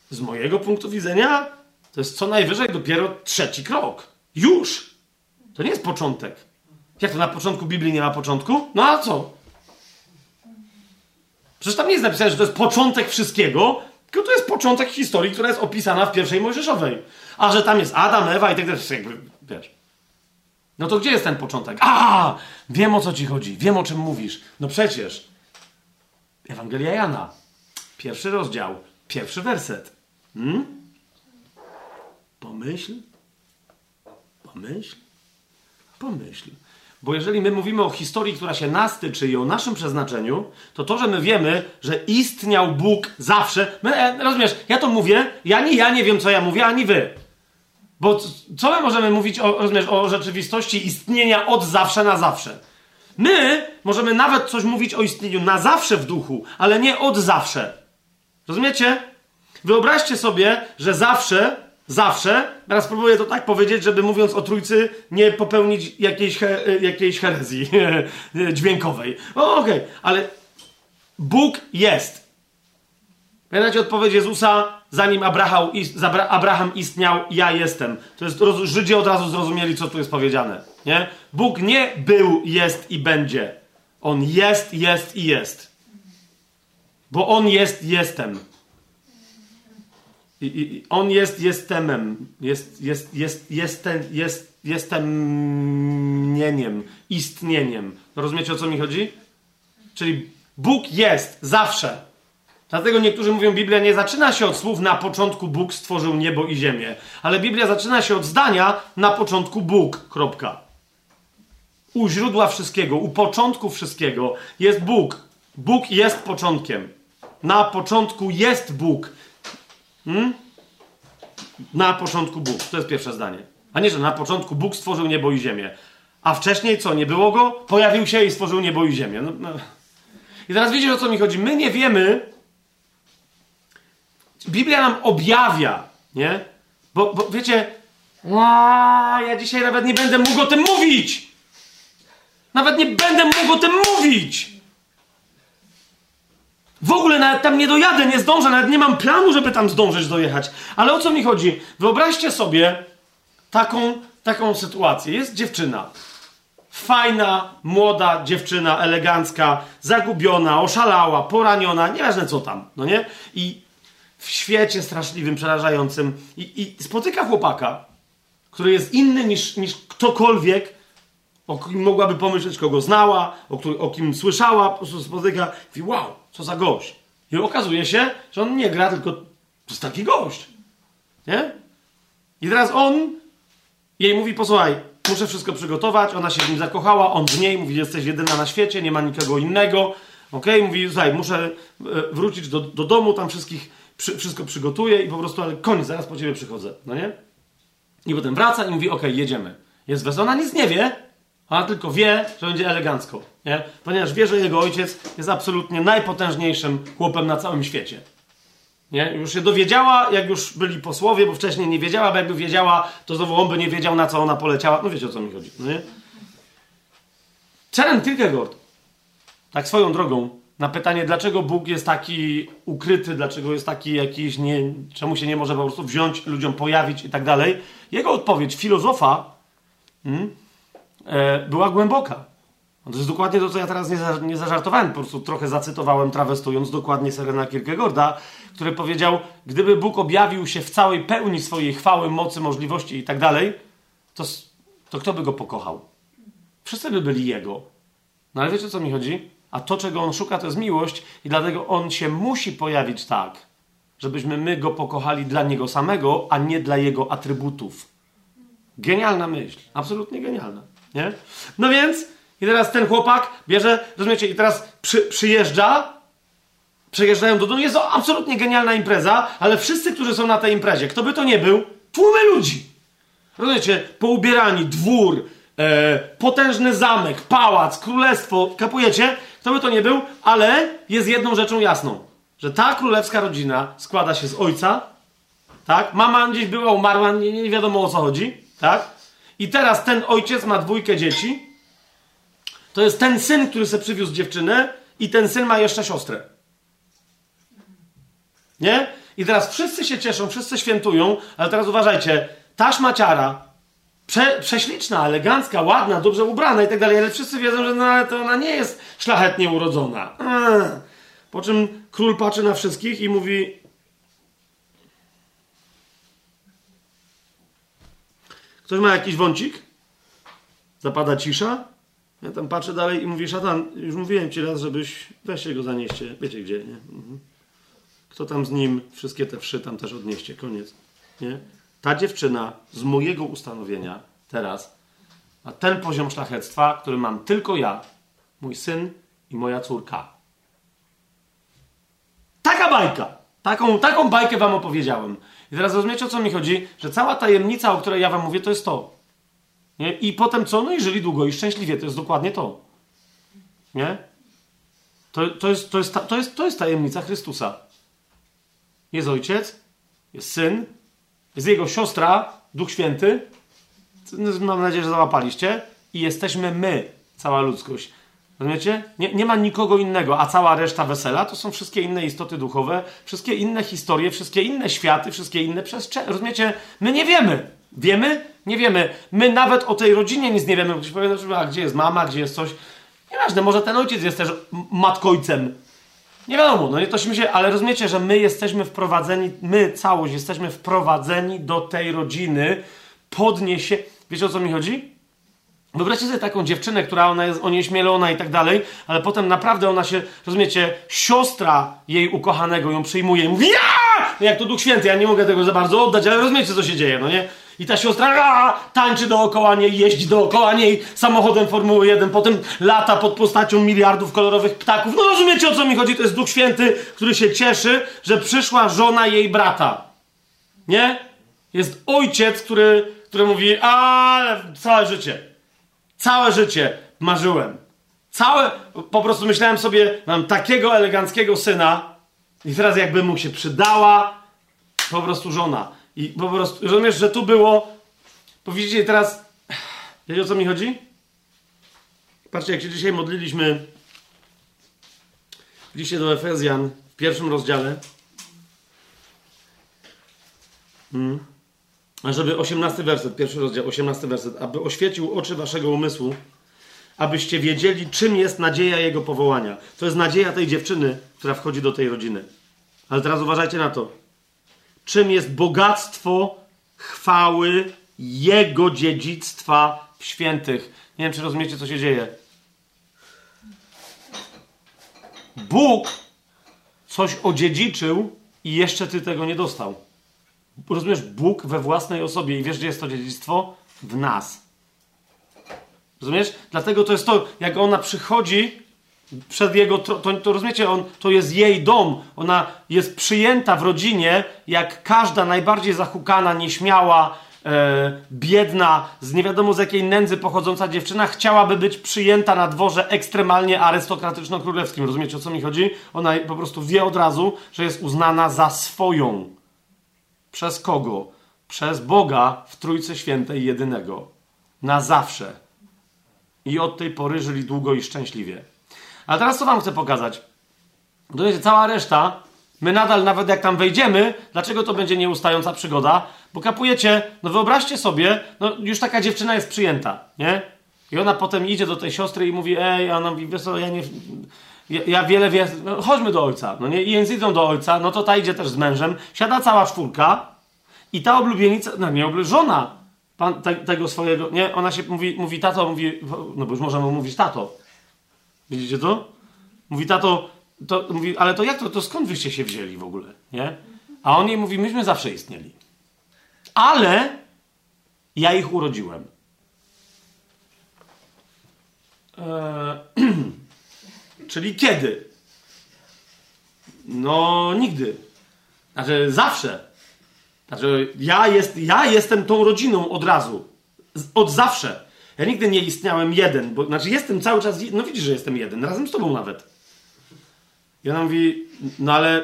Z mojego punktu widzenia to jest co najwyżej dopiero trzeci krok. Już! To nie jest początek. Jak to na początku Biblii nie ma początku? No a co? Przecież tam nie jest napisane, że to jest początek wszystkiego, tylko to jest początek historii, która jest opisana w pierwszej Mojżeszowej. A że tam jest Adam, Ewa i tak dalej, jakby, wiesz. No to gdzie jest ten początek? A, wiem o co ci chodzi, wiem o czym mówisz. No przecież. Ewangelia Jana. Pierwszy rozdział, pierwszy werset. Hmm? Pomyśl, pomyśl, pomyśl. Bo jeżeli my mówimy o historii, która się nas tyczy i o naszym przeznaczeniu, to to, że my wiemy, że istniał Bóg zawsze. My, e, rozumiesz, ja to mówię, ja ani ja nie wiem, co ja mówię, ani wy. Bo co my możemy mówić o, rozumiesz, o rzeczywistości istnienia od zawsze na zawsze? My możemy nawet coś mówić o istnieniu na zawsze w duchu, ale nie od zawsze. Rozumiecie? Wyobraźcie sobie, że zawsze Zawsze, teraz spróbuję to tak powiedzieć, żeby mówiąc o trójcy nie popełnić jakiejś, he, jakiejś herezji dźwiękowej. O, okej, okay. ale Bóg jest. Pamiętacie odpowiedź Jezusa, zanim Abraham istniał, ja jestem. To jest, Żydzi od razu zrozumieli, co tu jest powiedziane. Nie? Bóg nie był, jest i będzie. On jest, jest i jest. Bo On jest, jestem. I, i, on jest jestemem. Jest, jest, jest, jest, jest, jestem istnieniem, istnieniem. Rozumiecie o co mi chodzi? Czyli Bóg jest zawsze. Dlatego niektórzy mówią, Biblia nie zaczyna się od słów na początku Bóg stworzył niebo i ziemię, ale Biblia zaczyna się od zdania na początku Bóg. Kropka. U źródła wszystkiego, u początku wszystkiego jest Bóg. Bóg jest początkiem. Na początku jest Bóg. Hmm? Na początku Bóg. To jest pierwsze zdanie. A nie, że na początku Bóg stworzył niebo i ziemię. A wcześniej co? Nie było go? Pojawił się i stworzył niebo i ziemię. No, no. I teraz wiecie o co mi chodzi? My nie wiemy. Biblia nam objawia, nie? Bo, bo wiecie, ja dzisiaj nawet nie będę mógł o tym mówić. Nawet nie będę mógł o tym mówić. W ogóle nawet tam nie dojadę, nie zdążę, nawet nie mam planu, żeby tam zdążyć dojechać. Ale o co mi chodzi? Wyobraźcie sobie taką, taką sytuację. Jest dziewczyna. Fajna, młoda dziewczyna, elegancka, zagubiona, oszalała, poraniona, nieważne co tam, no nie? I w świecie straszliwym, przerażającym. I, i spotyka chłopaka, który jest inny niż, niż ktokolwiek, o kim mogłaby pomyśleć, kogo znała, o, który, o kim słyszała, po prostu spotyka i mówi, wow, co za gość. I okazuje się, że on nie gra, tylko to jest taki gość. Nie? I teraz on jej mówi, posłuchaj, muszę wszystko przygotować, ona się w nim zakochała, on w niej, mówi, jesteś jedyna na świecie, nie ma nikogo innego. Ok, mówi, słuchaj, muszę e, wrócić do, do domu, tam wszystkich, przy, wszystko przygotuję i po prostu, ale koniec, zaraz po ciebie przychodzę, no nie? I potem wraca i mówi, ok, jedziemy. Jest ona nic nie wie, ona tylko wie, że będzie elegancko, nie? Ponieważ wie, że jego ojciec jest absolutnie najpotężniejszym chłopem na całym świecie. Nie? Już się dowiedziała, jak już byli posłowie, bo wcześniej nie wiedziała, bo jakby wiedziała, to znowu on by nie wiedział, na co ona poleciała. No wiecie, o co mi chodzi. No nie? Czeren Kierkegaard, tak swoją drogą, na pytanie, dlaczego Bóg jest taki ukryty, dlaczego jest taki jakiś, nie, czemu się nie może po prostu wziąć, ludziom pojawić i tak dalej, jego odpowiedź filozofa hmm, była głęboka. To jest dokładnie to, co ja teraz nie, za, nie zażartowałem, po prostu trochę zacytowałem, trawestując dokładnie Serena Kierkegaarda, który powiedział, gdyby Bóg objawił się w całej pełni swojej chwały, mocy, możliwości i tak dalej, to kto by go pokochał? Wszyscy by byli Jego. No ale wiecie, o co mi chodzi? A to, czego On szuka, to jest miłość i dlatego On się musi pojawić tak, żebyśmy my Go pokochali dla Niego samego, a nie dla Jego atrybutów. Genialna myśl. Absolutnie genialna. Nie? No więc i teraz ten chłopak bierze, rozumiecie, i teraz przy, przyjeżdża, przyjeżdżają do domu, jest to absolutnie genialna impreza, ale wszyscy, którzy są na tej imprezie, kto by to nie był, tłumy ludzi. Rozumiecie, poubierani, dwór, e, potężny zamek, pałac, królestwo, kapujecie? Kto by to nie był, ale jest jedną rzeczą jasną, że ta królewska rodzina składa się z ojca, tak? Mama gdzieś była, umarła, nie, nie wiadomo o co chodzi, tak? I teraz ten ojciec ma dwójkę dzieci, to jest ten syn, który sobie przywiózł dziewczynę i ten syn ma jeszcze siostrę. Nie? I teraz wszyscy się cieszą, wszyscy świętują, ale teraz uważajcie, ta szmaciara, prze, prześliczna, elegancka, ładna, dobrze ubrana i tak dalej, ale wszyscy wiedzą, że no, ale to ona nie jest szlachetnie urodzona. Po czym król patrzy na wszystkich i mówi Ktoś ma jakiś wącik? Zapada cisza. Ja tam patrzę dalej i mówię, szatan, już mówiłem ci raz, żebyś, weźcie go zanieście, wiecie gdzie, nie? Mhm. Kto tam z nim, wszystkie te wszy tam też odnieście, koniec, nie? Ta dziewczyna z mojego ustanowienia teraz ma ten poziom szlachectwa, który mam tylko ja, mój syn i moja córka. Taka bajka! Taką, taką bajkę wam opowiedziałem. I teraz rozumiecie, o co mi chodzi? Że cała tajemnica, o której ja wam mówię, to jest to. Nie? I potem co? No i żyli długo i szczęśliwie. To jest dokładnie to. Nie? To, to, jest, to, jest, to, jest, to jest tajemnica Chrystusa. Jest ojciec, jest syn, jest jego siostra, Duch Święty. Mam nadzieję, że załapaliście. I jesteśmy my, cała ludzkość. Rozumiecie? Nie, nie ma nikogo innego, a cała reszta wesela to są wszystkie inne istoty duchowe, wszystkie inne historie, wszystkie inne światy, wszystkie inne przestrzenie. Rozumiecie? My nie wiemy. Wiemy? Nie wiemy. My nawet o tej rodzinie nic nie wiemy. Ktoś powie, że a gdzie jest mama, gdzie jest coś. Nieważne, może ten ojciec jest też matkojcem. Nie wiadomo, no nie to się, ale rozumiecie, że my jesteśmy wprowadzeni, my całość jesteśmy wprowadzeni do tej rodziny, podniesie. Wiecie o co mi chodzi? Wyobraźcie sobie taką dziewczynę, która ona jest onieśmielona i tak dalej, ale potem naprawdę ona się, rozumiecie, siostra jej ukochanego ją przyjmuje i mówi ja! No jak to Duch Święty, ja nie mogę tego za bardzo oddać, ale rozumiecie, co się dzieje, no nie? I ta siostra a, tańczy dookoła niej, jeździ dookoła niej samochodem Formuły 1, potem lata pod postacią miliardów kolorowych ptaków. No rozumiecie, o co mi chodzi? To jest Duch Święty, który się cieszy, że przyszła żona jej brata. Nie? Jest ojciec, który, który mówi, ale całe życie Całe życie marzyłem. Całe, po prostu myślałem sobie, mam takiego eleganckiego syna i teraz jakby mu się przydała po prostu żona. I po prostu, rozumiesz, że tu było, powiedzicie teraz, wiecie o co mi chodzi? Patrzcie, jak się dzisiaj modliliśmy w liście do Efezjan w pierwszym rozdziale. Hmm żeby 18 werset, pierwszy rozdział, 18 werset, aby oświecił oczy waszego umysłu, abyście wiedzieli, czym jest nadzieja jego powołania. To jest nadzieja tej dziewczyny, która wchodzi do tej rodziny. Ale teraz uważajcie na to. Czym jest bogactwo chwały jego dziedzictwa w świętych. Nie wiem, czy rozumiecie, co się dzieje. Bóg coś odziedziczył i jeszcze ty tego nie dostał rozumiesz, Bóg we własnej osobie i wiesz, gdzie jest to dziedzictwo? W nas. Rozumiesz? Dlatego to jest to, jak ona przychodzi przed jego, to, to, rozumiecie, on, to jest jej dom. Ona jest przyjęta w rodzinie, jak każda najbardziej zahukana, nieśmiała, e, biedna, z nie wiadomo z jakiej nędzy pochodząca dziewczyna chciałaby być przyjęta na dworze ekstremalnie arystokratyczno-królewskim. Rozumiecie, o co mi chodzi? Ona po prostu wie od razu, że jest uznana za swoją. Przez kogo? Przez Boga w Trójcy Świętej jedynego. Na zawsze. I od tej pory żyli długo i szczęśliwie. Ale teraz co wam chcę pokazać? To jest cała reszta. My nadal, nawet jak tam wejdziemy, dlaczego to będzie nieustająca przygoda? Bo kapujecie, no wyobraźcie sobie, no już taka dziewczyna jest przyjęta, nie? I ona potem idzie do tej siostry i mówi, ej, a ona mówi, wiesz co, ja nie... Ja, ja wiele wie, no, chodźmy do ojca, no nie? I więc idą do ojca, no to ta idzie też z mężem, siada cała czwórka i ta oblubienica, no nie żona pan, te, tego swojego, nie? Ona się mówi, mówi tato, mówi, no bo już możemy mówić tato. Widzicie to? Mówi tato, to, mówi, ale to jak to, to skąd wyście się wzięli w ogóle, nie? A on jej mówi, myśmy zawsze istnieli. Ale ja ich urodziłem. Eee, Czyli kiedy? No, nigdy. Znaczy, zawsze. Znaczy, ja, jest, ja jestem tą rodziną od razu. Od zawsze. Ja nigdy nie istniałem jeden, bo znaczy jestem cały czas, no widzisz, że jestem jeden, razem z tobą nawet. I ona mówi, no ale,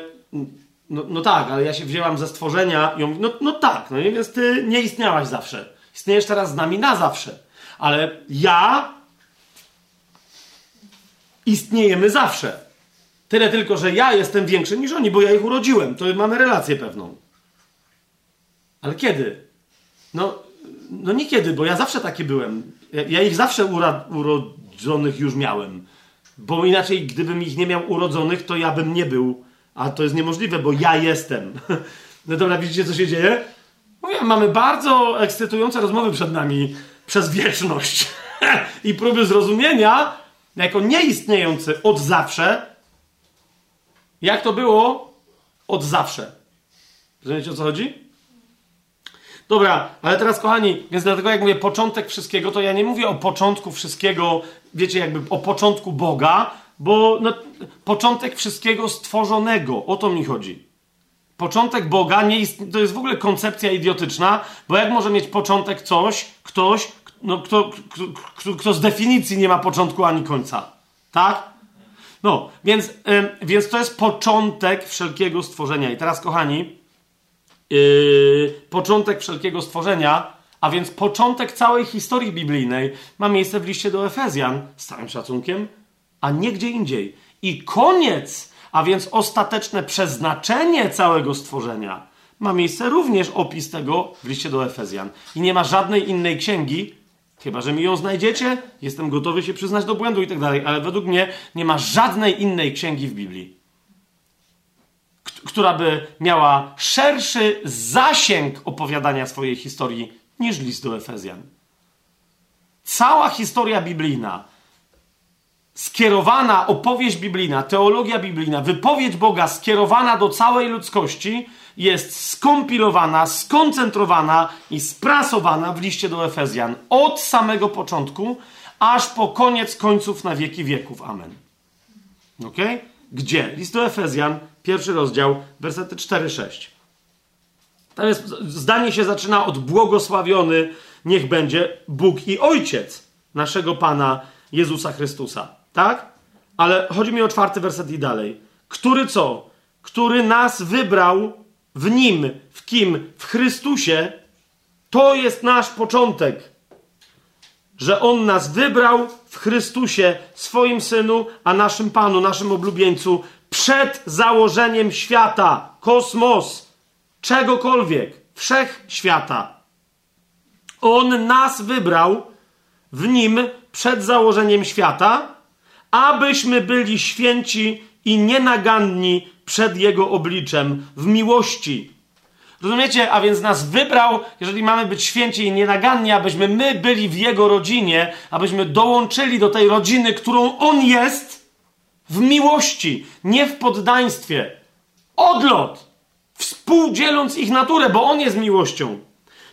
no, no tak, ale ja się wzięłam ze stworzenia i on mówi, no, no tak, no więc ty nie istniałaś zawsze. Istniejesz teraz z nami na zawsze. Ale ja istniejemy zawsze. Tyle tylko, że ja jestem większy niż oni, bo ja ich urodziłem. To mamy relację pewną. Ale kiedy? No, no nie kiedy, bo ja zawsze taki byłem. Ja, ja ich zawsze urodzonych już miałem. Bo inaczej, gdybym ich nie miał urodzonych, to ja bym nie był. A to jest niemożliwe, bo ja jestem. No dobra, widzicie, co się dzieje? Mówię, mamy bardzo ekscytujące rozmowy przed nami przez wieczność. I próby zrozumienia, jako nieistniejący od zawsze, jak to było od zawsze. Rozumiecie, o co chodzi? Dobra, ale teraz kochani, więc dlatego jak mówię początek wszystkiego, to ja nie mówię o początku wszystkiego, wiecie, jakby o początku Boga, bo no, początek wszystkiego stworzonego, o to mi chodzi. Początek Boga nie jest, to jest w ogóle koncepcja idiotyczna, bo jak może mieć początek coś, ktoś, no, kto, kto, kto z definicji nie ma początku ani końca. Tak? No, więc, więc to jest początek wszelkiego stworzenia. I teraz, kochani, yy, początek wszelkiego stworzenia, a więc początek całej historii biblijnej ma miejsce w liście do Efezjan, z całym szacunkiem, a nie gdzie indziej. I koniec, a więc ostateczne przeznaczenie całego stworzenia ma miejsce również opis tego w liście do Efezjan. I nie ma żadnej innej księgi, chyba że mi ją znajdziecie, jestem gotowy się przyznać do błędu i tak dalej, ale według mnie nie ma żadnej innej księgi w Biblii, która by miała szerszy zasięg opowiadania swojej historii niż list do Efezjan. cała historia biblijna, skierowana, opowieść biblijna, teologia biblijna, wypowiedź Boga skierowana do całej ludzkości jest skompilowana, skoncentrowana i sprasowana w liście do Efezjan od samego początku aż po koniec końców na wieki wieków. Amen. Ok? Gdzie? List do Efezjan, pierwszy rozdział, wersety 4-6. Tam jest, zdanie się zaczyna od błogosławiony niech będzie Bóg i Ojciec naszego Pana Jezusa Chrystusa. Tak? Ale chodzi mi o czwarty werset i dalej. Który co? Który nas wybrał w Nim, w kim? W Chrystusie. To jest nasz początek. Że On nas wybrał w Chrystusie, swoim Synu, a naszym Panu, naszym oblubieńcu, przed założeniem świata, kosmos, czegokolwiek, wszechświata. On nas wybrał w Nim przed założeniem świata, abyśmy byli święci i nienaganni przed Jego obliczem w miłości. Rozumiecie? A więc nas wybrał, jeżeli mamy być święci i nienaganni, abyśmy my byli w Jego rodzinie, abyśmy dołączyli do tej rodziny, którą On jest, w miłości, nie w poddaństwie. Odlot! Współdzieląc ich naturę, bo On jest miłością.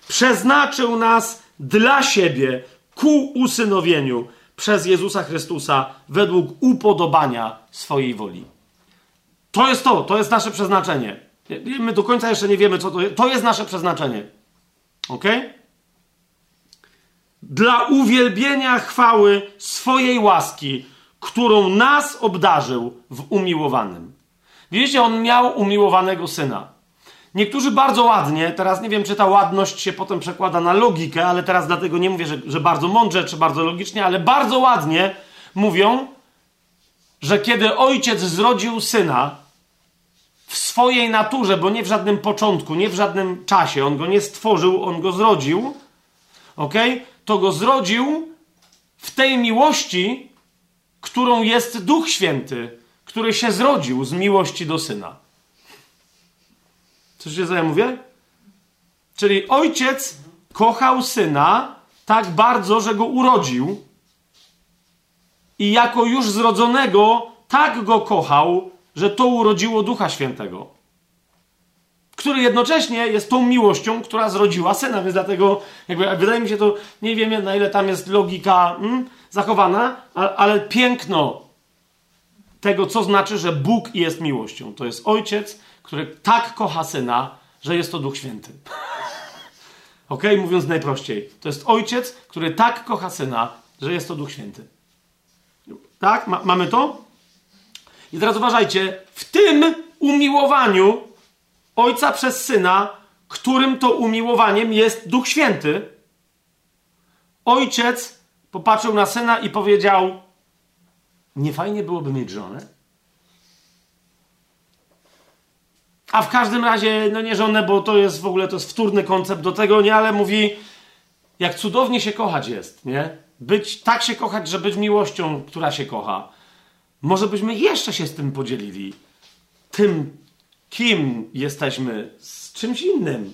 Przeznaczył nas dla siebie ku usynowieniu przez Jezusa Chrystusa według upodobania swojej woli. To jest to, to jest nasze przeznaczenie. My do końca jeszcze nie wiemy, co to jest. To jest nasze przeznaczenie. Ok? Dla uwielbienia chwały swojej łaski, którą nas obdarzył w umiłowanym. Widzicie, on miał umiłowanego syna. Niektórzy bardzo ładnie, teraz nie wiem, czy ta ładność się potem przekłada na logikę, ale teraz dlatego nie mówię, że, że bardzo mądrze czy bardzo logicznie, ale bardzo ładnie mówią, że kiedy ojciec zrodził syna w swojej naturze, bo nie w żadnym początku, nie w żadnym czasie, on go nie stworzył, on go zrodził, ok? To go zrodził w tej miłości, którą jest Duch Święty, który się zrodził z miłości do syna. Słyszycie, co ja mówię? Czyli ojciec kochał syna tak bardzo, że go urodził i jako już zrodzonego tak go kochał, że to urodziło Ducha Świętego. Który jednocześnie jest tą miłością, która zrodziła syna, więc dlatego jakby, wydaje mi się to, nie wiem na ile tam jest logika hmm, zachowana, ale, ale piękno tego, co znaczy, że Bóg jest miłością. To jest ojciec, który tak kocha syna, że jest to Duch Święty. ok, mówiąc najprościej. To jest ojciec, który tak kocha syna, że jest to Duch Święty. Tak? Ma mamy to? I teraz uważajcie, w tym umiłowaniu ojca przez syna, którym to umiłowaniem jest Duch Święty, ojciec popatrzył na syna i powiedział: Nie fajnie byłoby mieć żonę? A w każdym razie, no nie żonę, bo to jest w ogóle to jest wtórny koncept do tego, nie, ale mówi, jak cudownie się kochać jest, nie? Być, tak się kochać, że być miłością, która się kocha. Może byśmy jeszcze się z tym podzielili. Tym, kim jesteśmy, z czymś innym.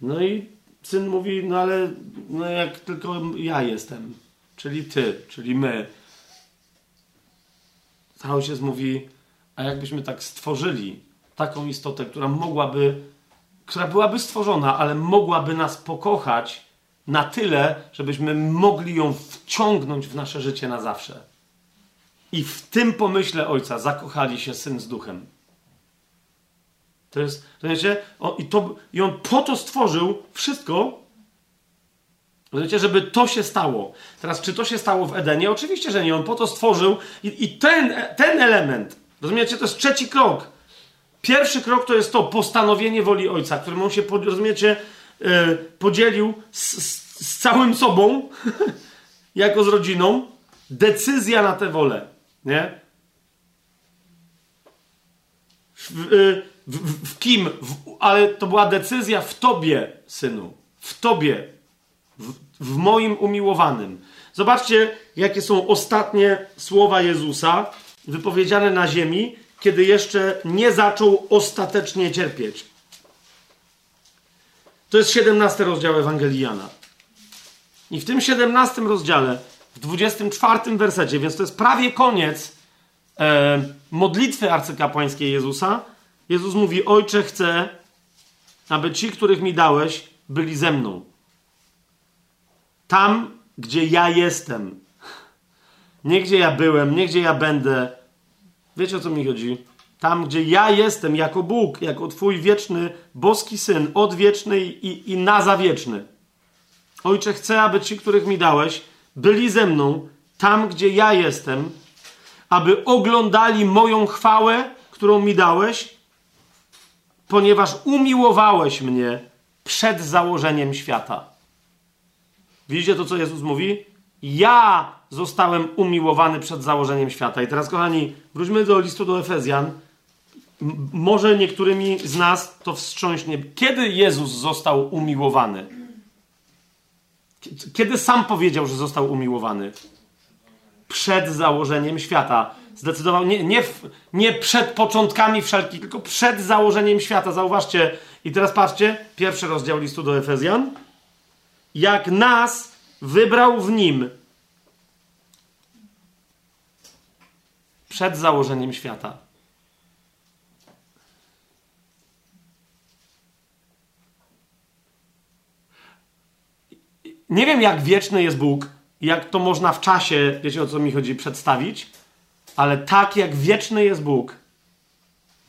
No i syn mówi, no ale no jak tylko ja jestem, czyli ty, czyli my. Ojciec mówi, a jakbyśmy tak stworzyli taką istotę, która mogłaby, która byłaby stworzona, ale mogłaby nas pokochać na tyle, żebyśmy mogli ją wciągnąć w nasze życie na zawsze. I w tym pomyśle ojca zakochali się syn z duchem. To jest, to wiecie, on, i, to, i on po to stworzył wszystko, wiecie, żeby to się stało. Teraz, czy to się stało w Edenie? Oczywiście, że nie. On po to stworzył i, i ten, ten element, rozumiecie, to jest trzeci krok. Pierwszy krok to jest to postanowienie woli ojca, którym on się, rozumiecie, e, podzielił z, z, z całym sobą, jako z rodziną. Decyzja na tę wolę. Nie? W, w, w, w kim? ale to była decyzja w tobie, synu. W tobie. w moim umiłowanym. Zobaczcie, jakie są ostatnie słowa Jezusa wypowiedziane na ziemi, kiedy jeszcze nie zaczął ostatecznie cierpieć. To jest 17 rozdział Ewangelii Jana. I w tym 17 rozdziale, w 24 wersecie, więc to jest prawie koniec e, modlitwy arcykapłańskiej Jezusa, Jezus mówi: Ojcze, chcę, aby ci, których mi dałeś, byli ze mną. Tam, gdzie ja jestem. Nie gdzie ja byłem, nie gdzie ja będę. Wiecie o co mi chodzi? Tam, gdzie ja jestem jako Bóg, jako Twój wieczny, boski syn, odwieczny i, i na zawieczny. Ojcze, chcę, aby ci, których mi dałeś, byli ze mną, tam, gdzie ja jestem, aby oglądali moją chwałę, którą mi dałeś, ponieważ umiłowałeś mnie przed założeniem świata. Widzicie to, co Jezus mówi? Ja zostałem umiłowany przed założeniem świata. I teraz, kochani, wróćmy do listu do Efezjan. może niektórymi z nas to wstrząśnie. Kiedy Jezus został umiłowany? Kiedy sam powiedział, że został umiłowany? Przed założeniem świata. Zdecydował, nie, nie, nie przed początkami wszelkich, tylko przed założeniem świata. Zauważcie, i teraz patrzcie, pierwszy rozdział listu do Efezjan. Jak nas wybrał w nim przed założeniem świata. Nie wiem, jak wieczny jest Bóg, jak to można w czasie, wiecie o co mi chodzi, przedstawić, ale tak jak wieczny jest Bóg,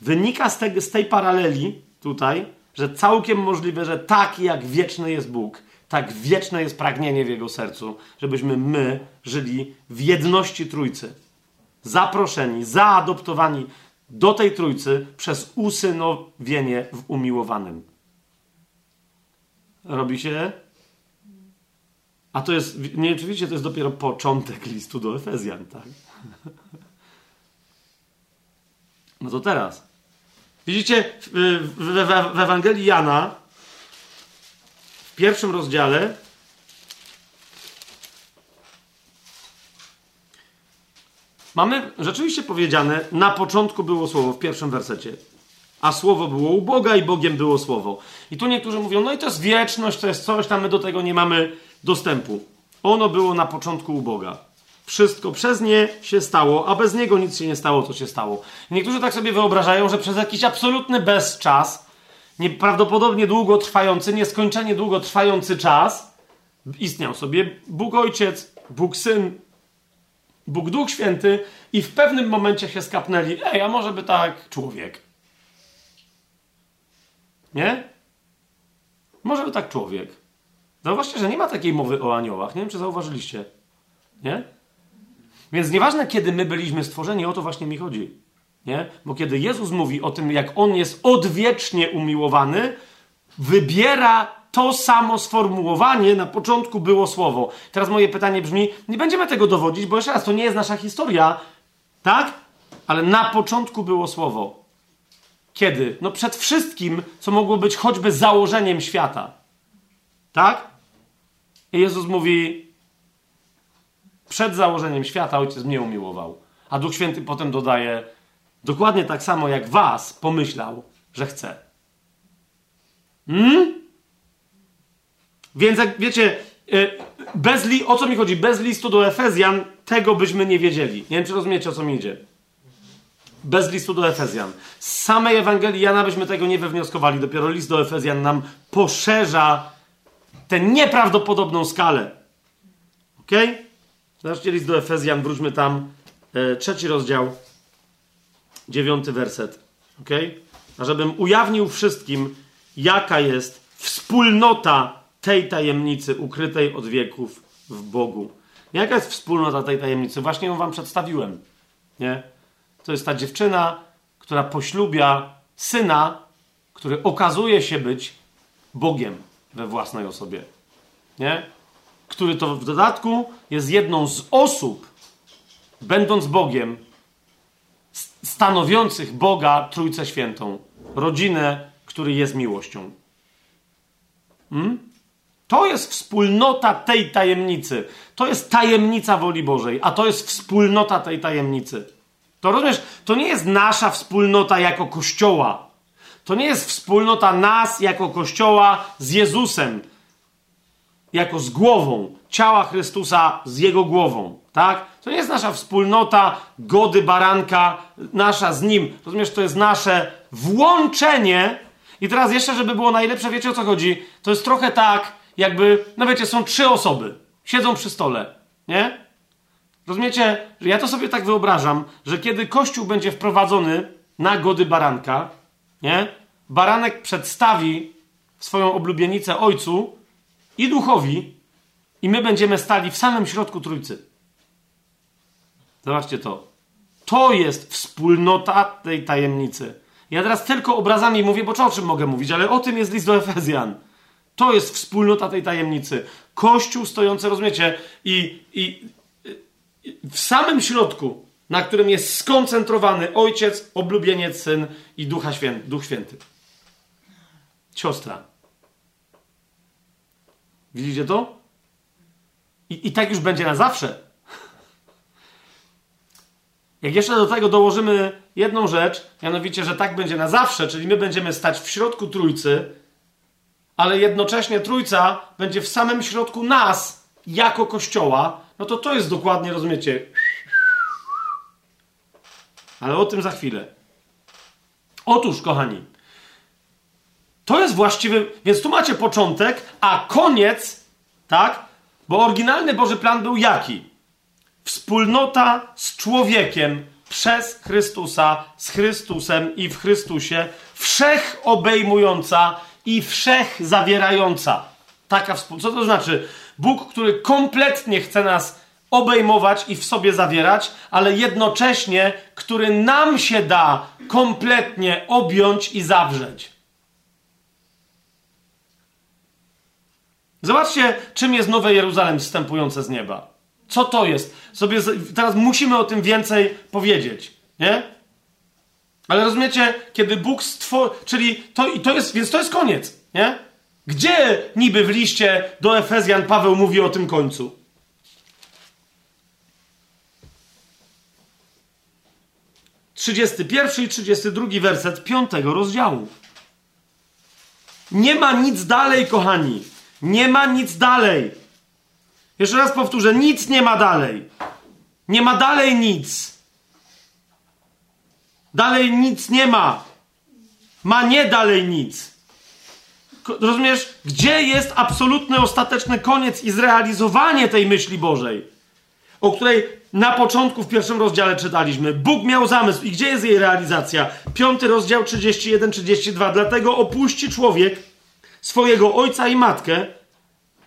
wynika z, te, z tej paraleli tutaj, że całkiem możliwe, że tak jak wieczny jest Bóg, tak wieczne jest pragnienie w Jego sercu, żebyśmy my żyli w jedności Trójcy. Zaproszeni, zaadoptowani do tej Trójcy przez usynowienie w umiłowanym. Robi się? A to jest, nie oczywiście to jest dopiero początek listu do Efezjan, tak? No to teraz. Widzicie, w, w, w Ewangelii Jana, w pierwszym rozdziale, mamy rzeczywiście powiedziane, na początku było słowo, w pierwszym wersecie. A słowo było u Boga i Bogiem było słowo. I tu niektórzy mówią, no i to jest wieczność, to jest coś, tam my do tego nie mamy dostępu. Ono było na początku u Boga. Wszystko przez nie się stało, a bez niego nic się nie stało, co się stało. Niektórzy tak sobie wyobrażają, że przez jakiś absolutny bezczas, nieprawdopodobnie długo trwający, nieskończenie długo trwający czas, istniał sobie Bóg Ojciec, Bóg Syn, Bóg Duch Święty i w pewnym momencie się skapnęli, ej, a może by tak człowiek. Nie? Może by tak człowiek. Zauważcie, że nie ma takiej mowy o aniołach. Nie wiem, czy zauważyliście. Nie? Więc nieważne, kiedy my byliśmy stworzeni, o to właśnie mi chodzi. Nie? Bo kiedy Jezus mówi o tym, jak On jest odwiecznie umiłowany, wybiera to samo sformułowanie, na początku było słowo. Teraz moje pytanie brzmi, nie będziemy tego dowodzić, bo jeszcze raz, to nie jest nasza historia, tak? Ale na początku było słowo. Kiedy? No przed wszystkim, co mogło być choćby założeniem świata. Tak? I Jezus mówi, przed założeniem świata ojciec mnie umiłował. A Duch Święty potem dodaje, dokładnie tak samo jak was pomyślał, że chce. Hmm? Więc jak wiecie, y, bez li, o co mi chodzi? Bez listu do Efezjan tego byśmy nie wiedzieli. Nie wiem, czy rozumiecie, o co mi idzie. Bez listu do Efezjan. Z samej Ewangelii Jana byśmy tego nie wywnioskowali. Dopiero list do Efezjan nam poszerza tę nieprawdopodobną skalę. Ok? Zobaczcie list do Efezjan, wróćmy tam. E, trzeci rozdział, dziewiąty werset. Ok? A żebym ujawnił wszystkim, jaka jest wspólnota tej tajemnicy ukrytej od wieków w Bogu. Jaka jest wspólnota tej tajemnicy? Właśnie ją wam przedstawiłem. Nie? To jest ta dziewczyna, która poślubia syna, który okazuje się być Bogiem we własnej osobie. Nie? Który to w dodatku jest jedną z osób, będąc Bogiem, stanowiących Boga Trójcę Świętą, rodzinę, który jest miłością. Hmm? To jest wspólnota tej tajemnicy. To jest tajemnica woli Bożej, a to jest wspólnota tej tajemnicy. To rozumiesz, to nie jest nasza wspólnota jako Kościoła. To nie jest wspólnota nas jako Kościoła z Jezusem. jako z głową ciała Chrystusa z jego głową, tak? To nie jest nasza wspólnota gody baranka, nasza z nim. Rozumiesz, to jest nasze włączenie. I teraz jeszcze, żeby było najlepsze, wiecie o co chodzi? To jest trochę tak, jakby, no wiecie, są trzy osoby, siedzą przy stole, nie? Rozumiecie, ja to sobie tak wyobrażam, że kiedy Kościół będzie wprowadzony na gody baranka, nie? Baranek przedstawi swoją oblubienicę ojcu i duchowi, i my będziemy stali w samym środku trójcy. Zobaczcie to. To jest wspólnota tej tajemnicy. Ja teraz tylko obrazami mówię, bo o czym mogę mówić, ale o tym jest list do Efezjan. To jest wspólnota tej tajemnicy. Kościół stojący, rozumiecie, i, i, i w samym środku, na którym jest skoncentrowany Ojciec, oblubieniec, Syn i Ducha Święty, Duch Święty. Siostra. Widzicie to? I, I tak już będzie na zawsze. Jak jeszcze do tego dołożymy jedną rzecz, mianowicie, że tak będzie na zawsze, czyli my będziemy stać w środku trójcy, ale jednocześnie trójca będzie w samym środku nas, jako kościoła, no to to jest dokładnie, rozumiecie? Ale o tym za chwilę. Otóż, kochani, to jest właściwy, więc tu macie początek, a koniec, tak? Bo oryginalny Boży plan był jaki? Wspólnota z człowiekiem przez Chrystusa, z Chrystusem i w Chrystusie, wszech obejmująca i wszech zawierająca. Taka wspólnota. Co to znaczy? Bóg, który kompletnie chce nas obejmować i w sobie zawierać, ale jednocześnie, który nam się da kompletnie objąć i zawrzeć. Zobaczcie, czym jest Nowe Jeruzalem wstępujące z nieba. Co to jest? Sobie teraz musimy o tym więcej powiedzieć, nie? Ale rozumiecie, kiedy Bóg stworzył, czyli to, i to jest, więc to jest koniec, nie? Gdzie niby w liście do Efezjan Paweł mówi o tym końcu? Trzydziesty pierwszy i trzydziesty drugi werset piątego rozdziału. Nie ma nic dalej, kochani. Nie ma nic dalej. Jeszcze raz powtórzę, nic nie ma dalej. Nie ma dalej nic. Dalej nic nie ma. Ma nie dalej nic. Rozumiesz? Gdzie jest absolutny, ostateczny koniec i zrealizowanie tej myśli Bożej, o której na początku w pierwszym rozdziale czytaliśmy? Bóg miał zamysł i gdzie jest jej realizacja? Piąty rozdział 31-32. Dlatego opuści człowiek swojego ojca i matkę,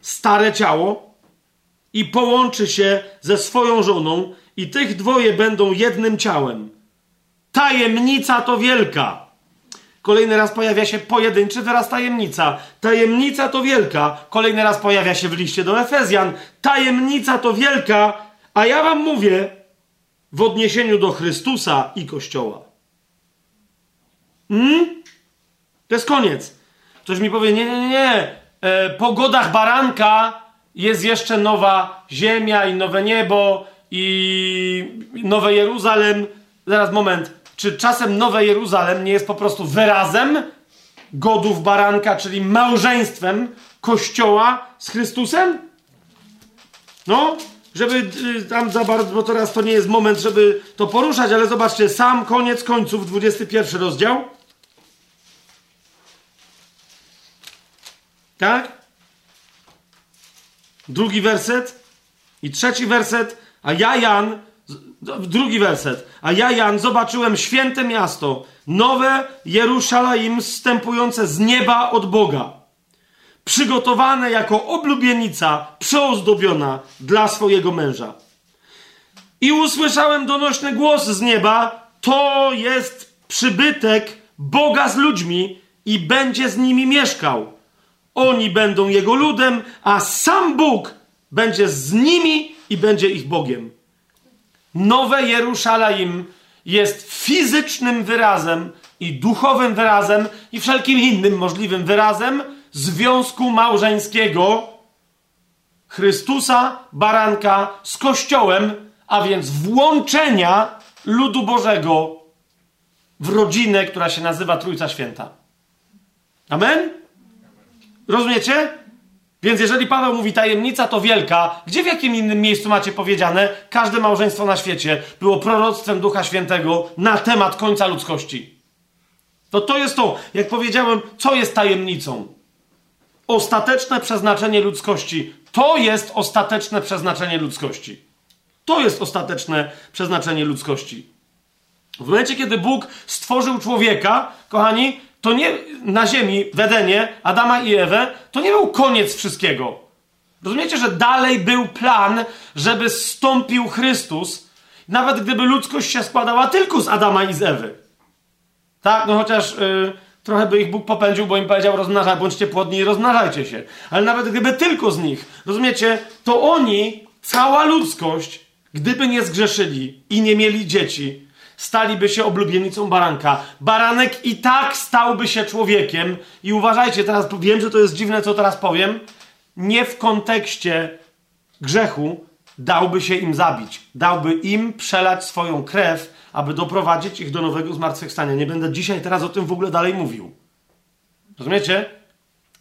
stare ciało, i połączy się ze swoją żoną, i tych dwoje będą jednym ciałem. Tajemnica to wielka. Kolejny raz pojawia się pojedynczy wyraz tajemnica. Tajemnica to wielka. Kolejny raz pojawia się w liście do Efezjan. Tajemnica to wielka, a ja wam mówię w odniesieniu do Chrystusa i Kościoła. Hmm? To jest koniec. Ktoś mi powie, nie, nie, nie, e, po godach baranka jest jeszcze nowa ziemia i nowe niebo i nowe Jeruzalem. Zaraz, moment. Czy czasem nowe Jeruzalem nie jest po prostu wyrazem godów baranka, czyli małżeństwem Kościoła z Chrystusem? No, żeby y, tam za bardzo, bo teraz to nie jest moment, żeby to poruszać, ale zobaczcie, sam koniec końców, 21 rozdział. Tak? Drugi werset i trzeci werset, a ja Jan, drugi werset, a ja Jan zobaczyłem święte miasto, nowe Jerusalem wstępujące z nieba od Boga, przygotowane jako oblubienica, przeozdobiona dla swojego męża. I usłyszałem donośny głos z nieba, to jest przybytek Boga z ludźmi i będzie z nimi mieszkał oni będą Jego ludem, a sam Bóg będzie z nimi i będzie ich Bogiem. Nowe Jerusalem jest fizycznym wyrazem i duchowym wyrazem i wszelkim innym możliwym wyrazem związku małżeńskiego Chrystusa, baranka z Kościołem, a więc włączenia ludu Bożego w rodzinę, która się nazywa Trójca Święta. Amen? Rozumiecie? Więc jeżeli Paweł mówi tajemnica to wielka, gdzie w jakim innym miejscu macie powiedziane, każde małżeństwo na świecie było proroctwem Ducha Świętego na temat końca ludzkości. To to jest to, jak powiedziałem, co jest tajemnicą. Ostateczne przeznaczenie ludzkości. To jest ostateczne przeznaczenie ludzkości. To jest ostateczne przeznaczenie ludzkości. W momencie, kiedy Bóg stworzył człowieka, kochani, to nie na ziemi, w Edenie, Adama i Ewę, to nie był koniec wszystkiego. Rozumiecie, że dalej był plan, żeby stąpił Chrystus, nawet gdyby ludzkość się składała tylko z Adama i z Ewy. Tak, no chociaż yy, trochę by ich Bóg popędził, bo im powiedział rozmnażaj, bądźcie płodni i rozmnażajcie się. Ale nawet gdyby tylko z nich, rozumiecie, to oni, cała ludzkość, gdyby nie zgrzeszyli i nie mieli dzieci, staliby się oblubienicą baranka. Baranek i tak stałby się człowiekiem. I uważajcie, teraz wiem, że to jest dziwne, co teraz powiem. Nie w kontekście grzechu dałby się im zabić. Dałby im przelać swoją krew, aby doprowadzić ich do nowego zmartwychwstania. Nie będę dzisiaj teraz o tym w ogóle dalej mówił. Rozumiecie?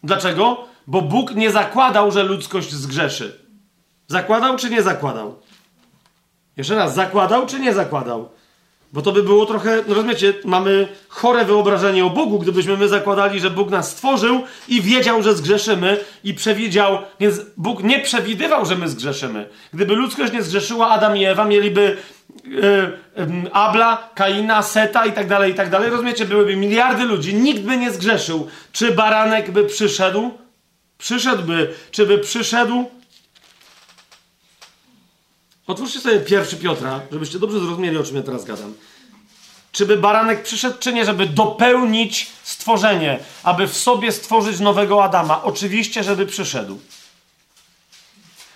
Dlaczego? Bo Bóg nie zakładał, że ludzkość zgrzeszy. Zakładał czy nie zakładał? Jeszcze raz, zakładał czy nie zakładał? Bo to by było trochę, no rozumiecie, mamy chore wyobrażenie o Bogu, gdybyśmy my zakładali, że Bóg nas stworzył i wiedział, że zgrzeszymy i przewidział, więc Bóg nie przewidywał, że my zgrzeszymy. Gdyby ludzkość nie zgrzeszyła, Adam i Ewa mieliby yy, Abla, Kaina, Seta i tak dalej, i tak dalej. Rozumiecie, byłyby miliardy ludzi, nikt by nie zgrzeszył. Czy baranek by przyszedł? Przyszedłby. Czy by przyszedł? Otwórzcie sobie pierwszy Piotra, żebyście dobrze zrozumieli, o czym ja teraz gadam. Czy by baranek przyszedł, czy nie, żeby dopełnić stworzenie, aby w sobie stworzyć nowego Adama? Oczywiście, żeby przyszedł.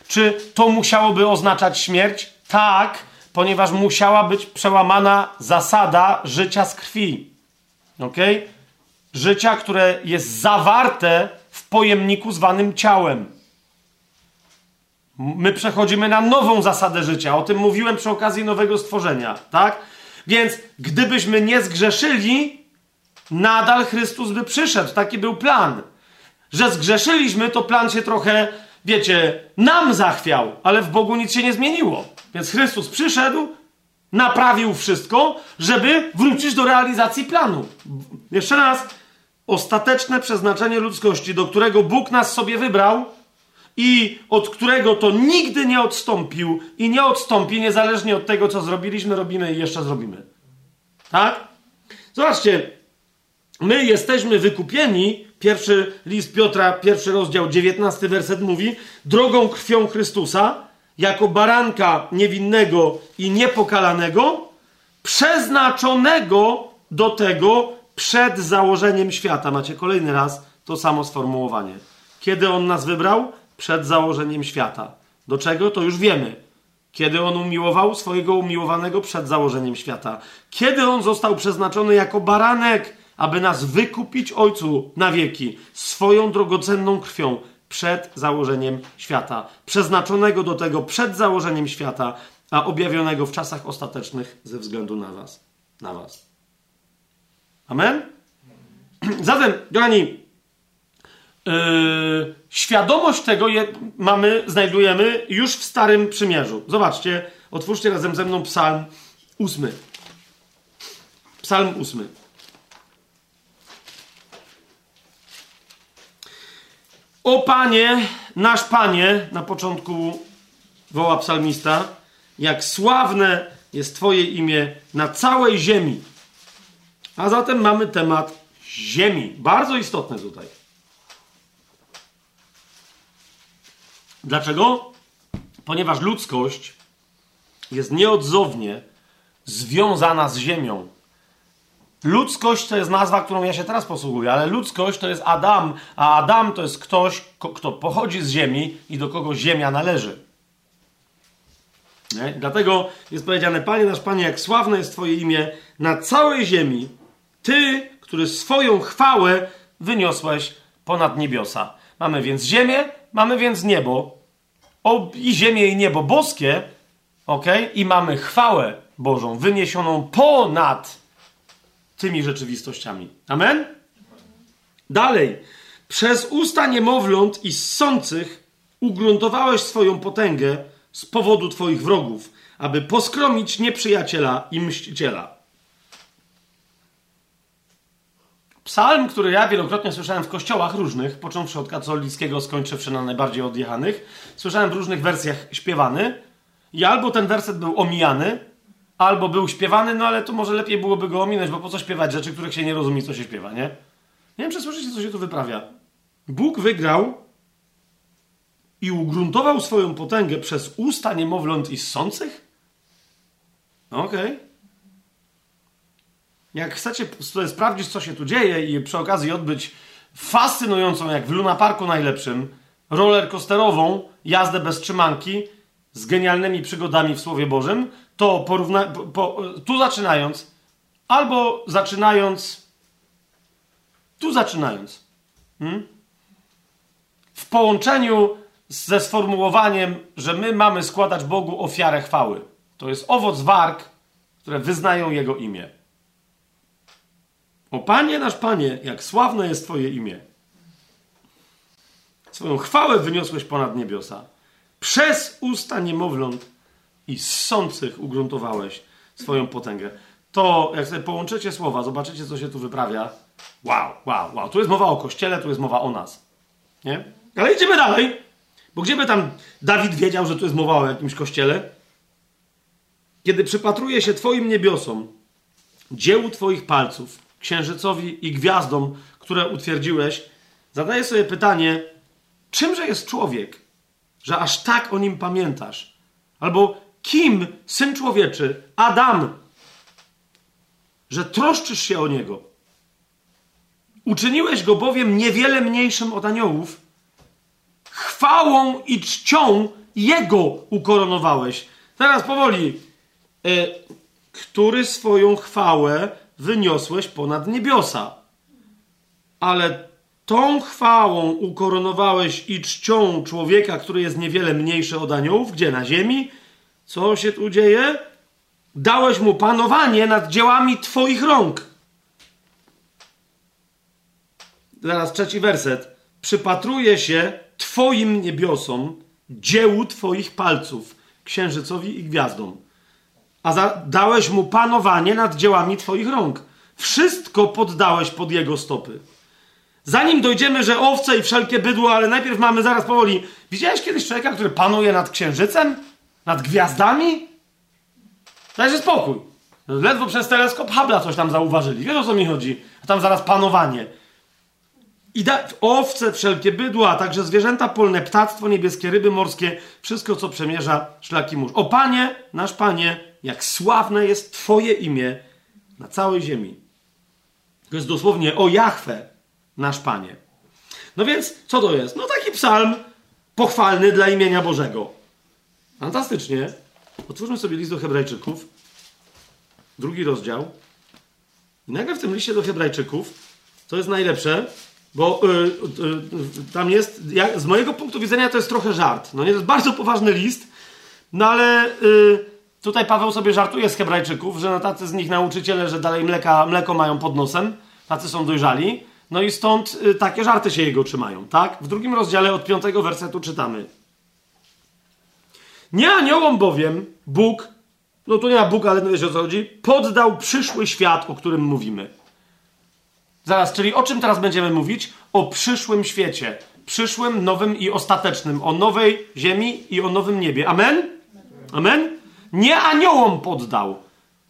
Czy to musiałoby oznaczać śmierć? Tak, ponieważ musiała być przełamana zasada życia z krwi. Ok? Życia, które jest zawarte w pojemniku zwanym ciałem. My przechodzimy na nową zasadę życia. O tym mówiłem przy okazji nowego stworzenia, tak? Więc gdybyśmy nie zgrzeszyli, nadal Chrystus by przyszedł. Taki był plan. Że zgrzeszyliśmy, to plan się trochę, wiecie, nam zachwiał, ale w Bogu nic się nie zmieniło. Więc Chrystus przyszedł, naprawił wszystko, żeby wrócić do realizacji planu. Jeszcze raz, ostateczne przeznaczenie ludzkości, do którego Bóg nas sobie wybrał, i od którego to nigdy nie odstąpił i nie odstąpi, niezależnie od tego, co zrobiliśmy, robimy i jeszcze zrobimy. Tak? Zobaczcie, my jesteśmy wykupieni. Pierwszy list Piotra, pierwszy rozdział, dziewiętnasty werset mówi: drogą krwią Chrystusa, jako baranka niewinnego i niepokalanego, przeznaczonego do tego przed założeniem świata. Macie kolejny raz to samo sformułowanie. Kiedy on nas wybrał? Przed założeniem świata. Do czego? To już wiemy. Kiedy on umiłował swojego umiłowanego przed założeniem świata. Kiedy on został przeznaczony jako baranek, aby nas wykupić Ojcu na wieki swoją drogocenną krwią przed założeniem świata. Przeznaczonego do tego przed założeniem świata, a objawionego w czasach ostatecznych ze względu na Was. Na Was. Amen? Zatem, kochani, Yy, świadomość tego je, mamy, znajdujemy już w Starym Przymierzu. Zobaczcie, otwórzcie razem ze mną Psalm ósmy. Psalm ósmy. O Panie, nasz Panie, na początku woła psalmista, jak sławne jest Twoje imię na całej ziemi. A zatem mamy temat ziemi. Bardzo istotny tutaj. Dlaczego? Ponieważ ludzkość jest nieodzownie związana z Ziemią. Ludzkość to jest nazwa, którą ja się teraz posługuję, ale ludzkość to jest Adam, a Adam to jest ktoś, kto pochodzi z Ziemi i do kogo Ziemia należy. Nie? Dlatego jest powiedziane, Panie nasz Panie, jak sławne jest Twoje imię na całej ziemi, Ty, który swoją chwałę wyniosłeś ponad niebiosa. Mamy więc ziemię, mamy więc niebo, o, i ziemię i niebo boskie, ok? I mamy chwałę Bożą wyniesioną ponad tymi rzeczywistościami. Amen? Dalej. Przez usta niemowląt i ssących ugruntowałeś swoją potęgę z powodu twoich wrogów, aby poskromić nieprzyjaciela i mściciela. Psalm, który ja wielokrotnie słyszałem w kościołach różnych, począwszy od katolickiego, skończywszy na najbardziej odjechanych, słyszałem w różnych wersjach śpiewany i albo ten werset był omijany, albo był śpiewany, no ale to może lepiej byłoby go ominąć, bo po co śpiewać rzeczy, których się nie rozumie, co się śpiewa, nie? Nie wiem, czy słyszycie, co się tu wyprawia. Bóg wygrał i ugruntował swoją potęgę przez usta niemowląt i sących? Okej. Okay. Jak chcecie sprawdzić, co się tu dzieje i przy okazji odbyć fascynującą, jak w Luna Parku najlepszym, rollercoasterową jazdę bez trzymanki z genialnymi przygodami w Słowie Bożym, to porówna, po, po, tu zaczynając, albo zaczynając, tu zaczynając, hmm? w połączeniu ze sformułowaniem, że my mamy składać Bogu ofiarę chwały. To jest owoc warg, które wyznają Jego imię. O Panie nasz Panie, jak sławne jest Twoje imię. Swoją chwałę wyniosłeś ponad niebiosa. Przez usta niemowląt i ssących ugruntowałeś swoją potęgę. To, jak sobie połączycie słowa, zobaczycie, co się tu wyprawia. Wow, wow, wow. Tu jest mowa o Kościele, tu jest mowa o nas. Nie? Ale idziemy dalej. Bo gdzie by tam Dawid wiedział, że tu jest mowa o jakimś Kościele? Kiedy przypatruje się Twoim niebiosom, dziełu Twoich palców, księżycowi i gwiazdom, które utwierdziłeś, zadaję sobie pytanie, czymże jest człowiek, że aż tak o nim pamiętasz? Albo kim syn człowieczy, Adam, że troszczysz się o niego? Uczyniłeś go bowiem niewiele mniejszym od aniołów, chwałą i czcią jego ukoronowałeś. Teraz powoli. E, który swoją chwałę wyniosłeś ponad niebiosa. Ale tą chwałą ukoronowałeś i czcią człowieka, który jest niewiele mniejszy od aniołów, gdzie na ziemi? Co się tu dzieje? Dałeś mu panowanie nad dziełami Twoich rąk. Zaraz trzeci werset. Przypatruje się Twoim niebiosom, dziełu Twoich palców, księżycowi i gwiazdom a dałeś mu panowanie nad dziełami Twoich rąk. Wszystko poddałeś pod jego stopy. Zanim dojdziemy, że owce i wszelkie bydło, ale najpierw mamy zaraz powoli. Widziałeś kiedyś człowieka, który panuje nad księżycem? Nad gwiazdami? Dajże spokój. Ledwo przez teleskop Hubble'a coś tam zauważyli. Wiesz o co mi chodzi? A tam zaraz panowanie. I da, owce, wszelkie bydła, a także zwierzęta polne, ptactwo niebieskie, ryby morskie, wszystko, co przemierza szlaki mórz. O Panie, nasz Panie, jak sławne jest Twoje imię na całej ziemi. To jest dosłownie o Jachwę, nasz Panie. No więc, co to jest? No taki psalm pochwalny dla imienia Bożego. Fantastycznie. Otwórzmy sobie list do Hebrajczyków, drugi rozdział. I nagle w tym liście do Hebrajczyków, co jest najlepsze, bo y, y, y, tam jest, ja, z mojego punktu widzenia to jest trochę żart. No nie, to jest bardzo poważny list, no ale y, tutaj Paweł sobie żartuje z Hebrajczyków, że no tacy z nich nauczyciele, że dalej mleka, mleko mają pod nosem, tacy są dojrzali. No i stąd y, takie żarty się jego trzymają, tak? W drugim rozdziale od piątego wersetu czytamy. Nie aniołom bowiem Bóg, no tu nie ma Bóg, ale wiesz o co chodzi, poddał przyszły świat, o którym mówimy. Zaraz, czyli o czym teraz będziemy mówić? O przyszłym świecie. Przyszłym, nowym i ostatecznym. O nowej ziemi i o nowym niebie. Amen? Amen? Nie aniołom poddał.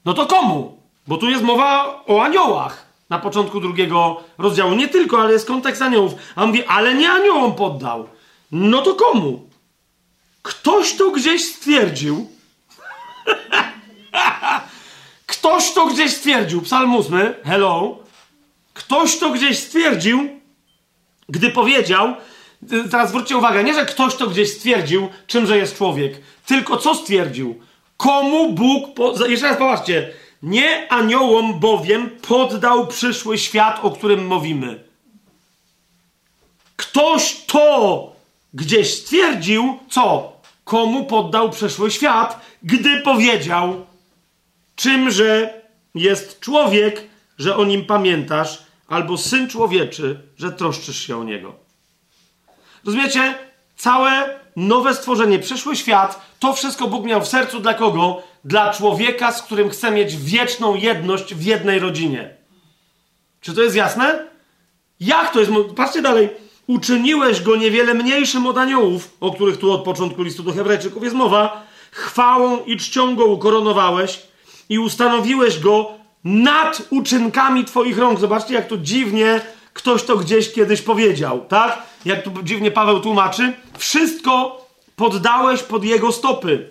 No to komu? Bo tu jest mowa o aniołach na początku drugiego rozdziału. Nie tylko, ale jest kontekst aniołów. A mówi, ale nie aniołom poddał. No to komu? Ktoś to gdzieś stwierdził. Ktoś to gdzieś stwierdził. Psalm 8. Hello. Ktoś to gdzieś stwierdził, gdy powiedział, teraz zwróćcie uwagę, nie, że ktoś to gdzieś stwierdził, czymże jest człowiek, tylko co stwierdził? Komu Bóg, po... jeszcze raz popatrzcie, nie aniołom bowiem poddał przyszły świat, o którym mówimy. Ktoś to gdzieś stwierdził, co? Komu poddał przyszły świat, gdy powiedział, czymże jest człowiek, że o nim pamiętasz, albo syn człowieczy, że troszczysz się o niego. Rozumiecie? Całe nowe stworzenie, przyszły świat, to wszystko Bóg miał w sercu dla kogo? Dla człowieka, z którym chce mieć wieczną jedność w jednej rodzinie. Czy to jest jasne? Jak to jest? Patrzcie dalej. Uczyniłeś go niewiele mniejszym od aniołów, o których tu od początku listu do Hebrajczyków jest mowa. Chwałą i czcią go ukoronowałeś i ustanowiłeś go nad uczynkami Twoich rąk. Zobaczcie, jak to dziwnie ktoś to gdzieś kiedyś powiedział, tak? Jak tu dziwnie Paweł tłumaczy. Wszystko poddałeś pod jego stopy.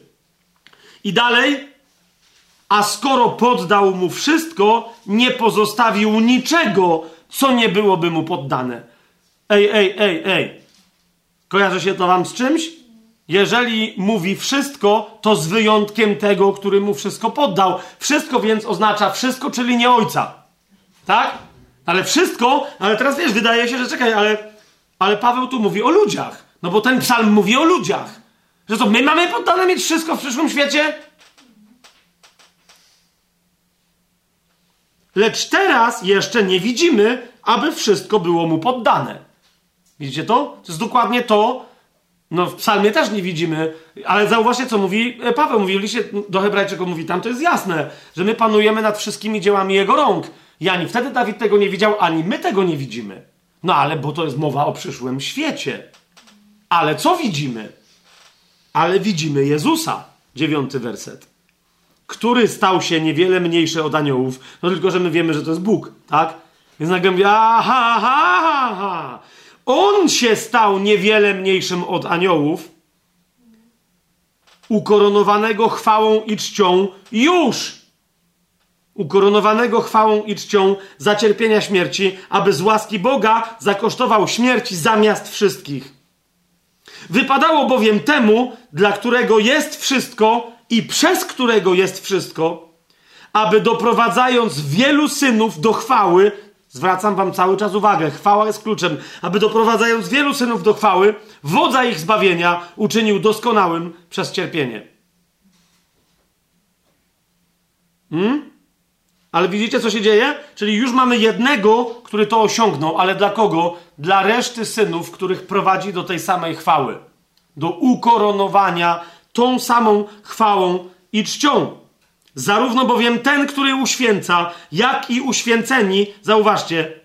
I dalej, a skoro poddał mu wszystko, nie pozostawił niczego, co nie byłoby mu poddane. Ej, ej, ej, ej. Kojarzy się to wam z czymś? Jeżeli mówi wszystko, to z wyjątkiem tego, który mu wszystko poddał. Wszystko więc oznacza wszystko, czyli nie ojca. Tak? Ale wszystko, ale teraz wiesz, wydaje się, że czekaj, ale, ale Paweł tu mówi o ludziach. No bo ten psalm mówi o ludziach. Że to my mamy poddane mieć wszystko w przyszłym świecie? Lecz teraz jeszcze nie widzimy, aby wszystko było mu poddane. Widzicie to? To jest dokładnie to, no w psalmie też nie widzimy, ale zauważcie, co mówi e, Paweł. Mówi w liście do Hebrajczyków, mówi tam, to jest jasne, że my panujemy nad wszystkimi dziełami Jego rąk. I ani wtedy Dawid tego nie widział, ani my tego nie widzimy. No ale, bo to jest mowa o przyszłym świecie. Ale co widzimy? Ale widzimy Jezusa. Dziewiąty werset. Który stał się niewiele mniejszy od aniołów. No tylko, że my wiemy, że to jest Bóg, tak? Więc nagle mówię, aha, aha, aha. On się stał niewiele mniejszym od aniołów, ukoronowanego chwałą i czcią już. Ukoronowanego chwałą i czcią za cierpienia śmierci, aby z łaski Boga zakosztował śmierci zamiast wszystkich. Wypadało bowiem temu, dla którego jest wszystko i przez którego jest wszystko, aby doprowadzając wielu synów do chwały, Zwracam wam cały czas uwagę. Chwała jest kluczem, aby doprowadzając wielu synów do chwały, wodza ich zbawienia uczynił doskonałym przez cierpienie. Hmm? Ale widzicie, co się dzieje? Czyli już mamy jednego, który to osiągnął, ale dla kogo? Dla reszty synów, których prowadzi do tej samej chwały. Do ukoronowania tą samą chwałą i czcią. Zarówno bowiem ten, który uświęca, jak i uświęceni, zauważcie,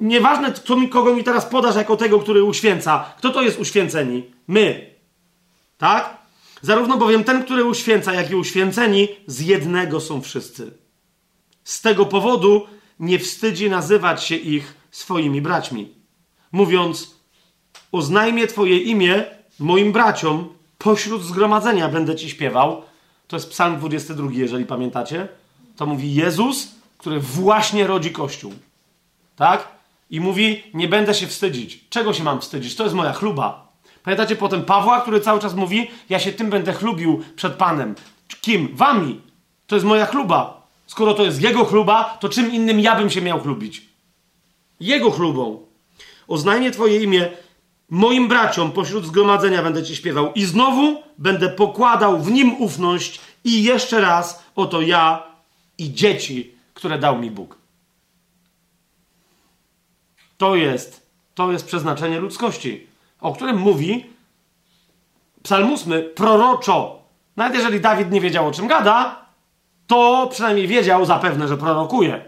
nieważne kto mi, kogo mi teraz podasz jako tego, który uświęca, kto to jest uświęceni? My. Tak? Zarówno bowiem ten, który uświęca, jak i uświęceni, z jednego są wszyscy. Z tego powodu nie wstydzi nazywać się ich swoimi braćmi. Mówiąc, oznajmię Twoje imię moim braciom, pośród zgromadzenia będę Ci śpiewał, to jest Psalm 22, jeżeli pamiętacie. To mówi Jezus, który właśnie rodzi Kościół. Tak? I mówi, nie będę się wstydzić. Czego się mam wstydzić? To jest moja chluba. Pamiętacie potem Pawła, który cały czas mówi, ja się tym będę chlubił przed Panem. Kim? Wami. To jest moja chluba. Skoro to jest jego chluba, to czym innym ja bym się miał chlubić? Jego chlubą. Oznajmię Twoje imię moim braciom pośród zgromadzenia będę Ci śpiewał i znowu będę pokładał w nim ufność i jeszcze raz oto ja i dzieci, które dał mi Bóg. To jest, to jest przeznaczenie ludzkości, o którym mówi Psalm 8 proroczo. Nawet jeżeli Dawid nie wiedział o czym gada, to przynajmniej wiedział zapewne, że prorokuje.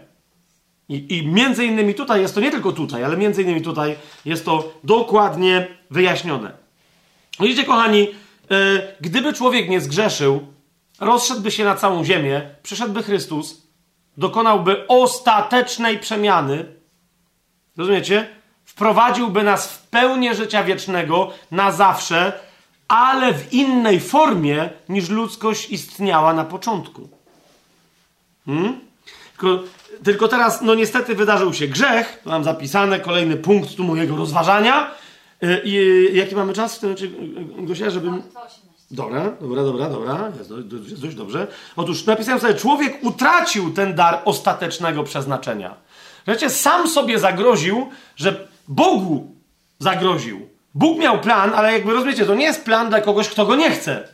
I, I między innymi tutaj jest to nie tylko tutaj, ale między innymi tutaj jest to dokładnie wyjaśnione. Widzicie, kochani, yy, gdyby człowiek nie zgrzeszył, rozszedłby się na całą ziemię, przyszedłby Chrystus, dokonałby ostatecznej przemiany, rozumiecie? Wprowadziłby nas w pełnię życia wiecznego na zawsze, ale w innej formie niż ludzkość istniała na początku. Hmm? Tylko tylko teraz, no niestety wydarzył się grzech, to mam zapisane, kolejny punkt tu mojego rozważania. Y, I jaki mamy czas w tym momencie, Gosia, żebym... Dobra, dobra, dobra, dobra, jest, jest dość dobrze. Otóż napisałem sobie, człowiek utracił ten dar ostatecznego przeznaczenia. Wiecie, sam sobie zagroził, że Bogu zagroził. Bóg miał plan, ale jakby rozumiecie, to nie jest plan dla kogoś, kto go nie chce.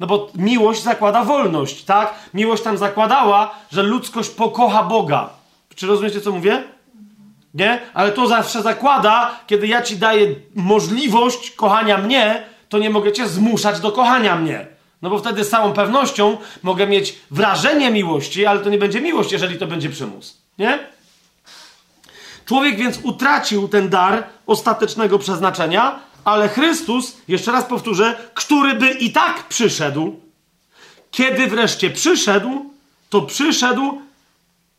No bo miłość zakłada wolność, tak? Miłość tam zakładała, że ludzkość pokocha Boga. Czy rozumiecie, co mówię? nie? Ale to zawsze zakłada, kiedy ja ci daję możliwość kochania mnie, to nie mogę cię zmuszać do kochania mnie. No bo wtedy z całą pewnością mogę mieć wrażenie miłości, ale to nie będzie miłość, jeżeli to będzie przymus. Nie? Człowiek więc utracił ten dar ostatecznego przeznaczenia, ale Chrystus, jeszcze raz powtórzę, który by i tak przyszedł, kiedy wreszcie przyszedł, to przyszedł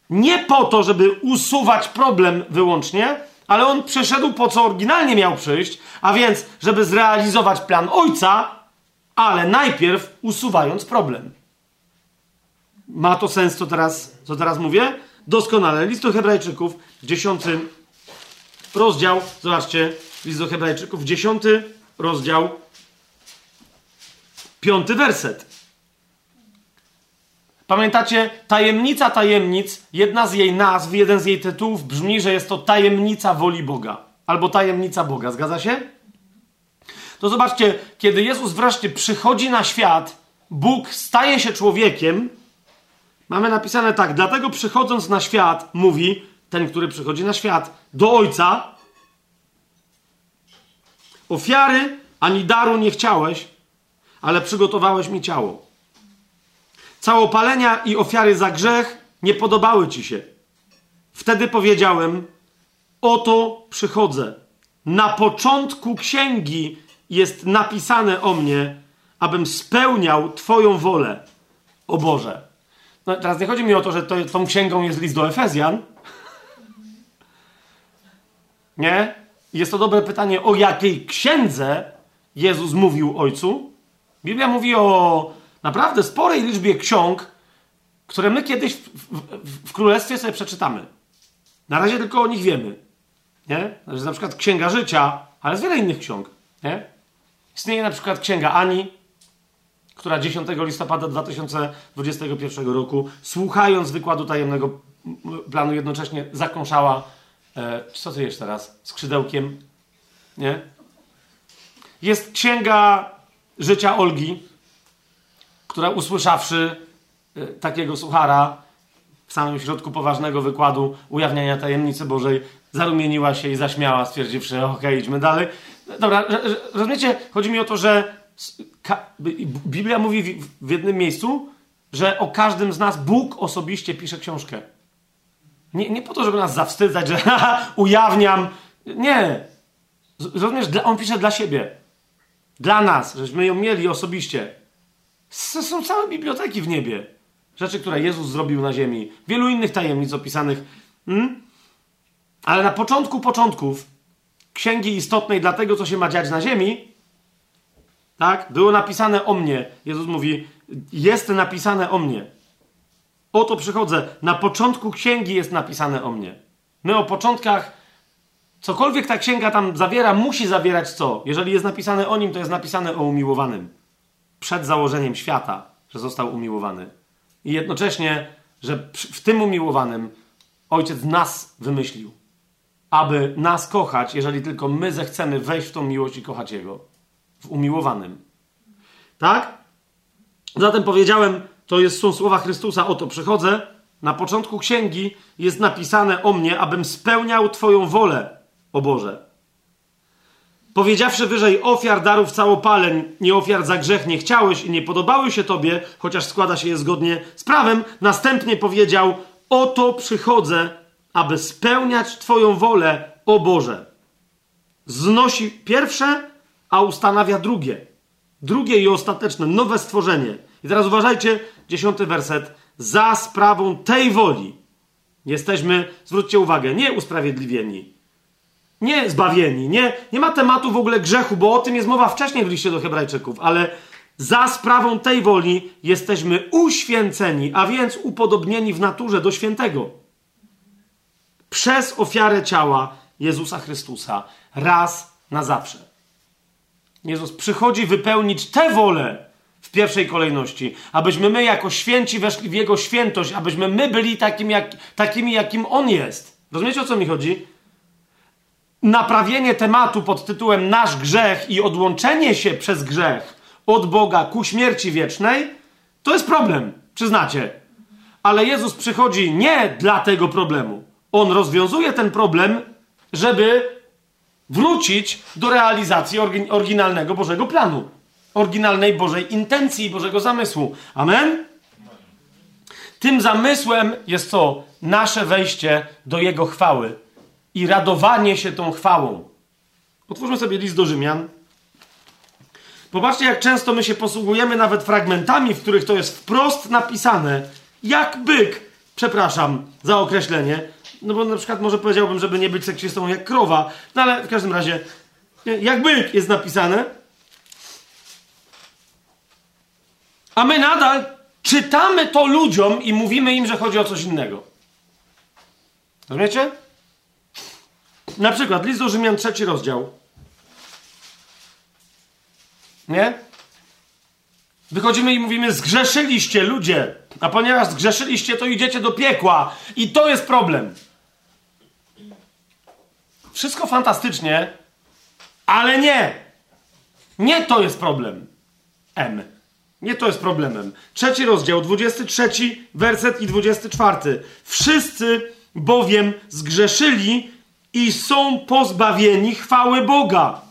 nie po to, żeby usuwać problem wyłącznie, ale on przyszedł po co oryginalnie miał przyjść, a więc, żeby zrealizować plan Ojca, ale najpierw usuwając problem. Ma to sens, co teraz, co teraz mówię? Doskonale. List do Hebrajczyków, dziesiąty rozdział, zobaczcie, list do Hebrajczyków, dziesiąty rozdział, piąty werset. Pamiętacie, tajemnica tajemnic, jedna z jej nazw, jeden z jej tytułów brzmi, że jest to tajemnica woli Boga. Albo tajemnica Boga, zgadza się? To zobaczcie, kiedy Jezus wreszcie przychodzi na świat, Bóg staje się człowiekiem, mamy napisane tak, dlatego przychodząc na świat, mówi ten, który przychodzi na świat, do Ojca, ofiary ani daru nie chciałeś, ale przygotowałeś mi ciało. Całopalenia i ofiary za grzech nie podobały ci się. Wtedy powiedziałem: Oto przychodzę. Na początku księgi jest napisane o mnie, abym spełniał Twoją wolę, o Boże. No, teraz nie chodzi mi o to, że to, tą księgą jest list do Efezjan. Nie? Jest to dobre pytanie, o jakiej księdze Jezus mówił Ojcu. Biblia mówi o naprawdę sporej liczbie ksiąg, które my kiedyś w, w, w, Królestwie sobie przeczytamy. Na razie tylko o nich wiemy. Nie? Znaczy, na przykład Księga Życia, ale jest wiele innych ksiąg. Nie? Istnieje na przykład Księga Ani, która 10 listopada 2021 roku, słuchając wykładu tajemnego planu, jednocześnie zakąszała, co ty jest teraz, skrzydełkiem, nie? Jest księga życia Olgi, która usłyszawszy e, takiego suchara w samym środku poważnego wykładu ujawniania tajemnicy Bożej, zarumieniła się i zaśmiała, stwierdziwszy, okej, okay, idźmy dalej. Dobra, rozumiecie? Chodzi mi o to, że Biblia mówi w jednym miejscu, że o każdym z nas Bóg osobiście pisze książkę. Nie, nie po to, żeby nas zawstydzać, że ujawniam. Nie. Rozumiesz? On pisze dla siebie. Dla nas, żeśmy ją mieli osobiście. Są całe biblioteki w niebie. Rzeczy, które Jezus zrobił na ziemi. Wielu innych tajemnic opisanych. Hmm? Ale na początku początków księgi istotnej dla tego, co się ma dziać na ziemi, tak, było napisane o mnie. Jezus mówi, jest napisane o mnie. Oto przychodzę. Na początku księgi jest napisane o mnie. My o początkach, cokolwiek ta księga tam zawiera, musi zawierać co? Jeżeli jest napisane o nim, to jest napisane o umiłowanym przed założeniem świata, że został umiłowany. I jednocześnie, że w tym umiłowanym Ojciec nas wymyślił, aby nas kochać, jeżeli tylko my zechcemy wejść w tą miłość i kochać Jego. W umiłowanym. Tak? Zatem powiedziałem, to jest, są słowa Chrystusa, oto przychodzę. Na początku księgi jest napisane o mnie, abym spełniał Twoją wolę, o Boże. Powiedziawszy wyżej ofiar, darów, całopaleń, nie ofiar za grzech nie chciałeś i nie podobały się tobie, chociaż składa się je zgodnie z prawem, następnie powiedział: Oto przychodzę, aby spełniać Twoją wolę, o Boże. Znosi pierwsze, a ustanawia drugie. Drugie i ostateczne, nowe stworzenie. I teraz uważajcie, dziesiąty werset. Za sprawą tej woli jesteśmy, zwróćcie uwagę, nie usprawiedliwieni, nie zbawieni. Nie, nie ma tematu w ogóle grzechu, bo o tym jest mowa wcześniej w liście do Hebrajczyków, ale za sprawą tej woli jesteśmy uświęceni, a więc upodobnieni w naturze do świętego. Przez ofiarę ciała Jezusa Chrystusa raz na zawsze. Jezus przychodzi wypełnić tę wolę w pierwszej kolejności, abyśmy my jako święci weszli w Jego świętość, abyśmy my byli takim jak, takimi, jakim On jest. Rozumiecie, o co mi chodzi? naprawienie tematu pod tytułem Nasz grzech i odłączenie się przez grzech od Boga ku śmierci wiecznej, to jest problem, przyznacie. Ale Jezus przychodzi nie dla tego problemu. On rozwiązuje ten problem, żeby wrócić do realizacji oryginalnego Bożego planu, oryginalnej Bożej intencji i Bożego zamysłu. Amen? Tym zamysłem jest co? Nasze wejście do Jego chwały i radowanie się tą chwałą. Otwórzmy sobie list do Rzymian. Popatrzcie, jak często my się posługujemy nawet fragmentami, w których to jest wprost napisane, jak byk, przepraszam za określenie, no bo na przykład może powiedziałbym, żeby nie być seksistą jak krowa, no ale w każdym razie, jak byk jest napisane, a my nadal czytamy to ludziom i mówimy im, że chodzi o coś innego. Rozumiecie? Na przykład list do Rzymian, trzeci rozdział. Nie? Wychodzimy i mówimy, zgrzeszyliście ludzie, a ponieważ zgrzeszyliście, to idziecie do piekła. I to jest problem. Wszystko fantastycznie, ale nie. Nie to jest problem. M. Nie to jest problemem. Trzeci rozdział, 23 werset i 24. Wszyscy bowiem zgrzeszyli i są pozbawieni chwały Boga.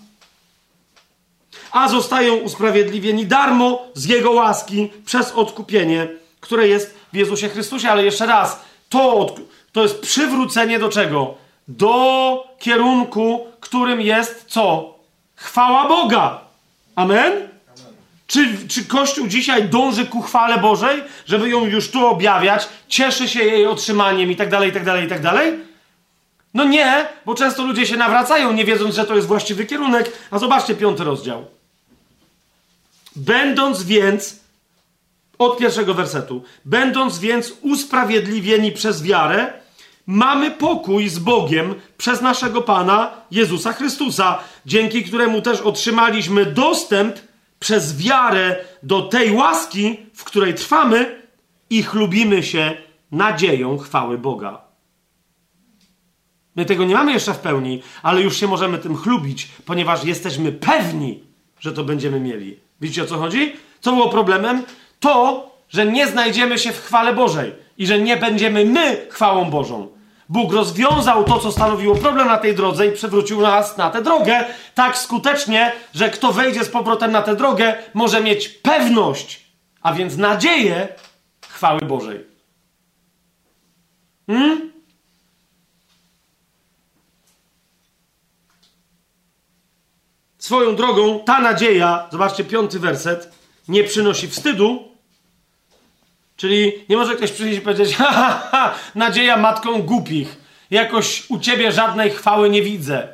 A zostają usprawiedliwieni darmo z Jego łaski przez odkupienie, które jest w Jezusie Chrystusie. Ale jeszcze raz, to, to jest przywrócenie do czego? Do kierunku, którym jest co? Chwała Boga. Amen? Czy, czy Kościół dzisiaj dąży ku chwale Bożej, żeby ją już tu objawiać, cieszy się jej otrzymaniem i tak dalej, i tak dalej, i tak dalej? No nie, bo często ludzie się nawracają, nie wiedząc, że to jest właściwy kierunek. A zobaczcie piąty rozdział. Będąc więc, od pierwszego wersetu, będąc więc usprawiedliwieni przez wiarę, mamy pokój z Bogiem przez naszego Pana Jezusa Chrystusa, dzięki któremu też otrzymaliśmy dostęp przez wiarę do tej łaski, w której trwamy i chlubimy się nadzieją chwały Boga. My tego nie mamy jeszcze w pełni, ale już się możemy tym chlubić, ponieważ jesteśmy pewni, że to będziemy mieli. Widzicie o co chodzi? Co było problemem? To, że nie znajdziemy się w chwale Bożej i że nie będziemy my chwałą Bożą. Bóg rozwiązał to, co stanowiło problem na tej drodze i przewrócił nas na tę drogę tak skutecznie, że kto wejdzie z powrotem na tę drogę, może mieć pewność, a więc nadzieję chwały Bożej. Hmm? Swoją drogą ta nadzieja, zobaczcie piąty werset, nie przynosi wstydu, Czyli nie może ktoś przyjść i powiedzieć, ha, ha, ha, nadzieja matką głupich. Jakoś u ciebie żadnej chwały nie widzę.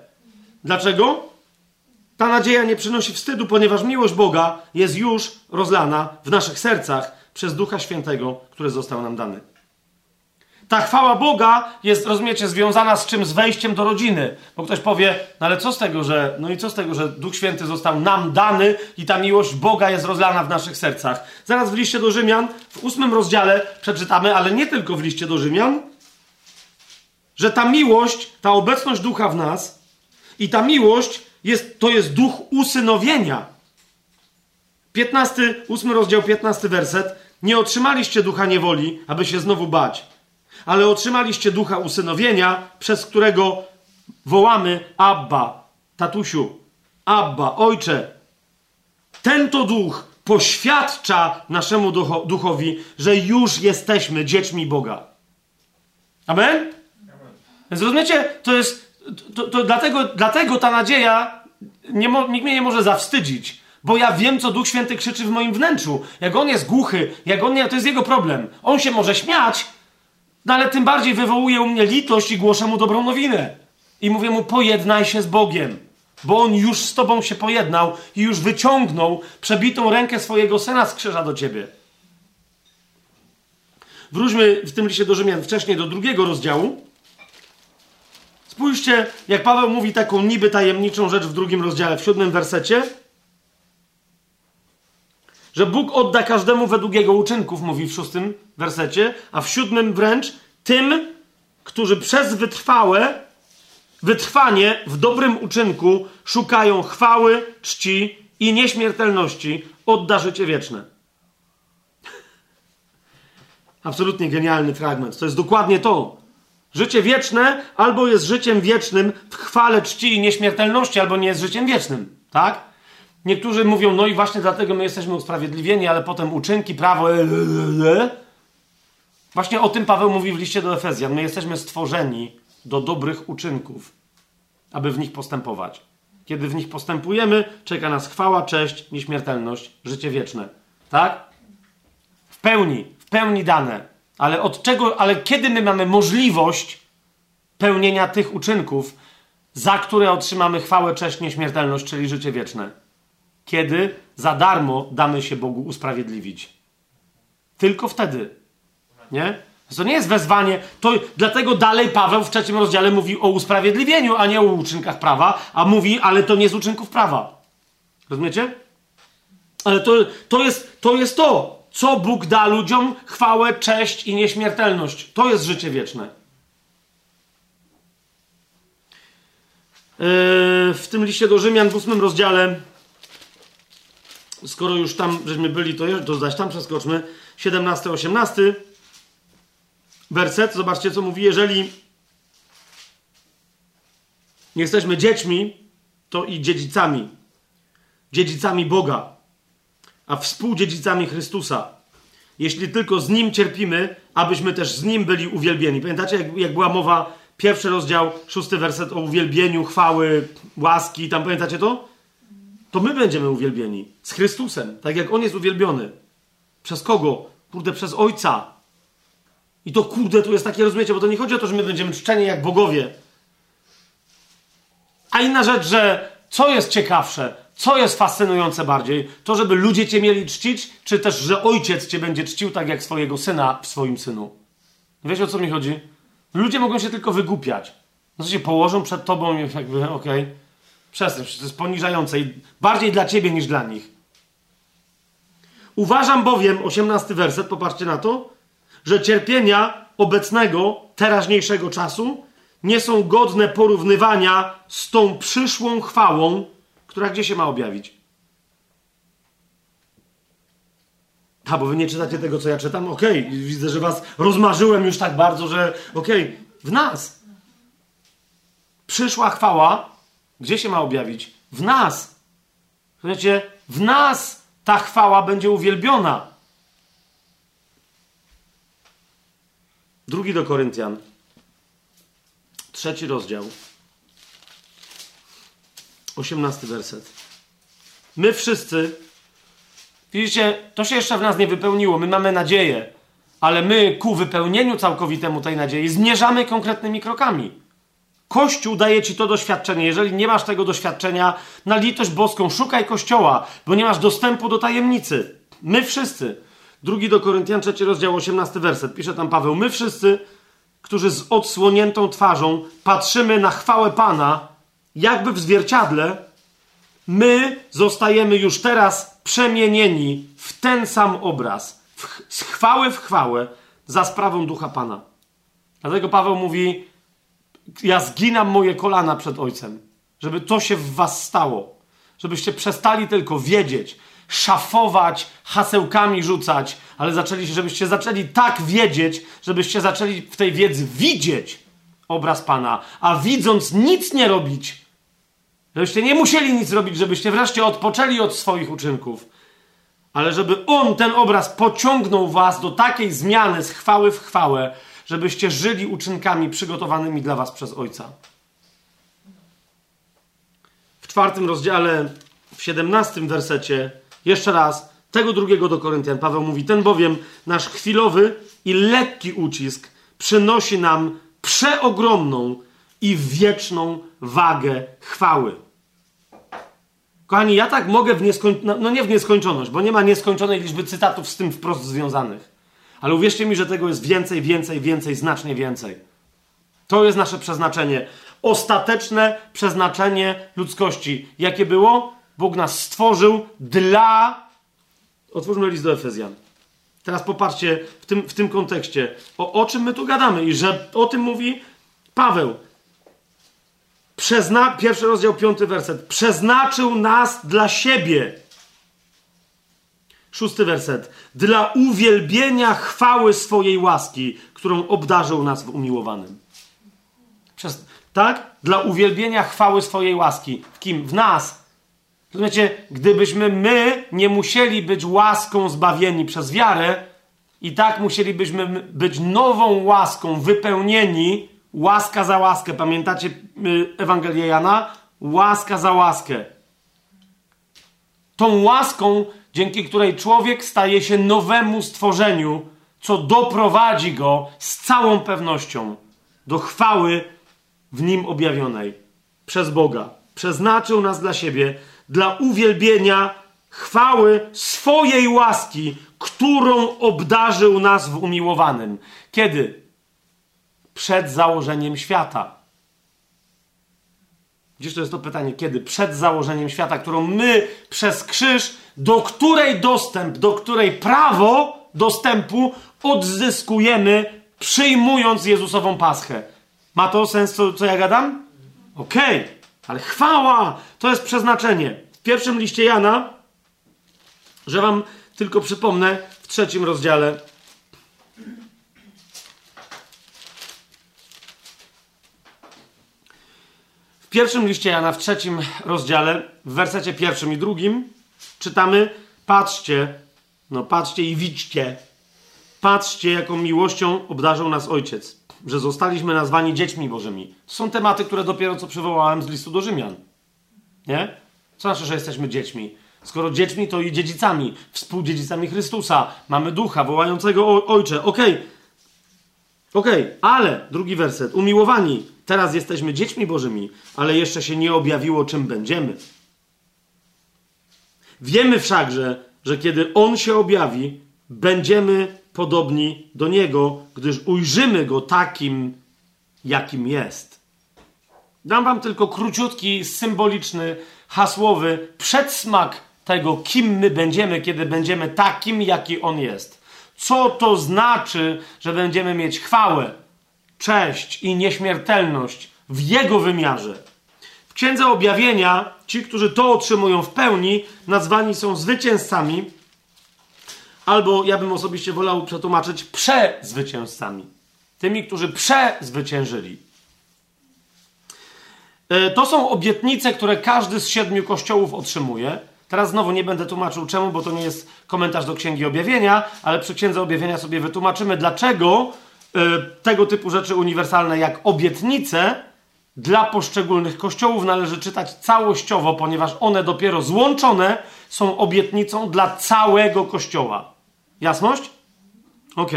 Dlaczego? Ta nadzieja nie przynosi wstydu, ponieważ miłość Boga jest już rozlana w naszych sercach przez Ducha Świętego, który został nam dany. Ta chwała Boga jest, rozumiecie, związana z czym? Z wejściem do rodziny. Bo ktoś powie, no ale co z tego, że, no i co z tego, że Duch Święty został nam dany i ta miłość Boga jest rozlana w naszych sercach. Zaraz w liście do Rzymian, w ósmym rozdziale przeczytamy, ale nie tylko w liście do Rzymian, że ta miłość, ta obecność Ducha w nas i ta miłość jest, to jest duch usynowienia. 15, 8 rozdział, 15 werset. Nie otrzymaliście ducha niewoli, aby się znowu bać ale otrzymaliście ducha usynowienia, przez którego wołamy Abba, tatusiu, Abba, ojcze. Ten to duch poświadcza naszemu duchowi, że już jesteśmy dziećmi Boga. Amen? Rozumiecie, to jest, to, to dlatego, dlatego ta nadzieja nie nikt mnie nie może zawstydzić, bo ja wiem, co Duch Święty krzyczy w moim wnętrzu. Jak on jest głuchy, jak on nie, to jest jego problem. On się może śmiać, no ale tym bardziej wywołuje u mnie litość i głoszę mu dobrą nowinę. I mówię mu, pojednaj się z Bogiem. Bo on już z tobą się pojednał i już wyciągnął przebitą rękę swojego syna z krzyża do ciebie. Wróćmy w tym liście do Rzymian wcześniej do drugiego rozdziału. Spójrzcie, jak Paweł mówi taką niby tajemniczą rzecz w drugim rozdziale, w siódmym wersecie że Bóg odda każdemu według jego uczynków, mówi w szóstym wersecie, a w siódmym wręcz tym, którzy przez wytrwałe, wytrwanie w dobrym uczynku szukają chwały, czci i nieśmiertelności, odda życie wieczne. Absolutnie genialny fragment. To jest dokładnie to. Życie wieczne albo jest życiem wiecznym w chwale czci i nieśmiertelności, albo nie jest życiem wiecznym. Tak? Niektórzy mówią, no i właśnie dlatego my jesteśmy usprawiedliwieni, ale potem uczynki, prawo. E, e, e. Właśnie o tym Paweł mówi w liście do Efezjan. My jesteśmy stworzeni do dobrych uczynków, aby w nich postępować. Kiedy w nich postępujemy, czeka nas chwała, cześć, nieśmiertelność, życie wieczne. Tak? W pełni, w pełni dane. Ale od czego, ale kiedy my mamy możliwość pełnienia tych uczynków, za które otrzymamy chwałę, cześć, nieśmiertelność, czyli życie wieczne? Kiedy za darmo damy się Bogu usprawiedliwić. Tylko wtedy. Nie? To nie jest wezwanie. To, dlatego dalej Paweł w trzecim rozdziale mówi o usprawiedliwieniu, a nie o uczynkach prawa, a mówi, ale to nie z uczynków prawa. Rozumiecie? Ale to, to, jest, to jest to, co Bóg da ludziom: chwałę, cześć i nieśmiertelność. To jest życie wieczne. Yy, w tym liście do Rzymian w ósmym rozdziale, skoro już tam żeśmy byli, to, to zaś tam przeskoczmy. 17-18 werset, zobaczcie co mówi, jeżeli nie jesteśmy dziećmi, to i dziedzicami. Dziedzicami Boga, a współdziedzicami Chrystusa. Jeśli tylko z Nim cierpimy, abyśmy też z Nim byli uwielbieni. Pamiętacie, jak, jak była mowa, pierwszy rozdział, szósty werset o uwielbieniu, chwały, łaski, tam pamiętacie to? To my będziemy uwielbieni z Chrystusem, tak jak On jest uwielbiony. Przez kogo? Kurde, przez Ojca. I to kurde, tu jest takie, rozumiecie, bo to nie chodzi o to, że my będziemy czczeni jak bogowie. A inna rzecz, że co jest ciekawsze, co jest fascynujące bardziej, to żeby ludzie cię mieli czcić, czy też, że ojciec cię będzie czcił tak jak swojego syna w swoim synu. Wiecie o co mi chodzi? Ludzie mogą się tylko wygłupiać. No się położą przed tobą jakby, okej, okay. Przestań, to jest poniżające i bardziej dla ciebie niż dla nich. Uważam bowiem, osiemnasty werset, popatrzcie na to, że cierpienia obecnego, teraźniejszego czasu nie są godne porównywania z tą przyszłą chwałą, która gdzie się ma objawić? A, bo wy nie czytacie tego, co ja czytam? Okej, okay. widzę, że was rozmarzyłem już tak bardzo, że okej, okay. w nas. Przyszła chwała, gdzie się ma objawić? W nas. Wiecie, w nas ta chwała będzie uwielbiona. Drugi do Koryntian. Trzeci rozdział. Osiemnasty werset. My wszyscy, widzicie, to się jeszcze w nas nie wypełniło. My mamy nadzieję, ale my ku wypełnieniu całkowitemu tej nadziei zmierzamy konkretnymi krokami. Kościół daje ci to doświadczenie. Jeżeli nie masz tego doświadczenia, na litość boską szukaj kościoła, bo nie masz dostępu do tajemnicy. My wszyscy. Drugi do Koryntian, trzeci rozdział, 18 werset. Pisze tam Paweł. My wszyscy, którzy z odsłoniętą twarzą patrzymy na chwałę Pana, jakby w zwierciadle, my zostajemy już teraz przemienieni w ten sam obraz, w, z chwały w chwałę, za sprawą ducha Pana. Dlatego Paweł mówi: Ja zginam moje kolana przed Ojcem, żeby to się w Was stało, żebyście przestali tylko wiedzieć, szafować, hasełkami rzucać, ale zaczęli, żebyście zaczęli tak wiedzieć, żebyście zaczęli w tej wiedzy widzieć obraz Pana, a widząc nic nie robić, żebyście nie musieli nic robić, żebyście wreszcie odpoczęli od swoich uczynków, ale żeby On, ten obraz, pociągnął was do takiej zmiany z chwały w chwałę, żebyście żyli uczynkami przygotowanymi dla was przez Ojca. W czwartym rozdziale, w siedemnastym wersecie jeszcze raz, tego drugiego do Koryntian, Paweł mówi: Ten bowiem nasz chwilowy i lekki ucisk przynosi nam przeogromną i wieczną wagę chwały. Kochani, ja tak mogę w nieskończoność, no, nie w nieskończoność, bo nie ma nieskończonej liczby cytatów z tym wprost związanych. Ale uwierzcie mi, że tego jest więcej, więcej, więcej, znacznie więcej. To jest nasze przeznaczenie. Ostateczne przeznaczenie ludzkości. Jakie było? Bóg nas stworzył dla. Otwórzmy list do Efezjan. Teraz popatrzcie w tym, w tym kontekście, o, o czym my tu gadamy i że o tym mówi Paweł. Przezna... Pierwszy rozdział, piąty werset. Przeznaczył nas dla siebie. Szósty werset. Dla uwielbienia chwały swojej łaski, którą obdarzył nas w umiłowanym. Przez, tak? Dla uwielbienia chwały swojej łaski. W kim? W nas. Rozumiecie? Gdybyśmy my nie musieli być łaską zbawieni przez wiarę, i tak musielibyśmy być nową łaską, wypełnieni, łaska za łaskę. Pamiętacie y, Ewangelię Jana? Łaska za łaskę. Tą łaską, dzięki której człowiek staje się nowemu stworzeniu, co doprowadzi go z całą pewnością do chwały w nim objawionej przez Boga. Przeznaczył nas dla siebie, dla uwielbienia chwały swojej łaski, którą obdarzył nas w umiłowanym. Kiedy? Przed założeniem świata. Dziś to jest to pytanie, kiedy? Przed założeniem świata, którą my przez krzyż, do której dostęp, do której prawo dostępu odzyskujemy, przyjmując Jezusową paschę. Ma to sens, co, co ja gadam? Okej, okay. ale chwała to jest przeznaczenie. W pierwszym liście Jana, że wam tylko przypomnę, w trzecim rozdziale. W pierwszym liście Jana, w trzecim rozdziale, w wersecie pierwszym i drugim, czytamy: Patrzcie, no patrzcie i widźcie, patrzcie, jaką miłością obdarzył nas Ojciec, że zostaliśmy nazwani dziećmi Bożymi. To są tematy, które dopiero co przywołałem z listu do Rzymian. Nie? Co znaczy, że jesteśmy dziećmi? Skoro dziećmi, to i dziedzicami, współdziedzicami Chrystusa. Mamy ducha wołającego o, Ojcze. Okej. Okay. Okej, okay. ale drugi werset. Umiłowani, teraz jesteśmy dziećmi Bożymi, ale jeszcze się nie objawiło, czym będziemy. Wiemy wszakże, że kiedy On się objawi, będziemy podobni do Niego, gdyż ujrzymy Go takim, jakim jest. Dam Wam tylko króciutki, symboliczny, hasłowy przedsmak tego, kim my będziemy, kiedy będziemy takim, jaki On jest. Co to znaczy, że będziemy mieć chwałę, cześć i nieśmiertelność w Jego wymiarze. W Księdze Objawienia ci, którzy to otrzymują w pełni, nazwani są zwycięzcami, albo ja bym osobiście wolał przetłumaczyć przezwycięzcami. Tymi, którzy przezwyciężyli. E, to są obietnice, które każdy z siedmiu kościołów otrzymuje. Teraz znowu nie będę tłumaczył czemu, bo to nie jest komentarz do Księgi Objawienia, ale przy Księdze Objawienia sobie wytłumaczymy, dlaczego y, tego typu rzeczy uniwersalne jak obietnice dla poszczególnych kościołów należy czytać całościowo, ponieważ one dopiero złączone są obietnicą dla całego kościoła. Jasność? Ok.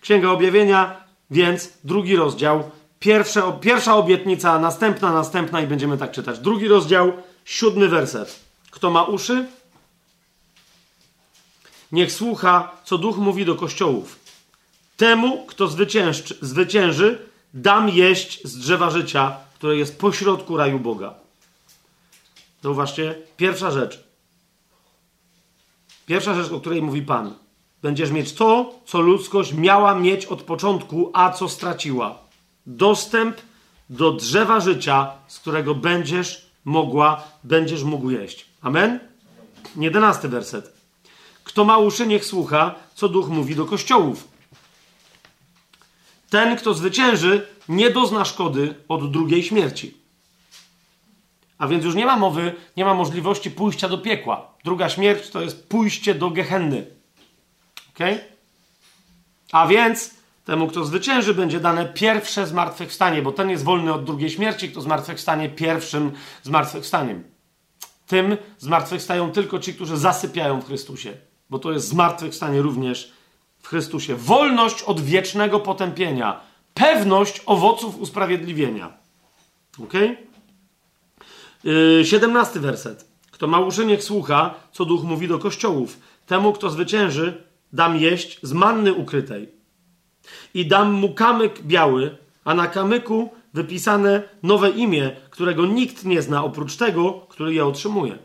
Księga Objawienia, więc drugi rozdział, pierwsza, pierwsza obietnica, następna, następna i będziemy tak czytać. Drugi rozdział, siódmy werset. Kto ma uszy, niech słucha, co Duch mówi do kościołów. Temu, kto zwycięży, zwycięży, dam jeść z drzewa życia, które jest pośrodku raju Boga. Zauważcie, pierwsza rzecz. Pierwsza rzecz, o której mówi Pan. Będziesz mieć to, co ludzkość miała mieć od początku, a co straciła. Dostęp do drzewa życia, z którego będziesz mogła, będziesz mógł jeść. Amen? Jedenasty werset. Kto ma uszy, niech słucha, co duch mówi do kościołów. Ten, kto zwycięży, nie dozna szkody od drugiej śmierci. A więc już nie ma mowy, nie ma możliwości pójścia do piekła. Druga śmierć to jest pójście do gehenny. Ok? A więc temu, kto zwycięży, będzie dane pierwsze zmartwychwstanie, bo ten jest wolny od drugiej śmierci, kto zmartwychwstanie pierwszym zmartwychwstaniem. Tym zmartwychwstają tylko ci, którzy zasypiają w Chrystusie, bo to jest zmartwychwstanie również Chrystusie. Wolność od wiecznego potępienia, pewność owoców usprawiedliwienia. Ok? Yy, 17 werset. Kto ma uszy, niech słucha, co duch mówi do kościołów. Temu, kto zwycięży, dam jeść z manny ukrytej. I dam mu kamyk biały, a na kamyku wypisane nowe imię, którego nikt nie zna oprócz tego, który je otrzymuje.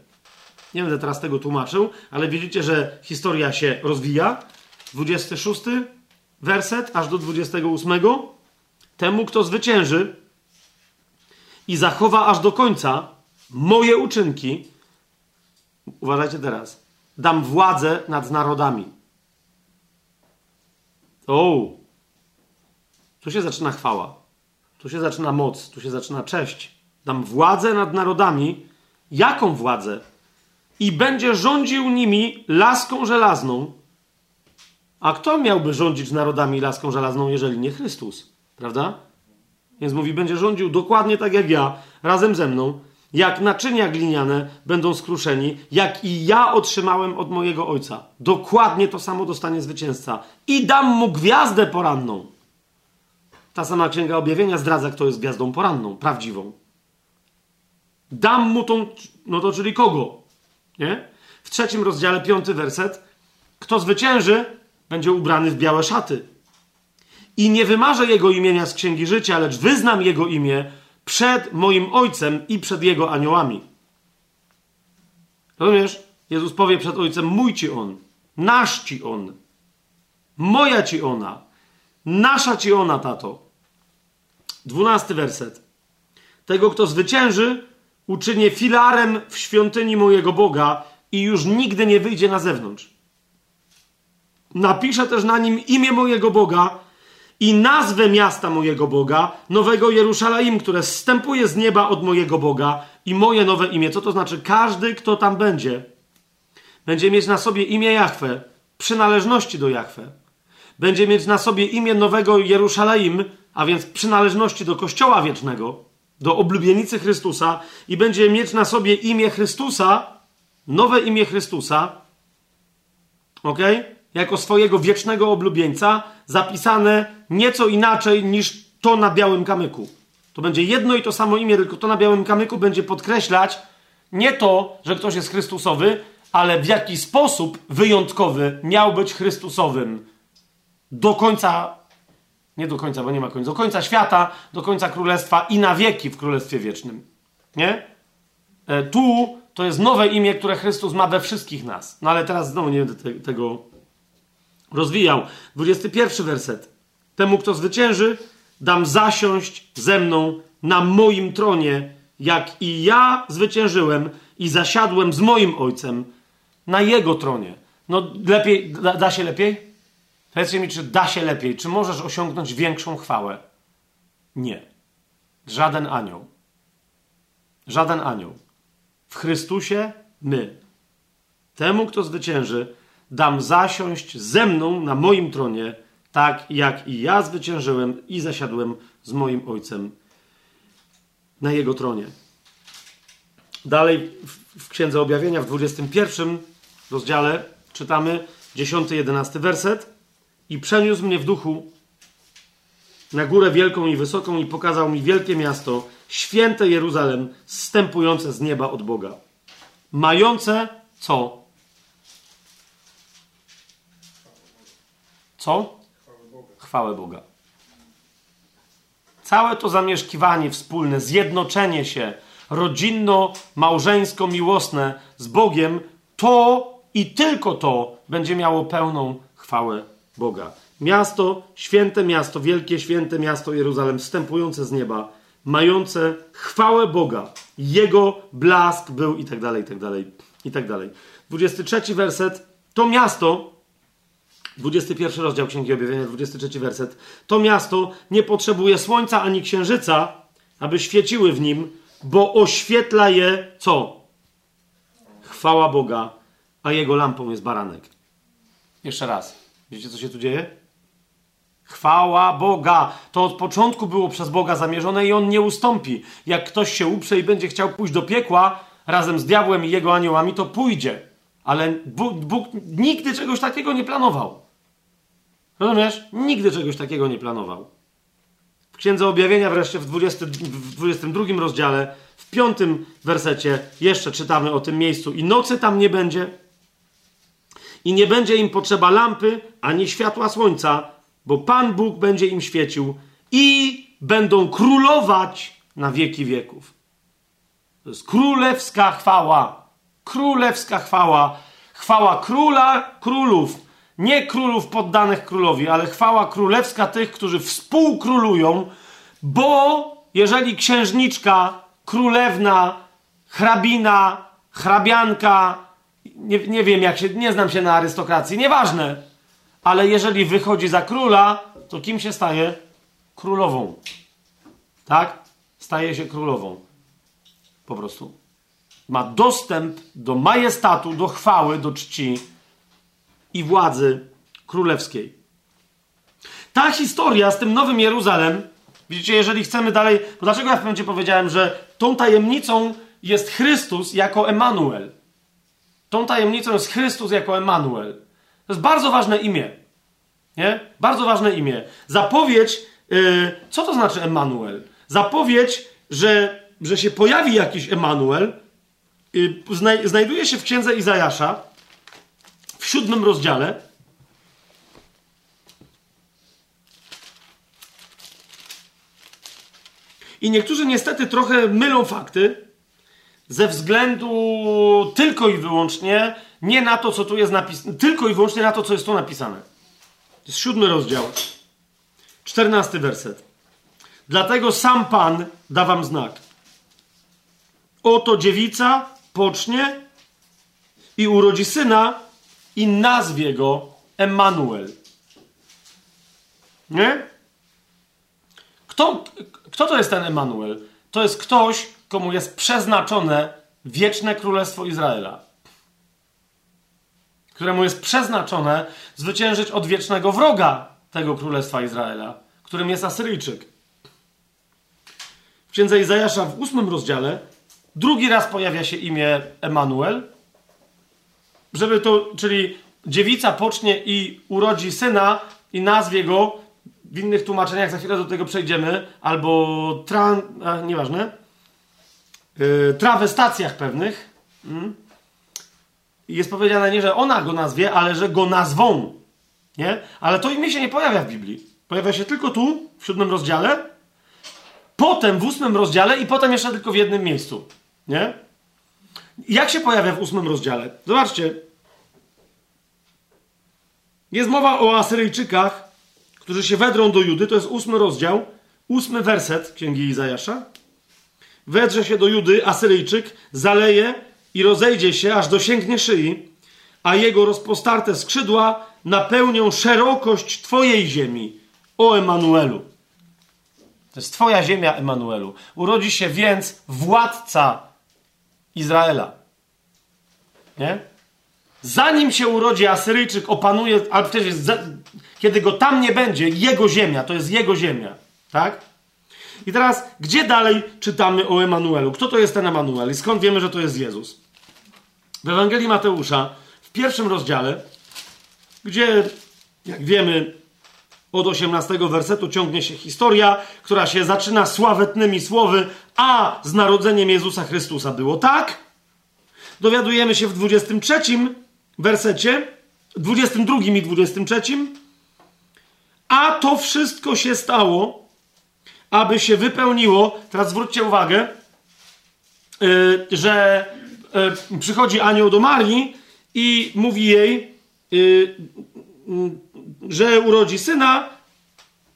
Nie będę teraz tego tłumaczył, ale widzicie, że historia się rozwija. 26 werset aż do 28. Temu, kto zwycięży i zachowa aż do końca moje uczynki, uważajcie teraz, dam władzę nad narodami. O, tu się zaczyna chwała. Tu się zaczyna moc, tu się zaczyna cześć. Dam władzę nad narodami. Jaką władzę? I będzie rządził nimi laską żelazną. A kto miałby rządzić narodami laską żelazną, jeżeli nie Chrystus? Prawda? Więc mówi, będzie rządził dokładnie tak jak ja, razem ze mną. Jak naczynia gliniane będą skruszeni, jak i ja otrzymałem od mojego ojca. Dokładnie to samo dostanie zwycięzca. I dam mu gwiazdę poranną. Ta sama księga objawienia zdradza, kto jest gwiazdą poranną, prawdziwą. Dam mu tą, no to czyli kogo? Nie? W trzecim rozdziale, piąty werset. Kto zwycięży, będzie ubrany w białe szaty. I nie wymarzę jego imienia z księgi życia, lecz wyznam jego imię przed moim ojcem i przed jego aniołami. Rozumiesz? Jezus powie przed ojcem: Mój ci on, nasz ci on, moja ci ona, nasza ci ona, tato. Dwunasty werset. Tego, kto zwycięży, uczynię filarem w świątyni mojego Boga i już nigdy nie wyjdzie na zewnątrz. Napiszę też na nim imię mojego Boga i nazwę miasta mojego Boga, nowego Jerusalem, które zstępuje z nieba od mojego Boga i moje nowe imię. Co to znaczy? Każdy, kto tam będzie, będzie mieć na sobie imię Jahwe, przynależności do Jahwe. Będzie mieć na sobie imię nowego Jerusalem, a więc przynależności do Kościoła Wiecznego, do oblubienicy Chrystusa i będzie mieć na sobie imię Chrystusa, nowe imię Chrystusa, ok? Jako swojego wiecznego oblubieńca, zapisane nieco inaczej niż to na białym kamyku. To będzie jedno i to samo imię, tylko to na białym kamyku będzie podkreślać nie to, że ktoś jest Chrystusowy, ale w jaki sposób wyjątkowy miał być Chrystusowym do końca, nie do końca, bo nie ma końca, do końca świata, do końca królestwa i na wieki w królestwie wiecznym. Nie? E, tu to jest nowe imię, które Chrystus ma we wszystkich nas. No ale teraz znowu nie będę te, tego rozwijał. 21 werset. Temu, kto zwycięży, dam zasiąść ze mną na moim tronie, jak i ja zwyciężyłem i zasiadłem z moim ojcem na jego tronie. No lepiej, da, da się lepiej? Powiedzcie mi, czy da się lepiej? Czy możesz osiągnąć większą chwałę? Nie. Żaden anioł. Żaden anioł. W Chrystusie my. Temu, kto zwycięży, dam zasiąść ze mną na moim tronie, tak jak i ja zwyciężyłem i zasiadłem z moim Ojcem na jego tronie. Dalej w Księdze Objawienia w 21 rozdziale czytamy 10-11 werset. I przeniósł mnie w duchu na górę wielką i wysoką i pokazał mi wielkie miasto, święte Jeruzalem, zstępujące z nieba od Boga. Mające co? Co? Chwałę Boga. Całe to zamieszkiwanie wspólne, zjednoczenie się rodzinno-małżeńsko-miłosne z Bogiem, to i tylko to będzie miało pełną chwałę Boga. Miasto, święte miasto, wielkie święte miasto Jeruzalem, wstępujące z nieba, mające chwałę Boga. Jego blask był i tak dalej, i tak dalej, i tak dalej. 23 werset. To miasto, 21 rozdział Księgi Objawienia, 23 werset. To miasto nie potrzebuje słońca ani księżyca, aby świeciły w nim, bo oświetla je co? Chwała Boga, a jego lampą jest baranek. Jeszcze raz. Wiecie, co się tu dzieje? Chwała Boga. To od początku było przez Boga zamierzone i on nie ustąpi. Jak ktoś się uprze i będzie chciał pójść do piekła razem z diabłem i jego aniołami, to pójdzie. Ale Bóg, Bóg nigdy czegoś takiego nie planował. Rozumiesz? Nigdy czegoś takiego nie planował. W Księdze Objawienia wreszcie w, 20, w 22 rozdziale, w piątym wersecie jeszcze czytamy o tym miejscu. I nocy tam nie będzie, i nie będzie im potrzeba lampy ani światła słońca, bo Pan Bóg będzie im świecił i będą królować na wieki wieków. To jest królewska chwała. Królewska chwała. Chwała króla królów. Nie królów poddanych królowi, ale chwała królewska tych, którzy współkrólują, bo jeżeli księżniczka, królewna, hrabina, hrabianka, nie, nie wiem jak się, nie znam się na arystokracji, nieważne. Ale jeżeli wychodzi za króla, to kim się staje? Królową. Tak? Staje się królową. Po prostu. Ma dostęp do majestatu, do chwały, do czci i władzy królewskiej. Ta historia z tym Nowym Jeruzalem, widzicie, jeżeli chcemy dalej, bo dlaczego ja w momencie powiedziałem, że tą tajemnicą jest Chrystus jako Emanuel. Tą tajemnicą jest Chrystus jako Emanuel. To jest bardzo ważne imię. Nie? Bardzo ważne imię. Zapowiedź, yy, co to znaczy Emanuel? Zapowiedź, że, że się pojawi jakiś Emanuel, znajduje się w księdze Izajasza w siódmym rozdziale. I niektórzy niestety trochę mylą fakty ze względu tylko i wyłącznie nie na to, co tu jest napisane, tylko i wyłącznie na to, co jest tu napisane. To jest siódmy rozdział, czternasty werset. Dlatego sam Pan da wam znak. Oto dziewica pocznie i urodzi syna i nazwie go Emmanuel. Nie? Kto, kto to jest ten Emanuel? To jest ktoś, komu jest przeznaczone wieczne królestwo Izraela. Któremu jest przeznaczone zwyciężyć od wiecznego wroga tego królestwa Izraela, którym jest Asyryjczyk. W księdze Izajasza w ósmym rozdziale drugi raz pojawia się imię Emanuel, żeby to, czyli dziewica pocznie i urodzi syna i nazwie go w innych tłumaczeniach, za chwilę do tego przejdziemy, albo tran, a, nieważne, yy, trawestacjach pewnych. Mm. Jest powiedziane nie, że ona go nazwie, ale że go nazwą. Nie? Ale to imię się nie pojawia w Biblii. Pojawia się tylko tu, w siódmym rozdziale, potem w ósmym rozdziale i potem jeszcze tylko w jednym miejscu. Nie? Jak się pojawia w ósmym rozdziale? Zobaczcie. Jest mowa o Asyryjczykach, którzy się wedrą do Judy, to jest ósmy rozdział, ósmy werset Księgi Izajasza. Wedrze się do Judy Asyryjczyk, zaleje i rozejdzie się, aż dosięgnie szyi, a jego rozpostarte skrzydła napełnią szerokość Twojej ziemi, o Emanuelu. To jest Twoja ziemia, Emanuelu. Urodzi się więc władca Izraela. Nie? Zanim się urodzi Asyryjczyk, opanuje, ale przecież kiedy go tam nie będzie, jego ziemia, to jest jego ziemia. Tak? I teraz, gdzie dalej czytamy o Emanuelu? Kto to jest ten Emanuel i skąd wiemy, że to jest Jezus? W Ewangelii Mateusza, w pierwszym rozdziale, gdzie, jak wiemy, od 18 wersetu ciągnie się historia, która się zaczyna sławetnymi słowy, a z narodzeniem Jezusa Chrystusa było tak. Dowiadujemy się w 23 wersecie, 22 i 23, a to wszystko się stało, aby się wypełniło. Teraz zwróćcie uwagę, yy, że yy, przychodzi anioł do Marii i mówi jej, yy, że urodzi syna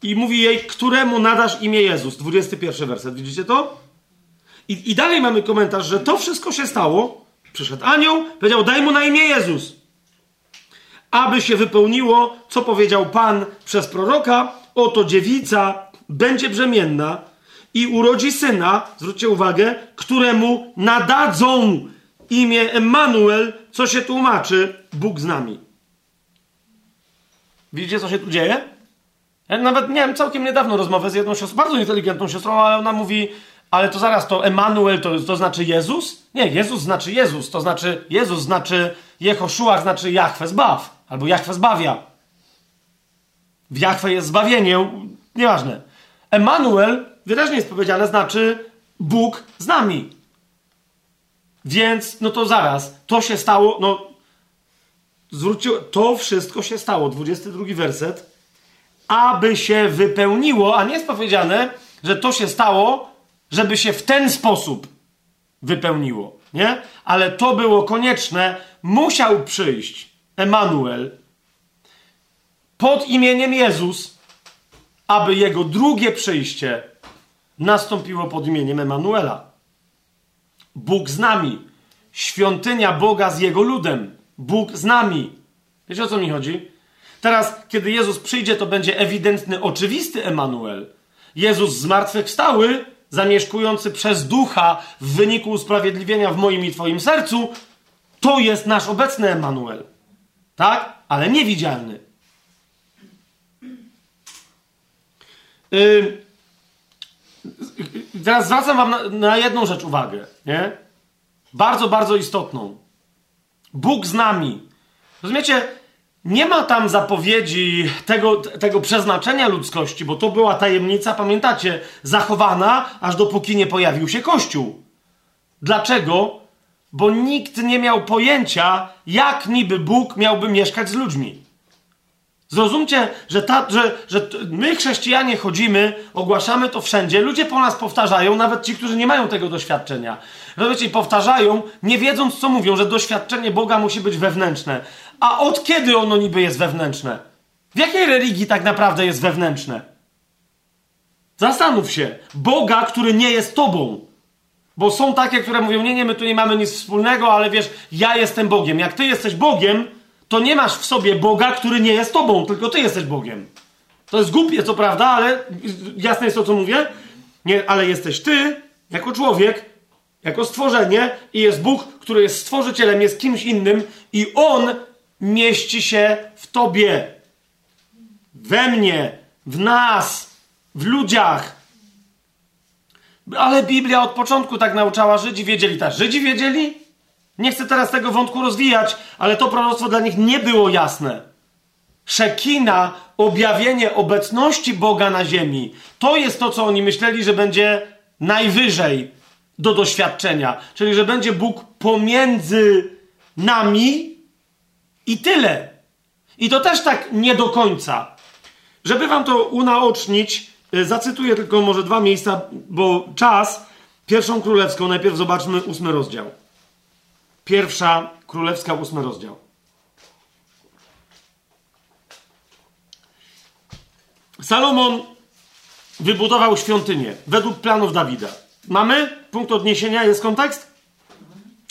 i mówi jej, któremu nadasz imię Jezus. 21 werset, widzicie to? I, I dalej mamy komentarz, że to wszystko się stało. Przyszedł anioł, powiedział, daj mu na imię Jezus aby się wypełniło, co powiedział Pan przez proroka: Oto dziewica będzie brzemienna i urodzi syna, zwróćcie uwagę, któremu nadadzą imię Emmanuel, co się tłumaczy Bóg z nami. Widzicie, co się tu dzieje? Ja nawet miałem całkiem niedawno rozmowę z jedną siostrą, bardzo inteligentną siostrą, ale ona mówi, ale to zaraz, to Emmanuel to, to znaczy Jezus? Nie, Jezus znaczy Jezus, to znaczy Jezus znaczy Jehoszua, znaczy Jahwe zbaw. Albo Jachwę zbawia. W Jachwę jest zbawienie, nieważne. Emanuel, wyraźnie jest powiedziane, znaczy Bóg z nami. Więc, no to zaraz, to się stało, no, zwróćcie, to wszystko się stało, 22 werset, aby się wypełniło, a nie jest powiedziane, że to się stało, żeby się w ten sposób wypełniło, nie? Ale to było konieczne, musiał przyjść Emanuel pod imieniem Jezus, aby jego drugie przyjście nastąpiło pod imieniem Emanuela. Bóg z nami. Świątynia Boga z jego ludem. Bóg z nami. Wiecie o co mi chodzi? Teraz, kiedy Jezus przyjdzie, to będzie ewidentny, oczywisty Emanuel. Jezus zmartwychwstały, zamieszkujący przez ducha w wyniku usprawiedliwienia w moim i Twoim sercu, to jest nasz obecny Emanuel. Tak? Ale niewidzialny. Yy, teraz zwracam Wam na, na jedną rzecz uwagę. Nie? Bardzo, bardzo istotną. Bóg z nami. Rozumiecie? Nie ma tam zapowiedzi tego, tego przeznaczenia ludzkości, bo to była tajemnica, pamiętacie, zachowana, aż dopóki nie pojawił się Kościół. Dlaczego? Bo nikt nie miał pojęcia, jak niby Bóg miałby mieszkać z ludźmi. Zrozumcie, że, ta, że, że my, chrześcijanie, chodzimy, ogłaszamy to wszędzie, ludzie po nas powtarzają, nawet ci, którzy nie mają tego doświadczenia. Rozumiecie, powtarzają, nie wiedząc, co mówią, że doświadczenie Boga musi być wewnętrzne. A od kiedy ono niby jest wewnętrzne? W jakiej religii tak naprawdę jest wewnętrzne? Zastanów się. Boga, który nie jest tobą. Bo są takie, które mówią, nie, nie, my tu nie mamy nic wspólnego, ale wiesz, ja jestem Bogiem. Jak ty jesteś Bogiem, to nie masz w sobie Boga, który nie jest tobą, tylko ty jesteś Bogiem. To jest głupie, co prawda, ale jasne jest to, co mówię. Nie, ale jesteś ty, jako człowiek, jako stworzenie i jest Bóg, który jest stworzycielem, jest kimś innym i On mieści się w tobie, we mnie, w nas, w ludziach. Ale Biblia od początku tak nauczała, Żydzi wiedzieli tak. Żydzi wiedzieli? Nie chcę teraz tego wątku rozwijać, ale to proroctwo dla nich nie było jasne. Szekina, objawienie obecności Boga na ziemi, to jest to, co oni myśleli, że będzie najwyżej do doświadczenia. Czyli, że będzie Bóg pomiędzy nami i tyle. I to też tak nie do końca. Żeby wam to unaocznić, y, zacytuję tylko może dwa miejsca, bo czas. Pierwszą królewską, najpierw zobaczmy ósmy rozdział. Pierwsza królewska, ósmy rozdział. Salomon wybudował świątynię według planów Dawida. Mamy? Punkt odniesienia, jest kontekst?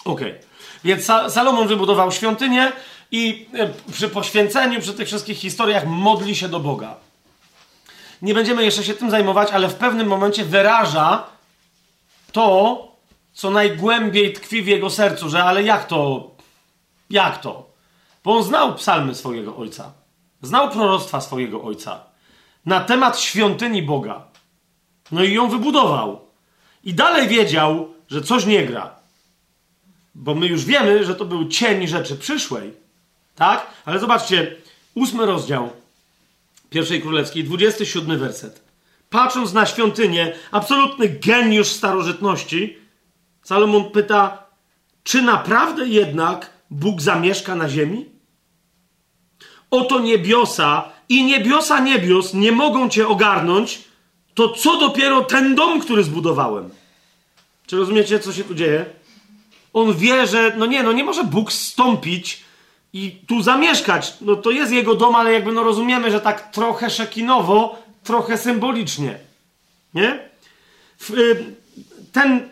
Okej. Okay. Więc Salomon wybudował świątynię i e, przy poświęceniu, przy tych wszystkich historiach modli się do Boga. Nie będziemy jeszcze się tym zajmować, ale w pewnym momencie wyraża to, co najgłębiej tkwi w jego sercu, że ale jak to? Jak to? Bo on znał psalmy swojego ojca. Znał proroctwa swojego ojca na temat świątyni Boga. No i ją wybudował. I dalej wiedział, że coś nie gra. Bo my już wiemy, że to był cień rzeczy przyszłej. Tak? Ale zobaczcie, ósmy rozdział pierwszej królewskiej, 27 werset. Patrząc na świątynię, absolutny geniusz starożytności, Salomon pyta, czy naprawdę jednak Bóg zamieszka na ziemi? Oto niebiosa i niebiosa niebios nie mogą cię ogarnąć, to co dopiero ten dom, który zbudowałem? Czy rozumiecie, co się tu dzieje? On wie, że no nie, no nie może Bóg stąpić i tu zamieszkać. No to jest jego dom, ale jakby no rozumiemy, że tak trochę szekinowo, trochę symbolicznie. Nie? Y, ten,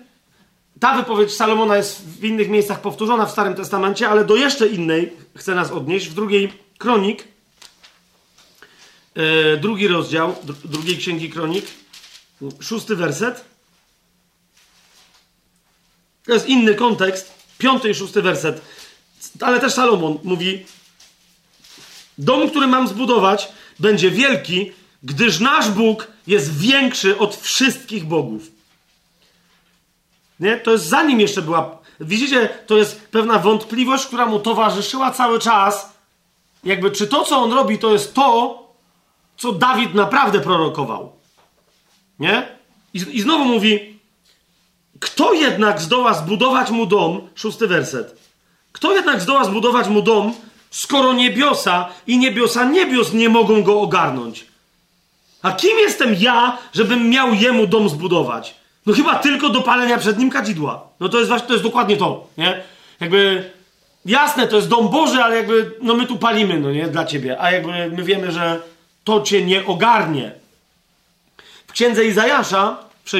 ta wypowiedź Salomona jest w innych miejscach powtórzona w Starym Testamencie, ale do jeszcze innej chce nas odnieść. W drugiej kronik, yy, drugi rozdział drugiej księgi kronik, szósty werset. To jest inny kontekst. Piąty i szósty werset. Ale też Salomon mówi: Dom, który mam zbudować, będzie wielki, gdyż nasz Bóg jest większy od wszystkich bogów. Nie? To jest zanim jeszcze była. Widzicie, to jest pewna wątpliwość, która mu towarzyszyła cały czas. Jakby, czy to, co on robi, to jest to, co Dawid naprawdę prorokował. Nie? I, i znowu mówi: Kto jednak zdoła zbudować mu dom? Szósty werset. Kto jednak zdoła zbudować mu dom, skoro niebiosa i niebiosa niebios nie mogą go ogarnąć? A kim jestem ja, żebym miał jemu dom zbudować? No chyba tylko do palenia przed nim kadzidła. No to jest właśnie, to jest dokładnie to, nie? Jakby, jasne, to jest dom Boży, ale jakby, no my tu palimy, no nie, dla ciebie. A jakby my wiemy, że to cię nie ogarnie. W księdze Izajasza, w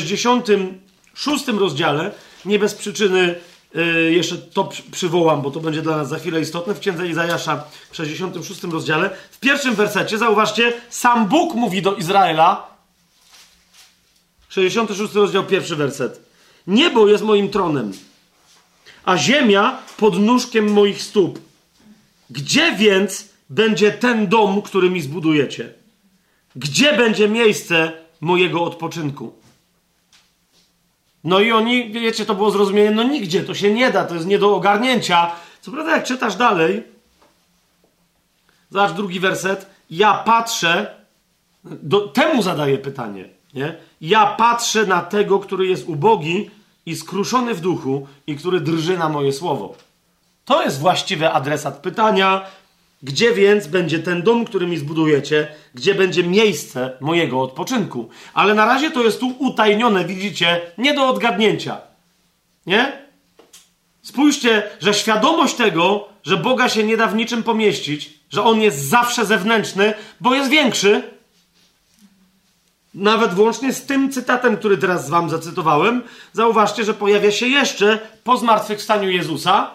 66 rozdziale, nie bez przyczyny yy, jeszcze to przywołam, bo to będzie dla nas za chwilę istotne. W księdze Izajasza, w 66 rozdziale, w pierwszym wersecie, zauważcie, sam Bóg mówi do Izraela, 66 rozdział, pierwszy werset. Niebo jest moim tronem, a ziemia pod nóżkiem moich stóp. Gdzie więc będzie ten dom, który mi zbudujecie? Gdzie będzie miejsce mojego odpoczynku? No i oni, wiecie, to było zrozumienie, no nigdzie, to się nie da, to jest nie do ogarnięcia. Co prawda, jak czytasz dalej, zobacz drugi werset, ja patrzę, do, temu zadaję pytanie, nie? Ja patrzę na tego, który jest ubogi i skruszony w duchu i który drży na moje słowo. To jest właściwy adresat pytania, gdzie więc będzie ten dom, który mi zbudujecie? Gdzie będzie miejsce mojego odpoczynku? Ale na razie to jest tu utajnione, widzicie, nie do odgadnięcia. Nie? Spójrzcie, że świadomość tego, że Boga się nie da w niczym pomieścić, że On jest zawsze zewnętrzny, bo jest większy, nawet włącznie z tym cytatem, który teraz wam zacytowałem, zauważcie, że pojawia się jeszcze po zmartwychwstaniu Jezusa,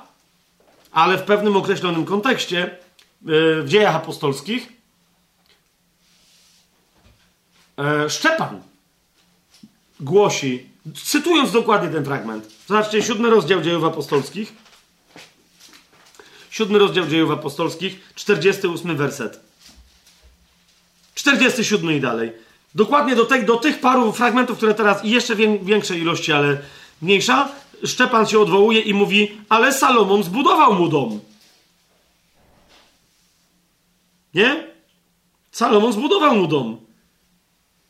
ale w pewnym określonym kontekście, w dziejach apostolskich e, Szczepan głosi, cytując dokładnie ten fragment. Zobaczcie, siódmy rozdział dziejów apostolskich. Siódmy rozdział dziejów apostolskich, 48 werset. 47 i dalej. Dokładnie do, te, do tych paru fragmentów, które teraz i jeszcze większej ilości, ale mniejsza, Szczepan się odwołuje i mówi, ale Salomon zbudował mu dom. Nie? Salomon zbudował mu dom.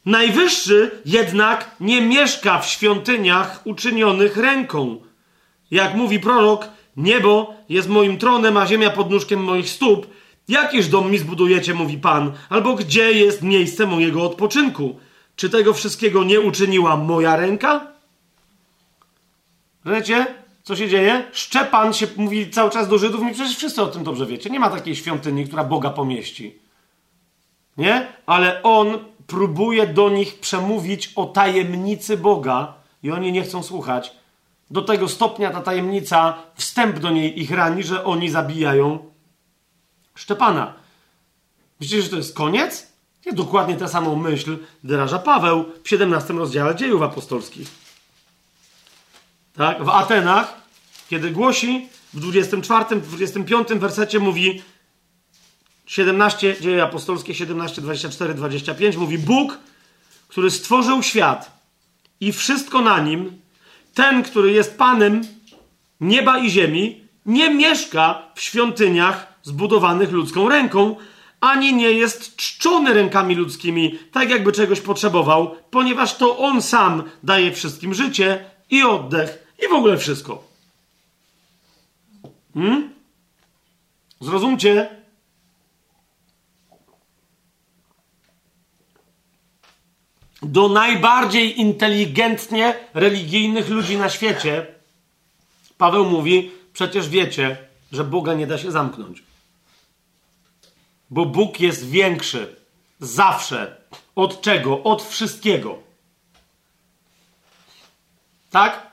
Najwyższy jednak nie mieszka w świątyniach uczynionych ręką. Jak mówi prorok, niebo jest moim tronem, a ziemia pod nóżkiem moich stóp. Jakiż dom mi zbudujecie, mówi Pan, albo gdzie jest miejsce mojego odpoczynku? Czy tego wszystkiego nie uczyniła moja ręka? Wiecie, co się dzieje? Szczepan się mówi cały czas do Żydów, i przecież wszyscy o tym dobrze wiecie. Nie ma takiej świątyni, która Boga pomieści. Nie? Ale on próbuje do nich przemówić o tajemnicy Boga i oni nie chcą słuchać. Do tego stopnia ta tajemnica, wstęp do niej ich rani, że oni zabijają Szczepana. Myślicie, że to jest koniec? Nie, dokładnie tę samą myśl wyraża Paweł w 17 rozdziale dziejów apostolskich. Tak? W Atenach, kiedy głosi, w 24, 25 wersecie mówi 17, dzieje apostolskie 17, 24, 25 mówi Bóg, który stworzył świat i wszystko na nim, ten, który jest Panem nieba i ziemi, nie mieszka w świątyniach zbudowanych ludzką ręką, ani nie jest czczony rękami ludzkimi, tak jakby czegoś potrzebował, ponieważ to On sam daje wszystkim życie i oddech i w ogóle wszystko. Hmm? Zrozumcie? Do najbardziej inteligentnie religijnych ludzi na świecie Paweł mówi: Przecież wiecie, że Boga nie da się zamknąć. Bo Bóg jest większy zawsze. Od czego? Od wszystkiego. Tak?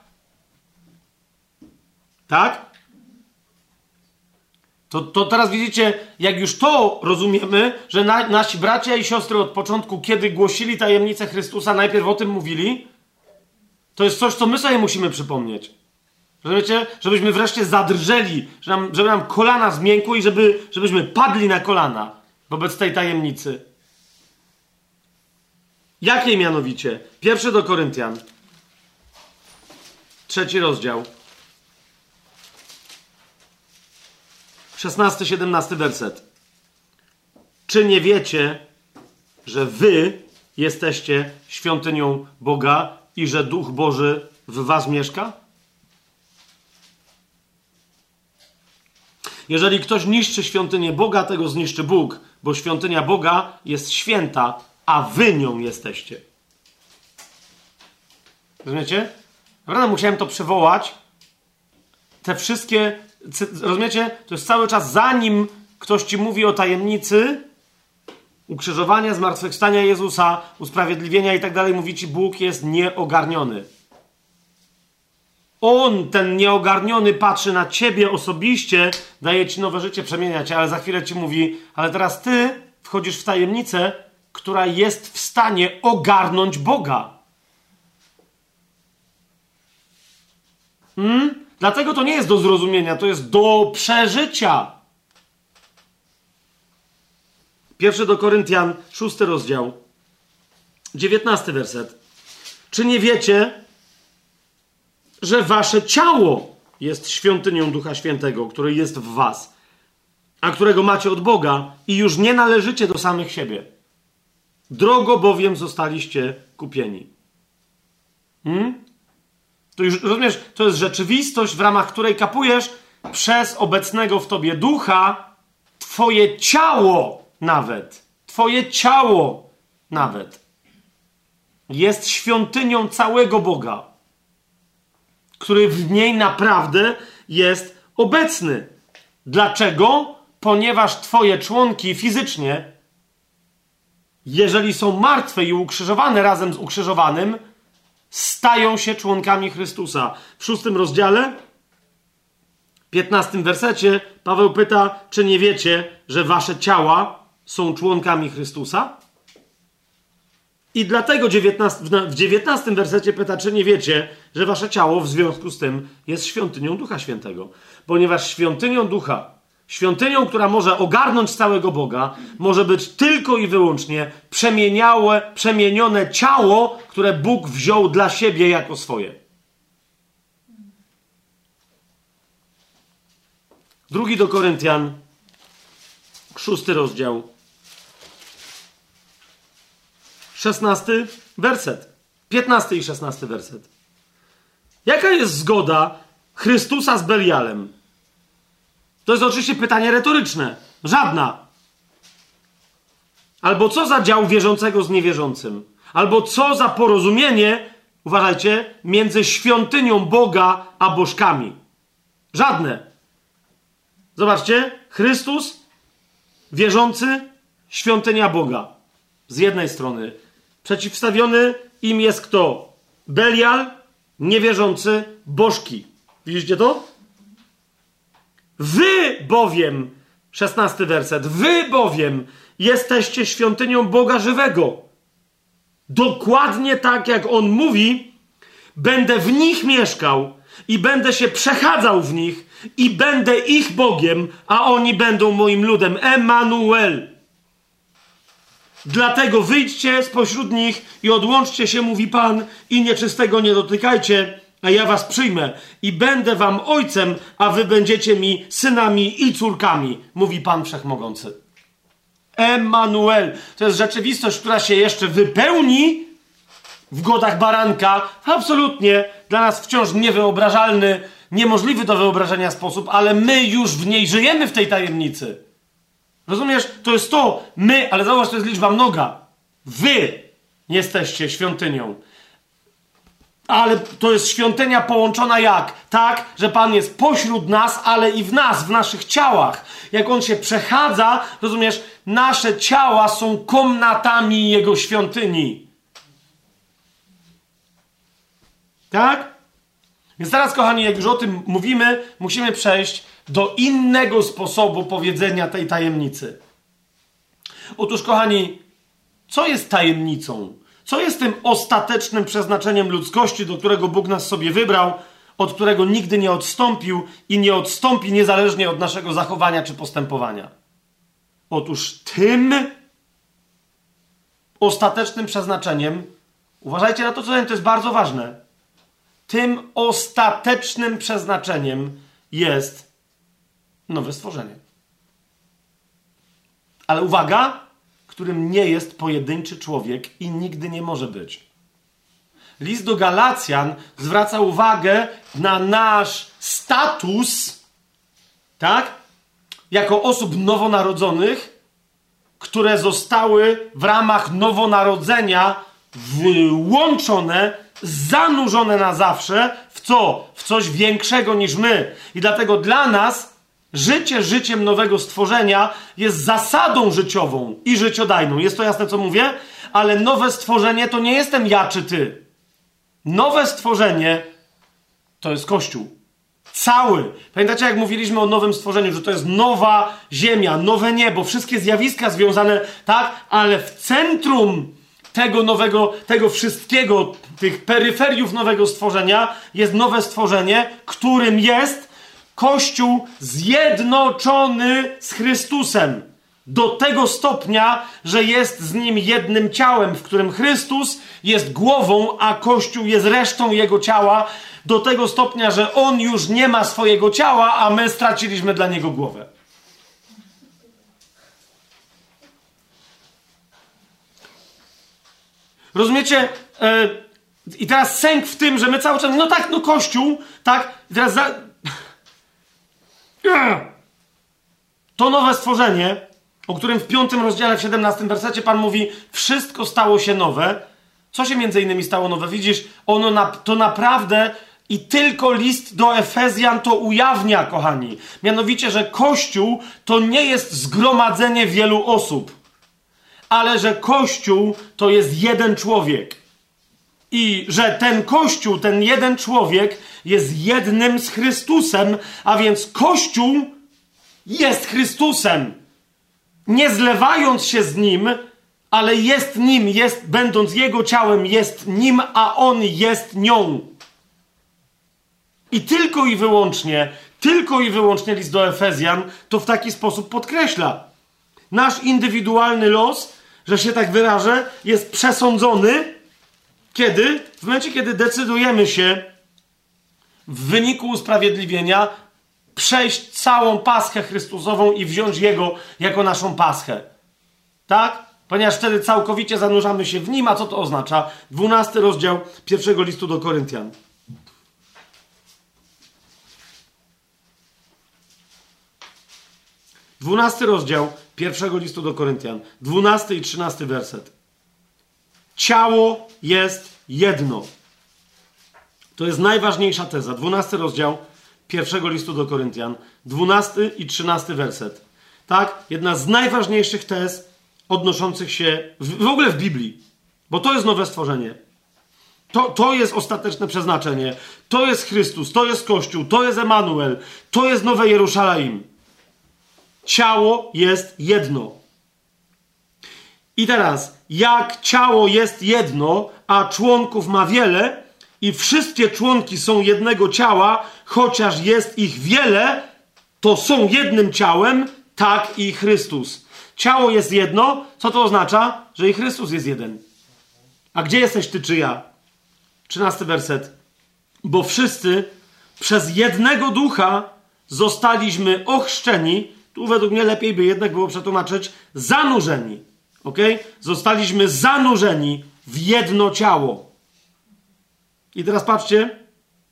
Tak? To, to teraz widzicie, jak już to rozumiemy, że na, nasi bracia i siostry od początku, kiedy głosili tajemnicę Chrystusa, najpierw o tym mówili, to jest coś, co my sobie musimy przypomnieć. Rozumiecie? Żebyśmy wreszcie zadrżeli, żeby nam, żeby nam kolana zmiękły i żeby, żebyśmy padli na kolana wobec tej tajemnicy. Jakiej mianowicie? Pierwszy do Koryntian. Trzeci rozdział. 16-17 werset. Czy nie wiecie, że wy jesteście świątynią Boga i że Duch Boży w was mieszka? Jeżeli ktoś niszczy świątynię Boga, tego zniszczy Bóg, bo świątynia Boga jest święta, a wy nią jesteście. Rozumiecie? Naprawdę musiałem to przywołać. Te wszystkie, rozumiecie? To jest cały czas zanim ktoś ci mówi o tajemnicy ukrzyżowania, zmartwychwstania Jezusa, usprawiedliwienia i tak dalej, mówi ci Bóg jest nieogarniony. On, ten nieogarniony, patrzy na ciebie osobiście, daje ci nowe życie, przemienia cię, ale za chwilę ci mówi, ale teraz ty wchodzisz w tajemnicę, która jest w stanie ogarnąć Boga. Hmm? Dlatego to nie jest do zrozumienia, to jest do przeżycia. Pierwszy do Koryntian, szósty rozdział, dziewiętnasty werset. Czy nie wiecie, że wasze ciało jest świątynią Ducha Świętego, który jest w was, a którego macie od Boga i już nie należycie do samych siebie? Drogo bowiem zostaliście kupieni. Hmm? To już rozumiesz, to jest rzeczywistość, w ramach której kapujesz przez obecnego w tobie ducha twoje ciało nawet. Twoje ciało nawet jest świątynią całego Boga, który w niej naprawdę jest obecny. Dlaczego? Ponieważ twoje członki fizycznie, jeżeli są martwe i ukrzyżowane razem z ukrzyżowanym, stają się członkami Chrystusa. W szóstym rozdziale, piętnastym wersecie, Paweł pyta, czy nie wiecie, że wasze ciała są członkami Chrystusa? I dlatego 19, w dziewiętnastym wersecie pyta, czy nie wiecie, że wasze ciało w związku z tym jest świątynią Ducha Świętego. Ponieważ świątynią Ducha Świątynią, która może ogarnąć całego Boga, może być tylko i wyłącznie przemieniałe, przemienione ciało, które Bóg wziął dla siebie jako swoje. Drugi do Koryntian, szósty rozdział, szesnasty werset, piętnasty i szesnasty werset. Jaka jest zgoda Chrystusa z Belialem? To jest oczywiście pytanie retoryczne. Żadna. Albo co za dział wierzącego z niewierzącym? Albo co za porozumienie, uważajcie, między świątynią Boga a bożkami? Żadne. Zobaczcie, Chrystus, wierzący, świątynia Boga. Z jednej strony. Przeciwstawiony im jest kto? Belial, niewierzący, bożki. Widzicie to? Wy bowiem, szesnasty werset, wy bowiem jesteście świątynią Boga żywego. Dokładnie tak jak on mówi, będę w nich mieszkał i będę się przechadzał w nich i będę ich Bogiem, a oni będą moim ludem. Emanuel. Dlatego wyjdźcie spośród nich i odłączcie się, mówi Pan, i nieczystego nie dotykajcie, a ja was przyjmę i będę wam ojcem, a wy będziecie mi synami i córkami, mówi Pan Wszechmogący. Emanuel. To jest rzeczywistość, która się jeszcze wypełni w godach baranka. Absolutnie dla nas wciąż niewyobrażalny, niemożliwy do wyobrażenia sposób, ale my już w niej żyjemy w tej tajemnicy. Rozumiesz? To jest to, my, ale zauważ, to jest liczba mnoga. Wy jesteście świątynią ale to jest świątynia połączona jak? Tak, że Pan jest pośród nas, ale i w nas, w naszych ciałach. Jak On się przechadza, rozumiesz, nasze ciała są komnatami Jego świątyni. Tak? Więc teraz, kochani, jak już o tym mówimy, musimy przejść do innego sposobu powiedzenia tej tajemnicy. Otóż, kochani, co jest tajemnicą? Co jest tym ostatecznym przeznaczeniem ludzkości, do którego Bóg nas sobie wybrał, od którego nigdy nie odstąpił i nie odstąpi niezależnie od naszego zachowania czy postępowania? Otóż tym ostatecznym przeznaczeniem, uważajcie na to, co to jest bardzo ważne, tym ostatecznym przeznaczeniem jest nowe stworzenie. Ale uwaga, którym nie jest pojedynczy człowiek i nigdy nie może być. List do Galacjan zwraca uwagę na nasz status, tak? Jako osób nowonarodzonych, które zostały w ramach nowonarodzenia włączone, zanurzone na zawsze w co? W coś większego niż my. I dlatego dla nas Życie życiem nowego stworzenia jest zasadą życiową i życiodajną. Jest to jasne, co mówię? Ale nowe stworzenie to nie jestem ja czy ty. Nowe stworzenie to jest Kościół. Cały. Pamiętacie, jak mówiliśmy o nowym stworzeniu, że to jest nowa ziemia, nowe niebo, wszystkie zjawiska związane, tak? Ale w centrum tego nowego, tego wszystkiego, tych peryferiów nowego stworzenia jest nowe stworzenie, którym jest Kościół zjednoczony z Chrystusem. Do tego stopnia, że jest z nim jednym ciałem, w którym Chrystus jest głową, a Kościół jest resztą jego ciała, do tego stopnia, że on już nie ma swojego ciała, a my straciliśmy dla niego głowę. Rozumiecie? E, I teraz sęk w tym, że my cały czas, no tak, no Kościół, tak? I teraz za... To nowe stworzenie, o którym w piątym rozdziale, w 17 wersecie Pan mówi, wszystko stało się nowe. Co się między innymi stało nowe? Widzisz, ono na, to naprawdę i tylko list do Efezjan to ujawnia, kochani. Mianowicie, że Kościół to nie jest zgromadzenie wielu osób, ale że Kościół to jest jeden człowiek. I że ten Kościół, ten jeden człowiek jest jednym z Chrystusem, a więc Kościół jest Chrystusem. Nie zlewając się z nim, ale jest nim, jest, będąc jego ciałem, jest nim, a on jest nią. I tylko i wyłącznie, tylko i wyłącznie list do Efezjan to w taki sposób podkreśla. Nasz indywidualny los, że się tak wyrażę, jest przesądzony, kiedy? W momencie, kiedy decydujemy się w wyniku usprawiedliwienia przejść całą paschę Chrystusową i wziąć Jego jako naszą paschę. Tak? Ponieważ wtedy całkowicie zanurzamy się w Nim, a co to oznacza? 12 rozdział pierwszego listu do Koryntian. Dwunasty rozdział pierwszego listu do Koryntian, dwunasty i trzynasty werset. Ciało jest jedno. To jest najważniejsza teza. Dwunasty rozdział pierwszego listu do Koryntian, dwunasty i trzynasty werset. Tak? Jedna z najważniejszych tez odnoszących się w, w ogóle w Biblii, bo to jest nowe stworzenie. To, to jest ostateczne przeznaczenie. To jest Chrystus, to jest Kościół, to jest Emanuel, to jest Nowe Jerusalem. Ciało jest jedno. I teraz, jak ciało jest jedno, a członków ma wiele, i wszystkie członki są jednego ciała, chociaż jest ich wiele, to są jednym ciałem, tak i Chrystus. Ciało jest jedno, co to oznacza? Że i Chrystus jest jeden. A gdzie jesteś ty czy ja? Trzynasty werset. Bo wszyscy przez jednego ducha zostaliśmy ochrzczeni tu według mnie lepiej by jednak było przetłumaczyć zanurzeni. Ok? Zostaliśmy zanurzeni w jedno ciało. I teraz patrzcie,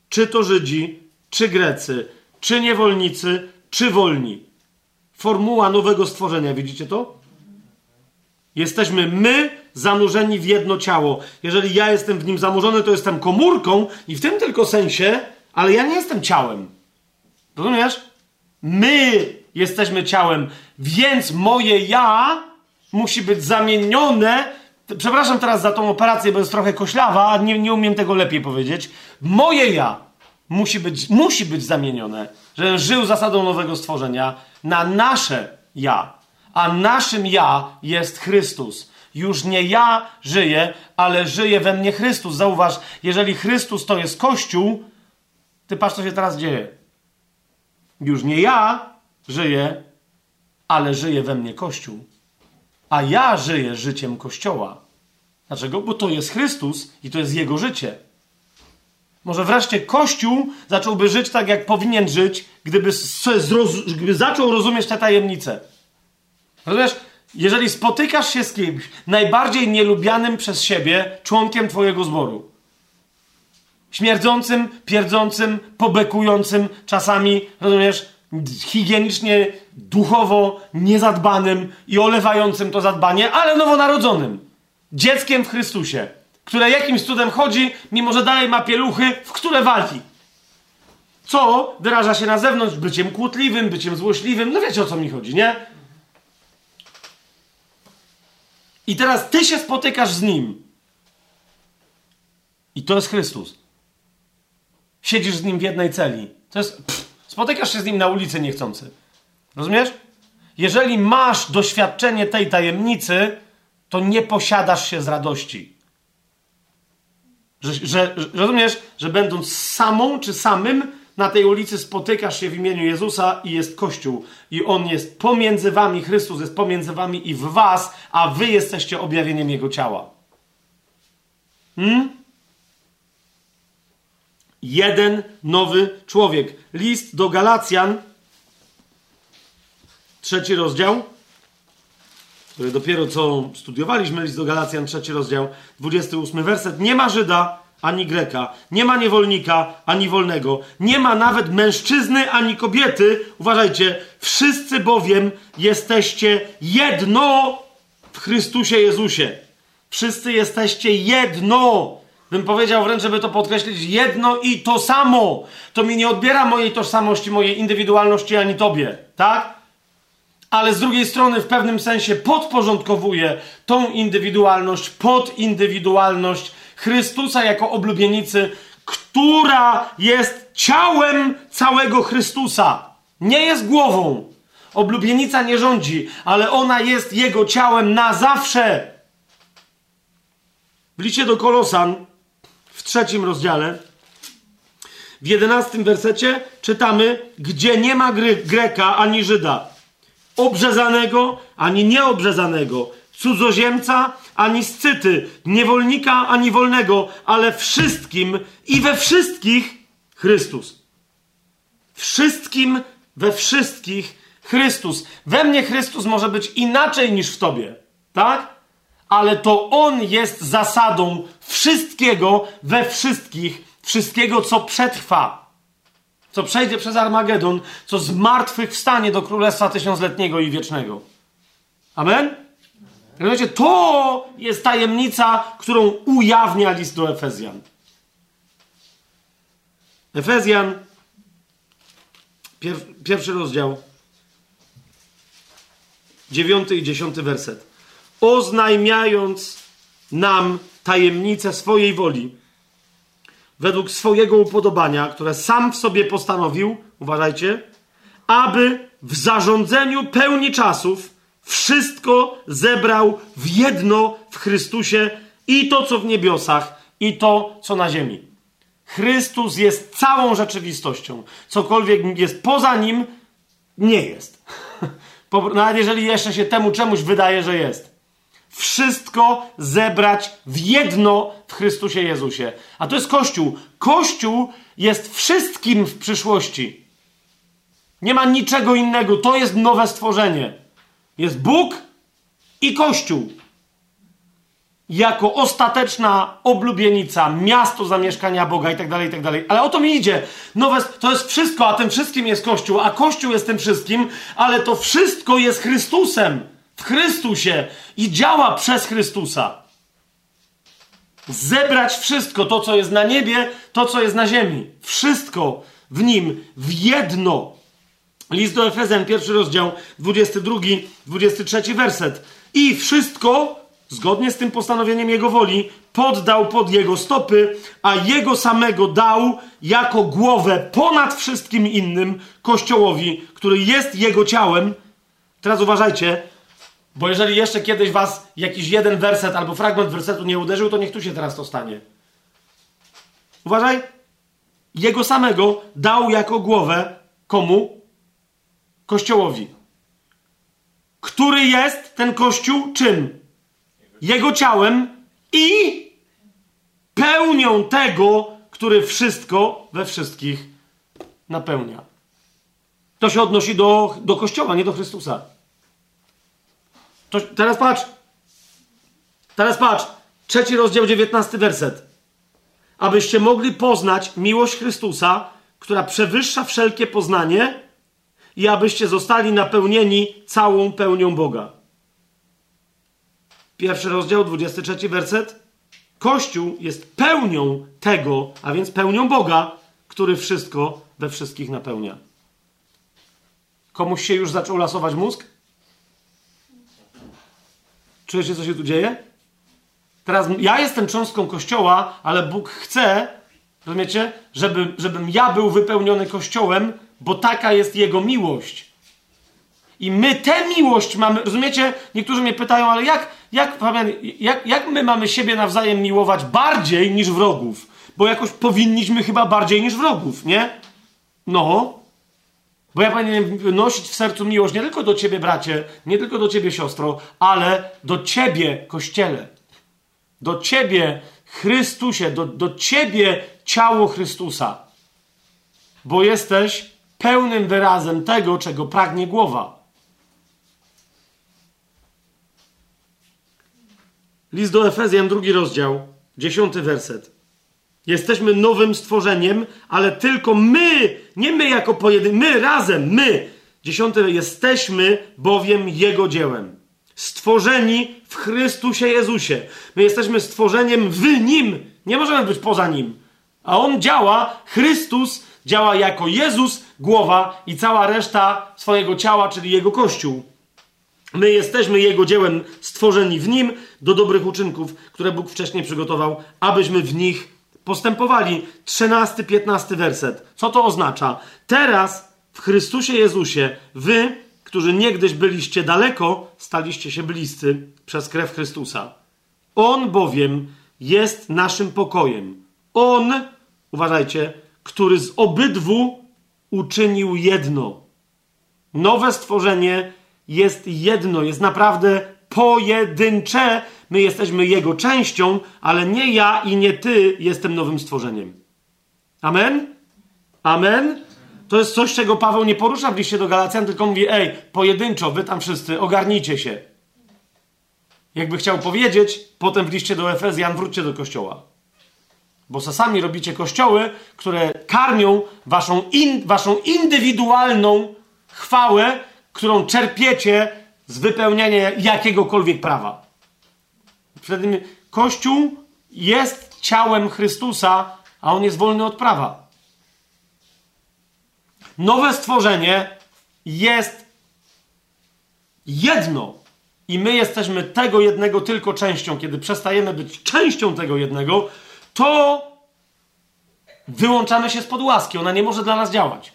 czy to Żydzi, czy Grecy, czy niewolnicy, czy wolni. Formuła nowego stworzenia, widzicie to? Jesteśmy my zanurzeni w jedno ciało. Jeżeli ja jestem w nim zanurzony, to jestem komórką i w tym tylko sensie, ale ja nie jestem ciałem. Rozumiesz? My jesteśmy ciałem, więc moje ja musi być zamienione. Przepraszam teraz za tą operację, bo jest trochę koślawa, nie, nie umiem tego lepiej powiedzieć. Moje ja musi być, musi być zamienione, że żył zasadą nowego stworzenia na nasze ja. A naszym ja jest Chrystus. Już nie ja żyję, ale żyje we mnie Chrystus. Zauważ, jeżeli Chrystus to jest Kościół, ty patrz, co się teraz dzieje. Już nie ja żyję, ale żyje we mnie Kościół. A ja żyję życiem Kościoła. Dlaczego? Bo to jest Chrystus i to jest Jego życie. Może wreszcie Kościół zacząłby żyć tak, jak powinien żyć, gdyby, gdyby zaczął rozumieć te tajemnice. Rozumiesz? Jeżeli spotykasz się z kimś najbardziej nielubianym przez siebie członkiem Twojego zboru, śmierdzącym, pierdzącym, pobekującym, czasami, rozumiesz, higienicznie, duchowo niezadbanym i olewającym to zadbanie, ale nowonarodzonym. Dzieckiem w Chrystusie, które jakimś cudem chodzi, mimo że dalej ma pieluchy, w które walki. Co wyraża się na zewnątrz byciem kłótliwym, byciem złośliwym. No wiecie o co mi chodzi, nie? I teraz ty się spotykasz z nim. I to jest Chrystus. Siedzisz z nim w jednej celi. To jest. Pff, spotykasz się z nim na ulicy niechcący. Rozumiesz? Jeżeli masz doświadczenie tej tajemnicy, to nie posiadasz się z radości. Że, że, rozumiesz, że będąc samą czy samym na tej ulicy spotykasz się w imieniu Jezusa i jest Kościół. I On jest pomiędzy wami, Chrystus jest pomiędzy wami i w was, a wy jesteście objawieniem Jego ciała. Hmm? Jeden nowy człowiek. List do Galacjan, trzeci rozdział, który dopiero co studiowaliśmy, list do Galacjan, trzeci rozdział, 28 werset. Nie ma Żyda, ani Greka, nie ma niewolnika, ani wolnego, nie ma nawet mężczyzny, ani kobiety. Uważajcie, wszyscy bowiem jesteście jedno w Chrystusie Jezusie. Wszyscy jesteście jedno. Bym powiedział wręcz, żeby to podkreślić, jedno i to samo. To mi nie odbiera mojej tożsamości, mojej indywidualności ani tobie, tak? Ale z drugiej strony w pewnym sensie podporządkowuje tą indywidualność pod indywidualność Chrystusa jako oblubienicy, która jest ciałem całego Chrystusa. Nie jest głową. Oblubienica nie rządzi, ale ona jest jego ciałem na zawsze. W liście do Kolosan w trzecim rozdziale, w jedenastym wersecie czytamy, gdzie nie ma Greka ani Żyda, obrzezanego ani nieobrzezanego, cudzoziemca ani scyty, niewolnika ani wolnego, ale wszystkim i we wszystkich Chrystus. Wszystkim, we wszystkich Chrystus. We mnie Chrystus może być inaczej niż w tobie, tak? Ale to On jest zasadą wszystkiego we wszystkich, wszystkiego, co przetrwa. Co przejdzie przez Armagedon, co z martwych wstanie do Królestwa Tysiącletniego i Wiecznego. Amen? Rozumiecie, to jest tajemnica, którą ujawnia list do Efezjan. Efezjan, pier, pierwszy rozdział, dziewiąty i dziesiąty werset. Oznajmiając nam tajemnicę swojej woli, według swojego upodobania, które sam w sobie postanowił, uważajcie, aby w zarządzeniu pełni czasów wszystko zebrał w jedno w Chrystusie i to, co w niebiosach, i to, co na ziemi. Chrystus jest całą rzeczywistością. Cokolwiek jest poza nim, nie jest. Nawet jeżeli jeszcze się temu czemuś wydaje, że jest. Wszystko zebrać w jedno w Chrystusie Jezusie. A to jest Kościół. Kościół jest wszystkim w przyszłości. Nie ma niczego innego. To jest nowe stworzenie. Jest Bóg i Kościół. Jako ostateczna oblubienica, miasto zamieszkania Boga i tak dalej, i tak dalej. Ale o to mi idzie. Nowe, to jest wszystko, a tym wszystkim jest Kościół, a Kościół jest tym wszystkim, ale to wszystko jest Chrystusem. W Chrystusie i działa przez Chrystusa. Zebrać wszystko, to co jest na niebie, to co jest na ziemi. Wszystko w nim, w jedno List do Efezjan, pierwszy rozdział, 22, 23 werset. I wszystko, zgodnie z tym postanowieniem Jego woli, poddał pod Jego stopy, a Jego samego dał jako głowę ponad wszystkim innym Kościołowi, który jest Jego ciałem. Teraz uważajcie, bo jeżeli jeszcze kiedyś was jakiś jeden werset albo fragment wersetu nie uderzył, to niech tu się teraz to stanie. Uważaj. Jego samego dał jako głowę komu? Kościołowi. Który jest ten Kościół czym? Jego ciałem i pełnią tego, który wszystko we wszystkich napełnia. To się odnosi do, do Kościoła, nie do Chrystusa. To, teraz patrz. Teraz patrz. Trzeci rozdział, dziewiętnasty werset. Abyście mogli poznać miłość Chrystusa, która przewyższa wszelkie poznanie, i abyście zostali napełnieni całą pełnią Boga. Pierwszy rozdział, 23 werset. Kościół jest pełnią tego, a więc pełnią Boga, który wszystko we wszystkich napełnia. Komuś się już zaczął lasować mózg? Czujecie, co się tu dzieje? Teraz ja jestem cząstką Kościoła, ale Bóg chce, rozumiecie, żeby, żebym ja był wypełniony Kościołem, bo taka jest Jego miłość. I my tę miłość mamy, rozumiecie? Niektórzy mnie pytają, ale jak, jak, jak, jak my mamy siebie nawzajem miłować bardziej niż wrogów? Bo jakoś powinniśmy chyba bardziej niż wrogów, nie? No. Bo ja powinienem nosić w sercu miłość nie tylko do ciebie, bracie, nie tylko do ciebie, siostro, ale do ciebie, kościele. Do ciebie, Chrystusie, do, do ciebie, ciało Chrystusa. Bo jesteś pełnym wyrazem tego, czego pragnie głowa. List do Efezjan, drugi rozdział, dziesiąty werset. Jesteśmy nowym stworzeniem, ale tylko my, nie my jako pojedynczy, my razem, my. Dziesiąty, jesteśmy bowiem Jego dziełem. Stworzeni w Chrystusie Jezusie. My jesteśmy stworzeniem w Nim. Nie możemy być poza Nim. A On działa, Chrystus działa jako Jezus, głowa i cała reszta swojego ciała, czyli Jego Kościół. My jesteśmy Jego dziełem stworzeni w Nim do dobrych uczynków, które Bóg wcześniej przygotował, abyśmy w nich postępowali. 13-15 werset. Co to oznacza? Teraz w Chrystusie Jezusie wy, którzy niegdyś byliście daleko, staliście się bliscy przez krew Chrystusa. On bowiem jest naszym pokojem. On, uważajcie, który z obydwu uczynił jedno. Nowe stworzenie jest jedno, jest naprawdę pojedyncze. My jesteśmy Jego częścią, ale nie ja i nie Ty jestem nowym stworzeniem. Amen? Amen? To jest coś, czego Paweł nie porusza w liście do Galacjan, tylko mówi, ej, pojedynczo, wy tam wszyscy, ogarnijcie się. Jakby chciał powiedzieć, potem w liście do Efezjan wróćcie do kościoła. Bo czasami robicie kościoły, które karmią waszą, in, waszą indywidualną chwałę, którą czerpiecie z wypełniania jakiegokolwiek prawa. Wtedy Kościół jest ciałem Chrystusa, a on jest wolny od prawa. Nowe stworzenie jest jedno. I my jesteśmy tego jednego tylko częścią. Kiedy przestajemy być częścią tego jednego, to wyłączamy się spod łaski. Ona nie może dla nas działać.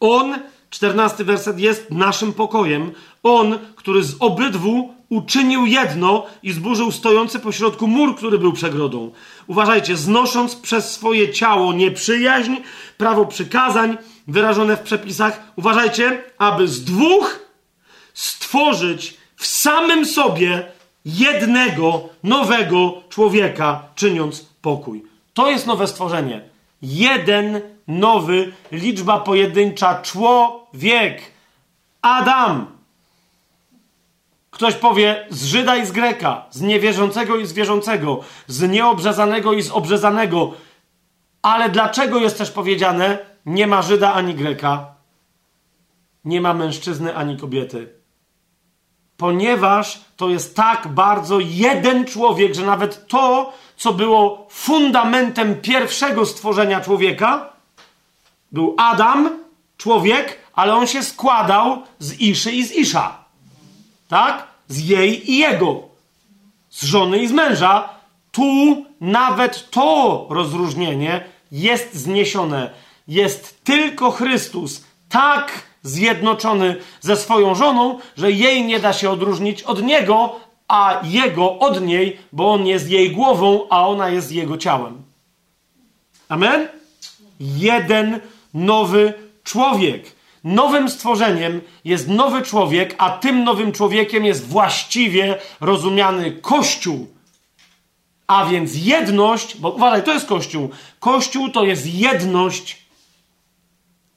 On, czternasty werset, jest naszym pokojem. On, który z obydwu uczynił jedno i zburzył stojący pośrodku mur, który był przegrodą. Uważajcie, znosząc przez swoje ciało nieprzyjaźń, prawo przykazań wyrażone w przepisach, uważajcie, aby z dwóch stworzyć w samym sobie jednego nowego człowieka, czyniąc pokój. To jest nowe stworzenie. Jeden nowy, liczba pojedyncza, człowiek. Adam. Ktoś powie z Żyda i z Greka, z niewierzącego i z wierzącego, z nieobrzezanego i z obrzezanego. Ale dlaczego jest też powiedziane, nie ma Żyda ani Greka, nie ma mężczyzny ani kobiety? Ponieważ to jest tak bardzo jeden człowiek, że nawet to, co było fundamentem pierwszego stworzenia człowieka, był Adam, człowiek, ale on się składał z Iszy i z Isza. Tak? Z jej i jego. Z żony i z męża. Tu nawet to rozróżnienie jest zniesione. Jest tylko Chrystus tak zjednoczony ze swoją żoną, że jej nie da się odróżnić od niego, a jego od niej, bo on jest jej głową, a ona jest jego ciałem. Amen? Jeden nowy człowiek. Nowym stworzeniem jest nowy człowiek, a tym nowym człowiekiem jest właściwie rozumiany Kościół. A więc jedność, bo uważaj, to jest Kościół. Kościół to jest jedność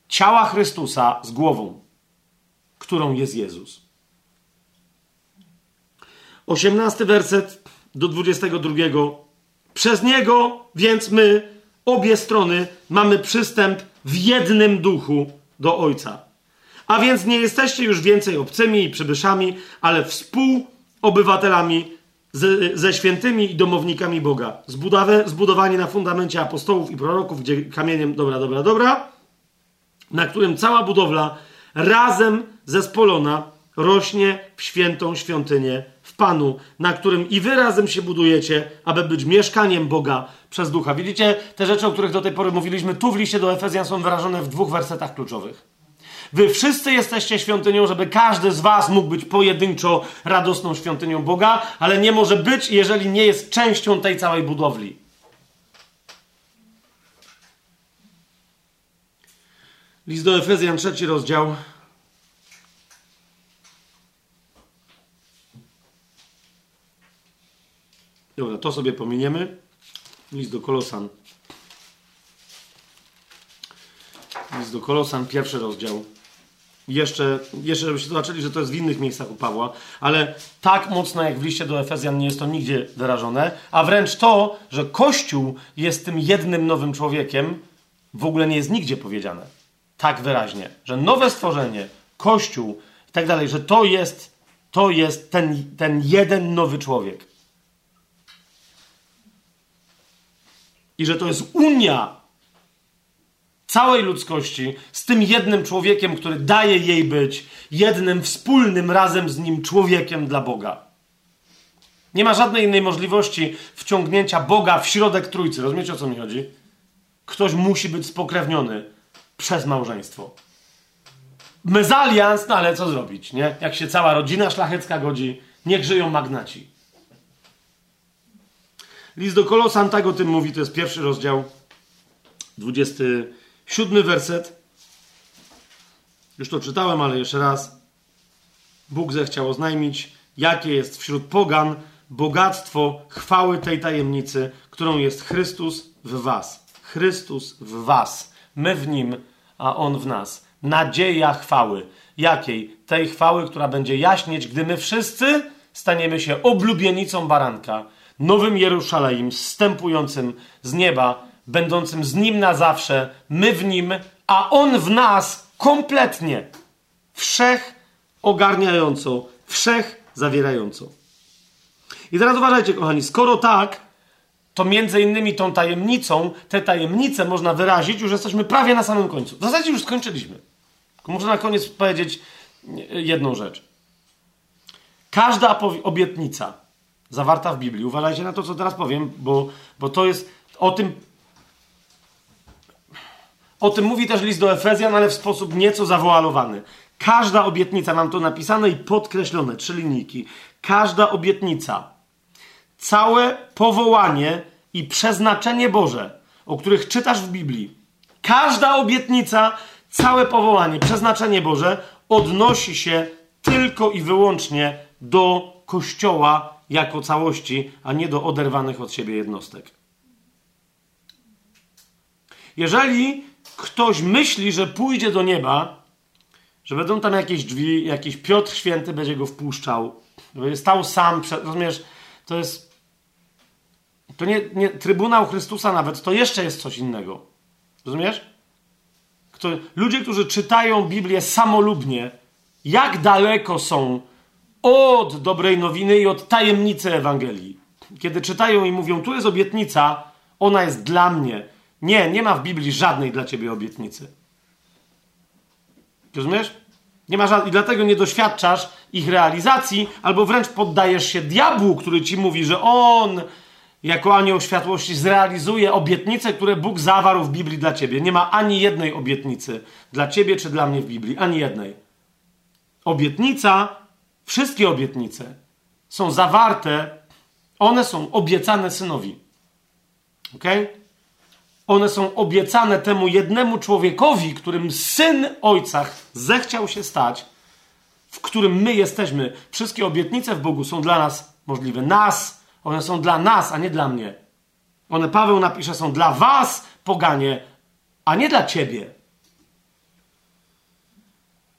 ciała Chrystusa z głową, którą jest Jezus. 18 werset do 22. Przez niego więc my, obie strony, mamy przystęp w jednym duchu do Ojca. A więc nie jesteście już więcej obcymi i przybyszami, ale współobywatelami ze świętymi i domownikami Boga. Zbudowe, zbudowani na fundamencie apostołów i proroków, gdzie kamieniem, dobra, dobra, dobra, na którym cała budowla razem zespolona rośnie w świętą świątynię Panu, na którym i wy razem się budujecie, aby być mieszkaniem Boga przez Ducha. Widzicie, te rzeczy, o których do tej pory mówiliśmy, tu w liście do Efezjan są wyrażone w dwóch wersetach kluczowych. Wy wszyscy jesteście świątynią, żeby każdy z was mógł być pojedynczo radosną świątynią Boga, ale nie może być, jeżeli nie jest częścią tej całej budowli. List do Efezjan, trzeci rozdział. Dobra, to sobie pominiemy. List do Kolosan. List do Kolosan, pierwszy rozdział. Jeszcze, jeszcze żebyście zobaczyli, że to jest w innych miejscach u Pawła, ale tak mocno jak w liście do Efezjan nie jest to nigdzie wyrażone, a wręcz to, że Kościół jest tym jednym nowym człowiekiem, w ogóle nie jest nigdzie powiedziane. Tak wyraźnie, że nowe stworzenie, Kościół i tak dalej, że to jest, to jest ten, ten jeden nowy człowiek. I że to jest unia całej ludzkości z tym jednym człowiekiem, który daje jej być jednym wspólnym razem z nim człowiekiem dla Boga. Nie ma żadnej innej możliwości wciągnięcia Boga w środek trójcy. Rozumiecie o co mi chodzi? Ktoś musi być spokrewniony przez małżeństwo. Mezalians, no ale co zrobić, nie? Jak się cała rodzina szlachecka godzi, niech żyją magnaci. List do Kolosan tak o tym mówi, to jest pierwszy rozdział, 27 werset. Już to czytałem, ale jeszcze raz. Bóg zechciał oznajmić, jakie jest wśród pogan bogactwo chwały tej tajemnicy, którą jest Chrystus w was. Chrystus w was. My w nim, a on w nas. Nadzieja chwały. Jakiej? Tej chwały, która będzie jaśnieć, gdy my wszyscy staniemy się oblubienicą baranka nowym Jerusalem, zstępującym z nieba, będącym z nim na zawsze, my w nim, a on w nas kompletnie, wszech ogarniająco, wszech zawierająco. I teraz uważajcie, kochani, skoro tak, to między innymi tą tajemnicą, te tajemnice można wyrazić, już jesteśmy prawie na samym końcu. W zasadzie już skończyliśmy. Muszę na koniec powiedzieć jedną rzecz. Każda obietnica, zawarta w Biblii. Uważajcie na to, co teraz powiem, bo, bo to jest o tym. O tym mówi też list do Efezjan, ale w sposób nieco zawoalowany. Każda obietnica, mam to napisane i podkreślone, trzy linijki. Każda obietnica, całe powołanie i przeznaczenie Boże, o których czytasz w Biblii, każda obietnica, całe powołanie, przeznaczenie Boże odnosi się tylko i wyłącznie do Kościoła jako całości, a nie do oderwanych od siebie jednostek. Jeżeli ktoś myśli, że pójdzie do nieba, że będą tam jakieś drzwi, jakiś Piotr Święty będzie go wpuszczał, będzie stał sam, rozumiesz, to jest to nie, nie Trybunał Chrystusa nawet, to jeszcze jest coś innego. Rozumiesz? Kto, ludzie, którzy czytają Biblię samolubnie, jak daleko są od dobrej nowiny i od tajemnicy Ewangelii. Kiedy czytają i mówią, tu jest obietnica, ona jest dla mnie. Nie, nie ma w Biblii żadnej dla ciebie obietnicy. Rozumiesz? Nie ma żadnej, i dlatego nie doświadczasz ich realizacji, albo wręcz poddajesz się diabłu, który ci mówi, że on jako anioł światłości zrealizuje obietnice, które Bóg zawarł w Biblii dla ciebie. Nie ma ani jednej obietnicy dla ciebie czy dla mnie w Biblii, ani jednej. Obietnica Wszystkie obietnice są zawarte, one są obiecane synowi. Ok? One są obiecane temu jednemu człowiekowi, którym syn ojca zechciał się stać, w którym my jesteśmy. Wszystkie obietnice w Bogu są dla nas możliwe. Nas, one są dla nas, a nie dla mnie. One, Paweł napisze, są dla was, poganie, a nie dla ciebie.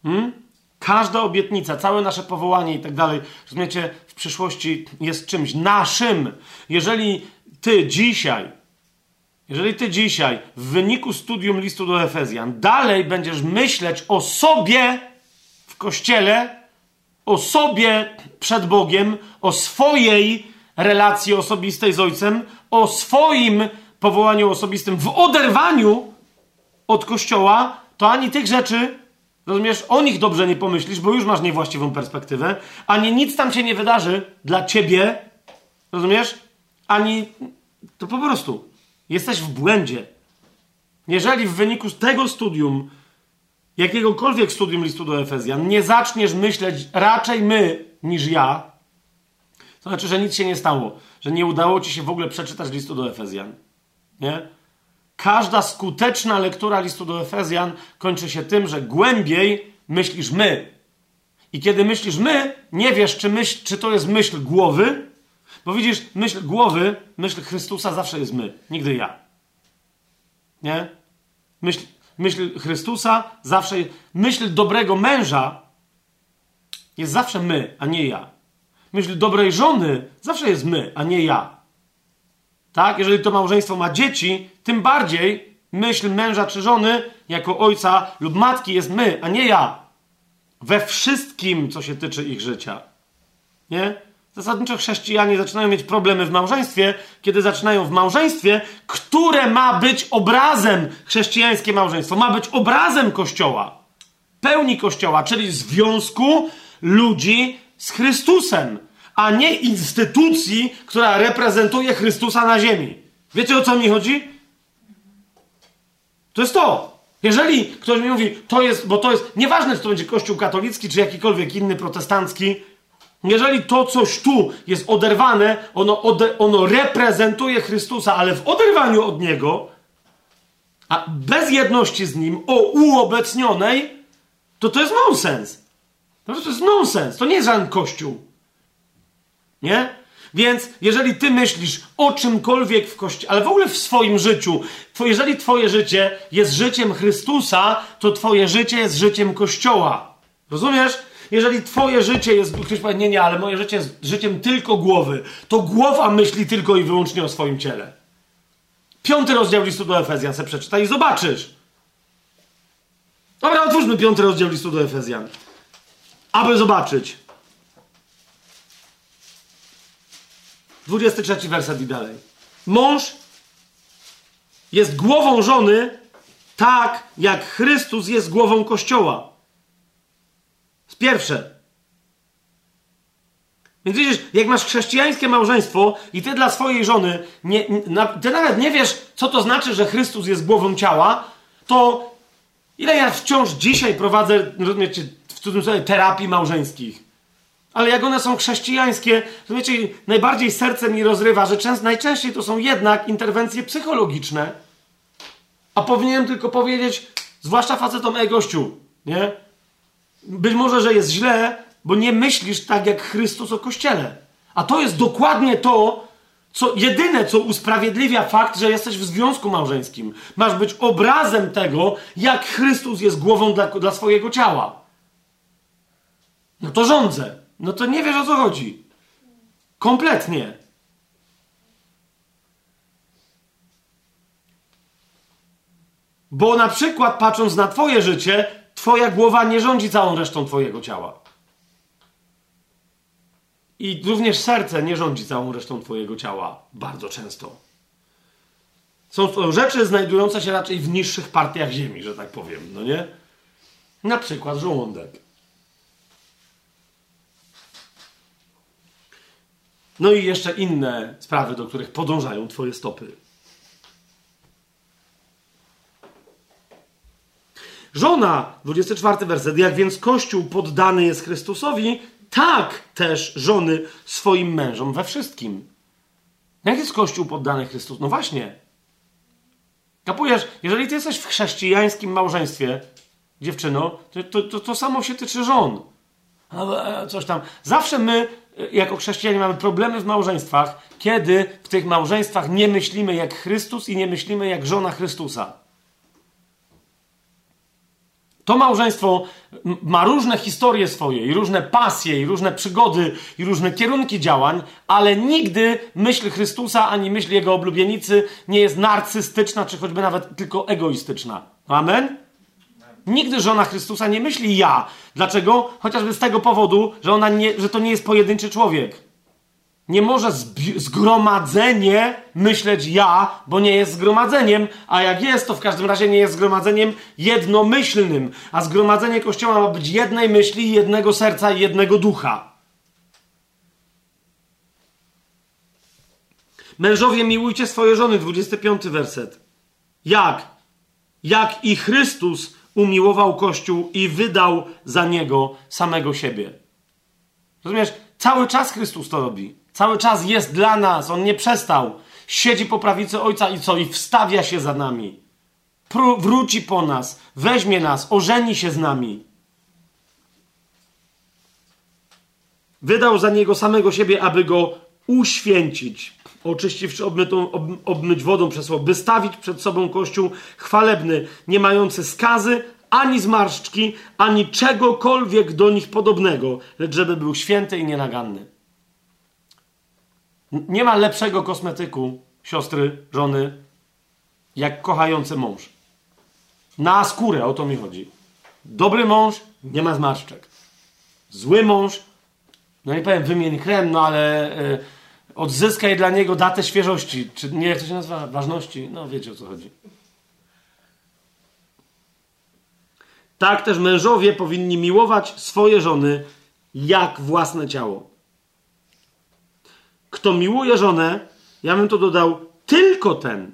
Hmm? Każda obietnica, całe nasze powołanie i tak dalej, rozumiecie, w przyszłości jest czymś naszym. Jeżeli ty dzisiaj, jeżeli ty dzisiaj w wyniku studium listu do Efezjan dalej będziesz myśleć o sobie w kościele, o sobie przed Bogiem, o swojej relacji osobistej z Ojcem, o swoim powołaniu osobistym w oderwaniu od Kościoła, to ani tych rzeczy Rozumiesz? O nich dobrze nie pomyślisz, bo już masz niewłaściwą perspektywę, ani nic tam się nie wydarzy dla ciebie. Rozumiesz? Ani. To po prostu jesteś w błędzie. Jeżeli w wyniku tego studium jakiegokolwiek studium listu do Efezjan nie zaczniesz myśleć raczej my niż ja, to znaczy, że nic się nie stało, że nie udało ci się w ogóle przeczytać listu do Efezjan. Nie? Każda skuteczna lektura listu do Efezjan kończy się tym, że głębiej myślisz my. I kiedy myślisz my, nie wiesz, czy, myśl, czy to jest myśl głowy, bo widzisz, myśl głowy, myśl Chrystusa zawsze jest my, nigdy ja. Nie? Myśl, myśl Chrystusa zawsze. Myśl dobrego męża jest zawsze my, a nie ja. Myśl dobrej żony zawsze jest my, a nie ja. Tak? Jeżeli to małżeństwo ma dzieci, tym bardziej myśl męża czy żony jako ojca lub matki jest my, a nie ja. We wszystkim, co się tyczy ich życia. Nie? Zasadniczo chrześcijanie zaczynają mieć problemy w małżeństwie, kiedy zaczynają w małżeństwie, które ma być obrazem, chrześcijańskie małżeństwo, ma być obrazem Kościoła, pełni Kościoła, czyli związku ludzi z Chrystusem, a nie instytucji, która reprezentuje Chrystusa na ziemi. Wiecie o co mi chodzi? To jest to. Jeżeli ktoś mi mówi, to jest, bo to jest, nieważne czy to będzie Kościół katolicki, czy jakikolwiek inny protestancki, jeżeli to coś tu jest oderwane, ono, ode, ono reprezentuje Chrystusa, ale w oderwaniu od Niego, a bez jedności z Nim, o uobecnionej, to to jest nonsens. To jest nonsens. To nie jest żaden Kościół. Nie? Więc jeżeli ty myślisz o czymkolwiek w kościele, ale w ogóle w swoim życiu, jeżeli twoje życie jest życiem Chrystusa, to twoje życie jest życiem Kościoła. Rozumiesz? Jeżeli twoje życie jest, ktoś powie, nie, nie, ale moje życie jest życiem tylko głowy, to głowa myśli tylko i wyłącznie o swoim ciele. Piąty rozdział listu do Efezjan se przeczytaj i zobaczysz. Dobra, otwórzmy piąty rozdział listu do Efezjan. Aby zobaczyć. 23 werset i dalej. Mąż jest głową żony, tak jak Chrystus jest głową Kościoła. Pierwsze. Więc widzisz, jak masz chrześcijańskie małżeństwo i ty dla swojej żony, nie, na, ty nawet nie wiesz, co to znaczy, że Chrystus jest głową ciała, to ile ja wciąż dzisiaj prowadzę, rozumiecie, w cudzysłowie, terapii małżeńskich. Ale jak one są chrześcijańskie, to wiecie, najbardziej serce mi rozrywa, że częst, najczęściej to są jednak interwencje psychologiczne. A powinienem tylko powiedzieć, zwłaszcza facetom ej gościu, nie? Być może, że jest źle, bo nie myślisz tak jak Chrystus o Kościele. A to jest dokładnie to, co jedyne, co usprawiedliwia fakt, że jesteś w związku małżeńskim. Masz być obrazem tego, jak Chrystus jest głową dla, dla swojego ciała. No to rządzę. No to nie wiesz o co chodzi. Kompletnie. Bo na przykład patrząc na Twoje życie, Twoja głowa nie rządzi całą resztą Twojego ciała. I również serce nie rządzi całą resztą Twojego ciała bardzo często. Są to rzeczy znajdujące się raczej w niższych partiach ziemi, że tak powiem, no nie? Na przykład żołądek. No i jeszcze inne sprawy, do których podążają Twoje stopy. Żona, 24 werset, jak więc Kościół poddany jest Chrystusowi, tak też żony swoim mężom we wszystkim. Jak jest Kościół poddany Chrystusowi? No właśnie. Kapujesz, jeżeli ty jesteś w chrześcijańskim małżeństwie, dziewczyno, to, to, to, to samo się tyczy żon. E, coś tam. Zawsze my jako chrześcijanie mamy problemy w małżeństwach, kiedy w tych małżeństwach nie myślimy jak Chrystus i nie myślimy jak żona Chrystusa. To małżeństwo ma różne historie swoje, i różne pasje, i różne przygody, i różne kierunki działań, ale nigdy myśl Chrystusa ani myśl jego oblubienicy nie jest narcystyczna, czy choćby nawet tylko egoistyczna. Amen? Nigdy żona Chrystusa nie myśli ja. Dlaczego? Chociażby z tego powodu, że, ona nie, że to nie jest pojedynczy człowiek. Nie może zgromadzenie myśleć ja, bo nie jest zgromadzeniem, a jak jest, to w każdym razie nie jest zgromadzeniem jednomyślnym. A zgromadzenie Kościoła ma być jednej myśli, jednego serca i jednego ducha. Mężowie, miłujcie swoje żony, 25 werset. Jak? Jak i Chrystus umiłował Kościół i wydał za niego samego siebie. Rozumiesz? Cały czas Chrystus to robi. Cały czas jest dla nas. On nie przestał. Siedzi po prawicy Ojca i co? I wstawia się za nami. Wróci po nas. Weźmie nas. Ożeni się z nami. Wydał za niego samego siebie, aby go uświęcić, oczyściwszy obmytą, ob, obmyć wodą przez słowo, by stawić przed sobą Kościół chwalebny, nie mający skazy, ani zmarszczki, ani czegokolwiek do nich podobnego, lecz żeby był święty i nienaganny. Nie ma lepszego kosmetyku, siostry, żony, jak kochający mąż. Na skórę, o to mi chodzi. Dobry mąż nie ma zmarszczek. Zły mąż no nie powiem wymień krem, no ale y, odzyskaj dla niego datę świeżości, czy nie, jak to się nazywa, ważności, no wiecie o co chodzi. Tak też mężowie powinni miłować swoje żony jak własne ciało. Kto miłuje żonę, ja bym to dodał, tylko ten,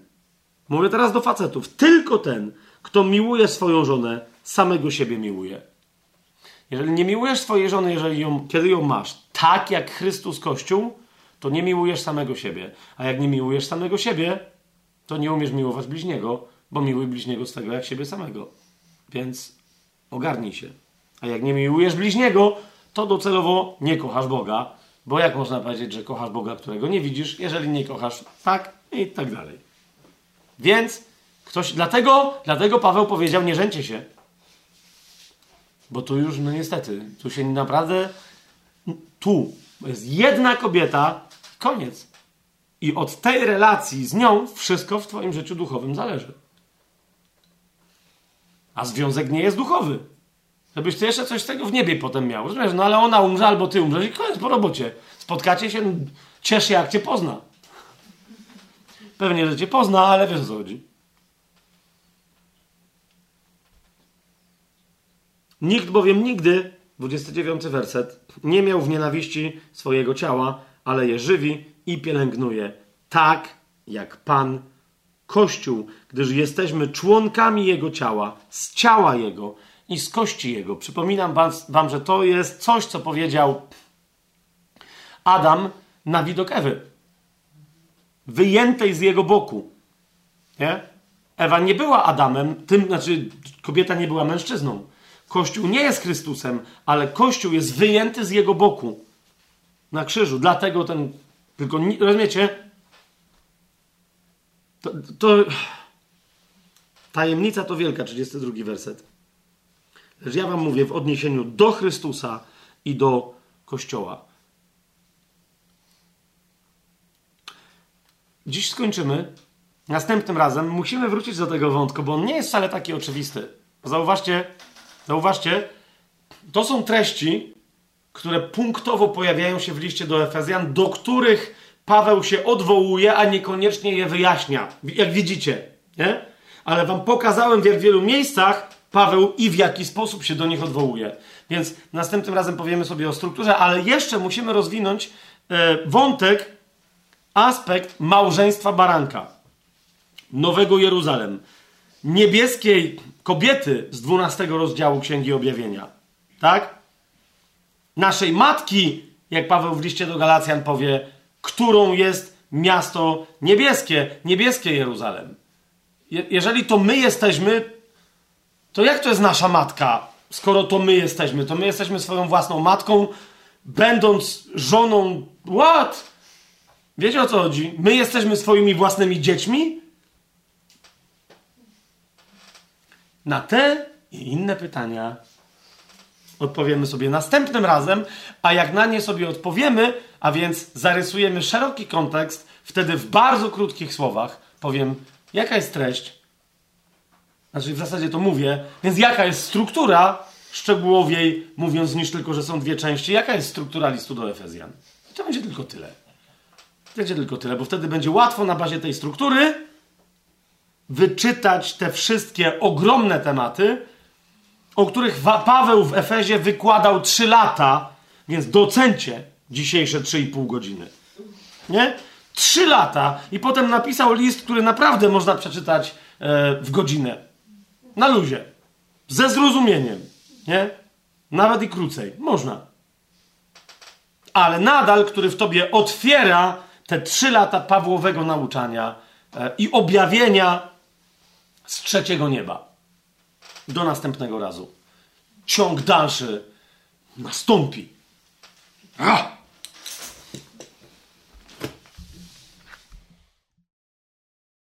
mówię teraz do facetów, tylko ten, kto miłuje swoją żonę, samego siebie miłuje. Jeżeli nie miłujesz swojej żony, jeżeli ją, kiedy ją masz, tak jak Chrystus Kościół, to nie miłujesz samego siebie. A jak nie miłujesz samego siebie, to nie umiesz miłować bliźniego, bo miłuj bliźniego swego jak siebie samego. Więc ogarnij się. A jak nie miłujesz bliźniego, to docelowo nie kochasz Boga, bo jak można powiedzieć, że kochasz Boga, którego nie widzisz, jeżeli nie kochasz tak i tak dalej. Więc ktoś, dlatego, dlatego Paweł powiedział, nie rzęcie się. Bo tu już, no niestety, tu się naprawdę, tu jest jedna kobieta, koniec. I od tej relacji z nią wszystko w Twoim życiu duchowym zależy. A związek nie jest duchowy. Żebyś ty jeszcze coś z tego w niebie potem miał. Rozumiesz? No ale ona umrze albo ty umrzesz i koniec po robocie. Spotkacie się, ciesz się jak cię pozna. Pewnie, że cię pozna, ale wiesz o co chodzi. Nikt bowiem nigdy, 29 werset, nie miał w nienawiści swojego ciała, ale je żywi i pielęgnuje, tak jak Pan Kościół, gdyż jesteśmy członkami Jego ciała, z ciała Jego i z kości Jego. Przypominam wam, że to jest coś, co powiedział Adam na widok Ewy. Wyjętej z jego boku. Nie? Ewa nie była Adamem, tym, znaczy kobieta nie była mężczyzną. Kościół nie jest Chrystusem, ale Kościół jest wyjęty z jego boku na krzyżu. Dlatego ten. Tylko rozumiecie? To, to tajemnica to wielka, 32 werset. Lecz ja wam mówię w odniesieniu do Chrystusa i do Kościoła. Dziś skończymy. Następnym razem musimy wrócić do tego wątku, bo on nie jest wcale taki oczywisty. Zauważcie, Zauważcie, to są treści, które punktowo pojawiają się w liście do Efezjan, do których Paweł się odwołuje, a niekoniecznie je wyjaśnia. Jak widzicie, nie? Ale wam pokazałem w jak wielu miejscach Paweł i w jaki sposób się do nich odwołuje. Więc następnym razem powiemy sobie o strukturze, ale jeszcze musimy rozwinąć e, wątek, aspekt małżeństwa baranka. Nowego Jeruzalem. Niebieskiej kobiety z 12 rozdziału Księgi Objawienia. Tak? Naszej matki, jak Paweł w liście do Galacjan powie, którą jest miasto niebieskie, niebieskie Jeruzalem. Je jeżeli to my jesteśmy, to jak to jest nasza matka, skoro to my jesteśmy? To my jesteśmy swoją własną matką, będąc żoną. What? Wiecie o co chodzi? My jesteśmy swoimi własnymi dziećmi? Na te i inne pytania odpowiemy sobie następnym razem, a jak na nie sobie odpowiemy, a więc zarysujemy szeroki kontekst, wtedy w bardzo krótkich słowach powiem, jaka jest treść. Znaczy, w zasadzie to mówię, więc jaka jest struktura, szczegółowiej mówiąc, niż tylko, że są dwie części, jaka jest struktura listu do Efezjan. I to będzie tylko tyle. Będzie tylko tyle, bo wtedy będzie łatwo na bazie tej struktury wyczytać te wszystkie ogromne tematy, o których Paweł w Efezie wykładał 3 lata, więc docencie dzisiejsze 3,5 godziny. Nie? 3 lata i potem napisał list, który naprawdę można przeczytać e, w godzinę. Na luzie. Ze zrozumieniem, nie? Nawet i krócej. Można. Ale nadal, który w tobie otwiera te trzy lata Pawłowego nauczania e, i objawienia z trzeciego nieba. Do następnego razu. Ciąg dalszy nastąpi.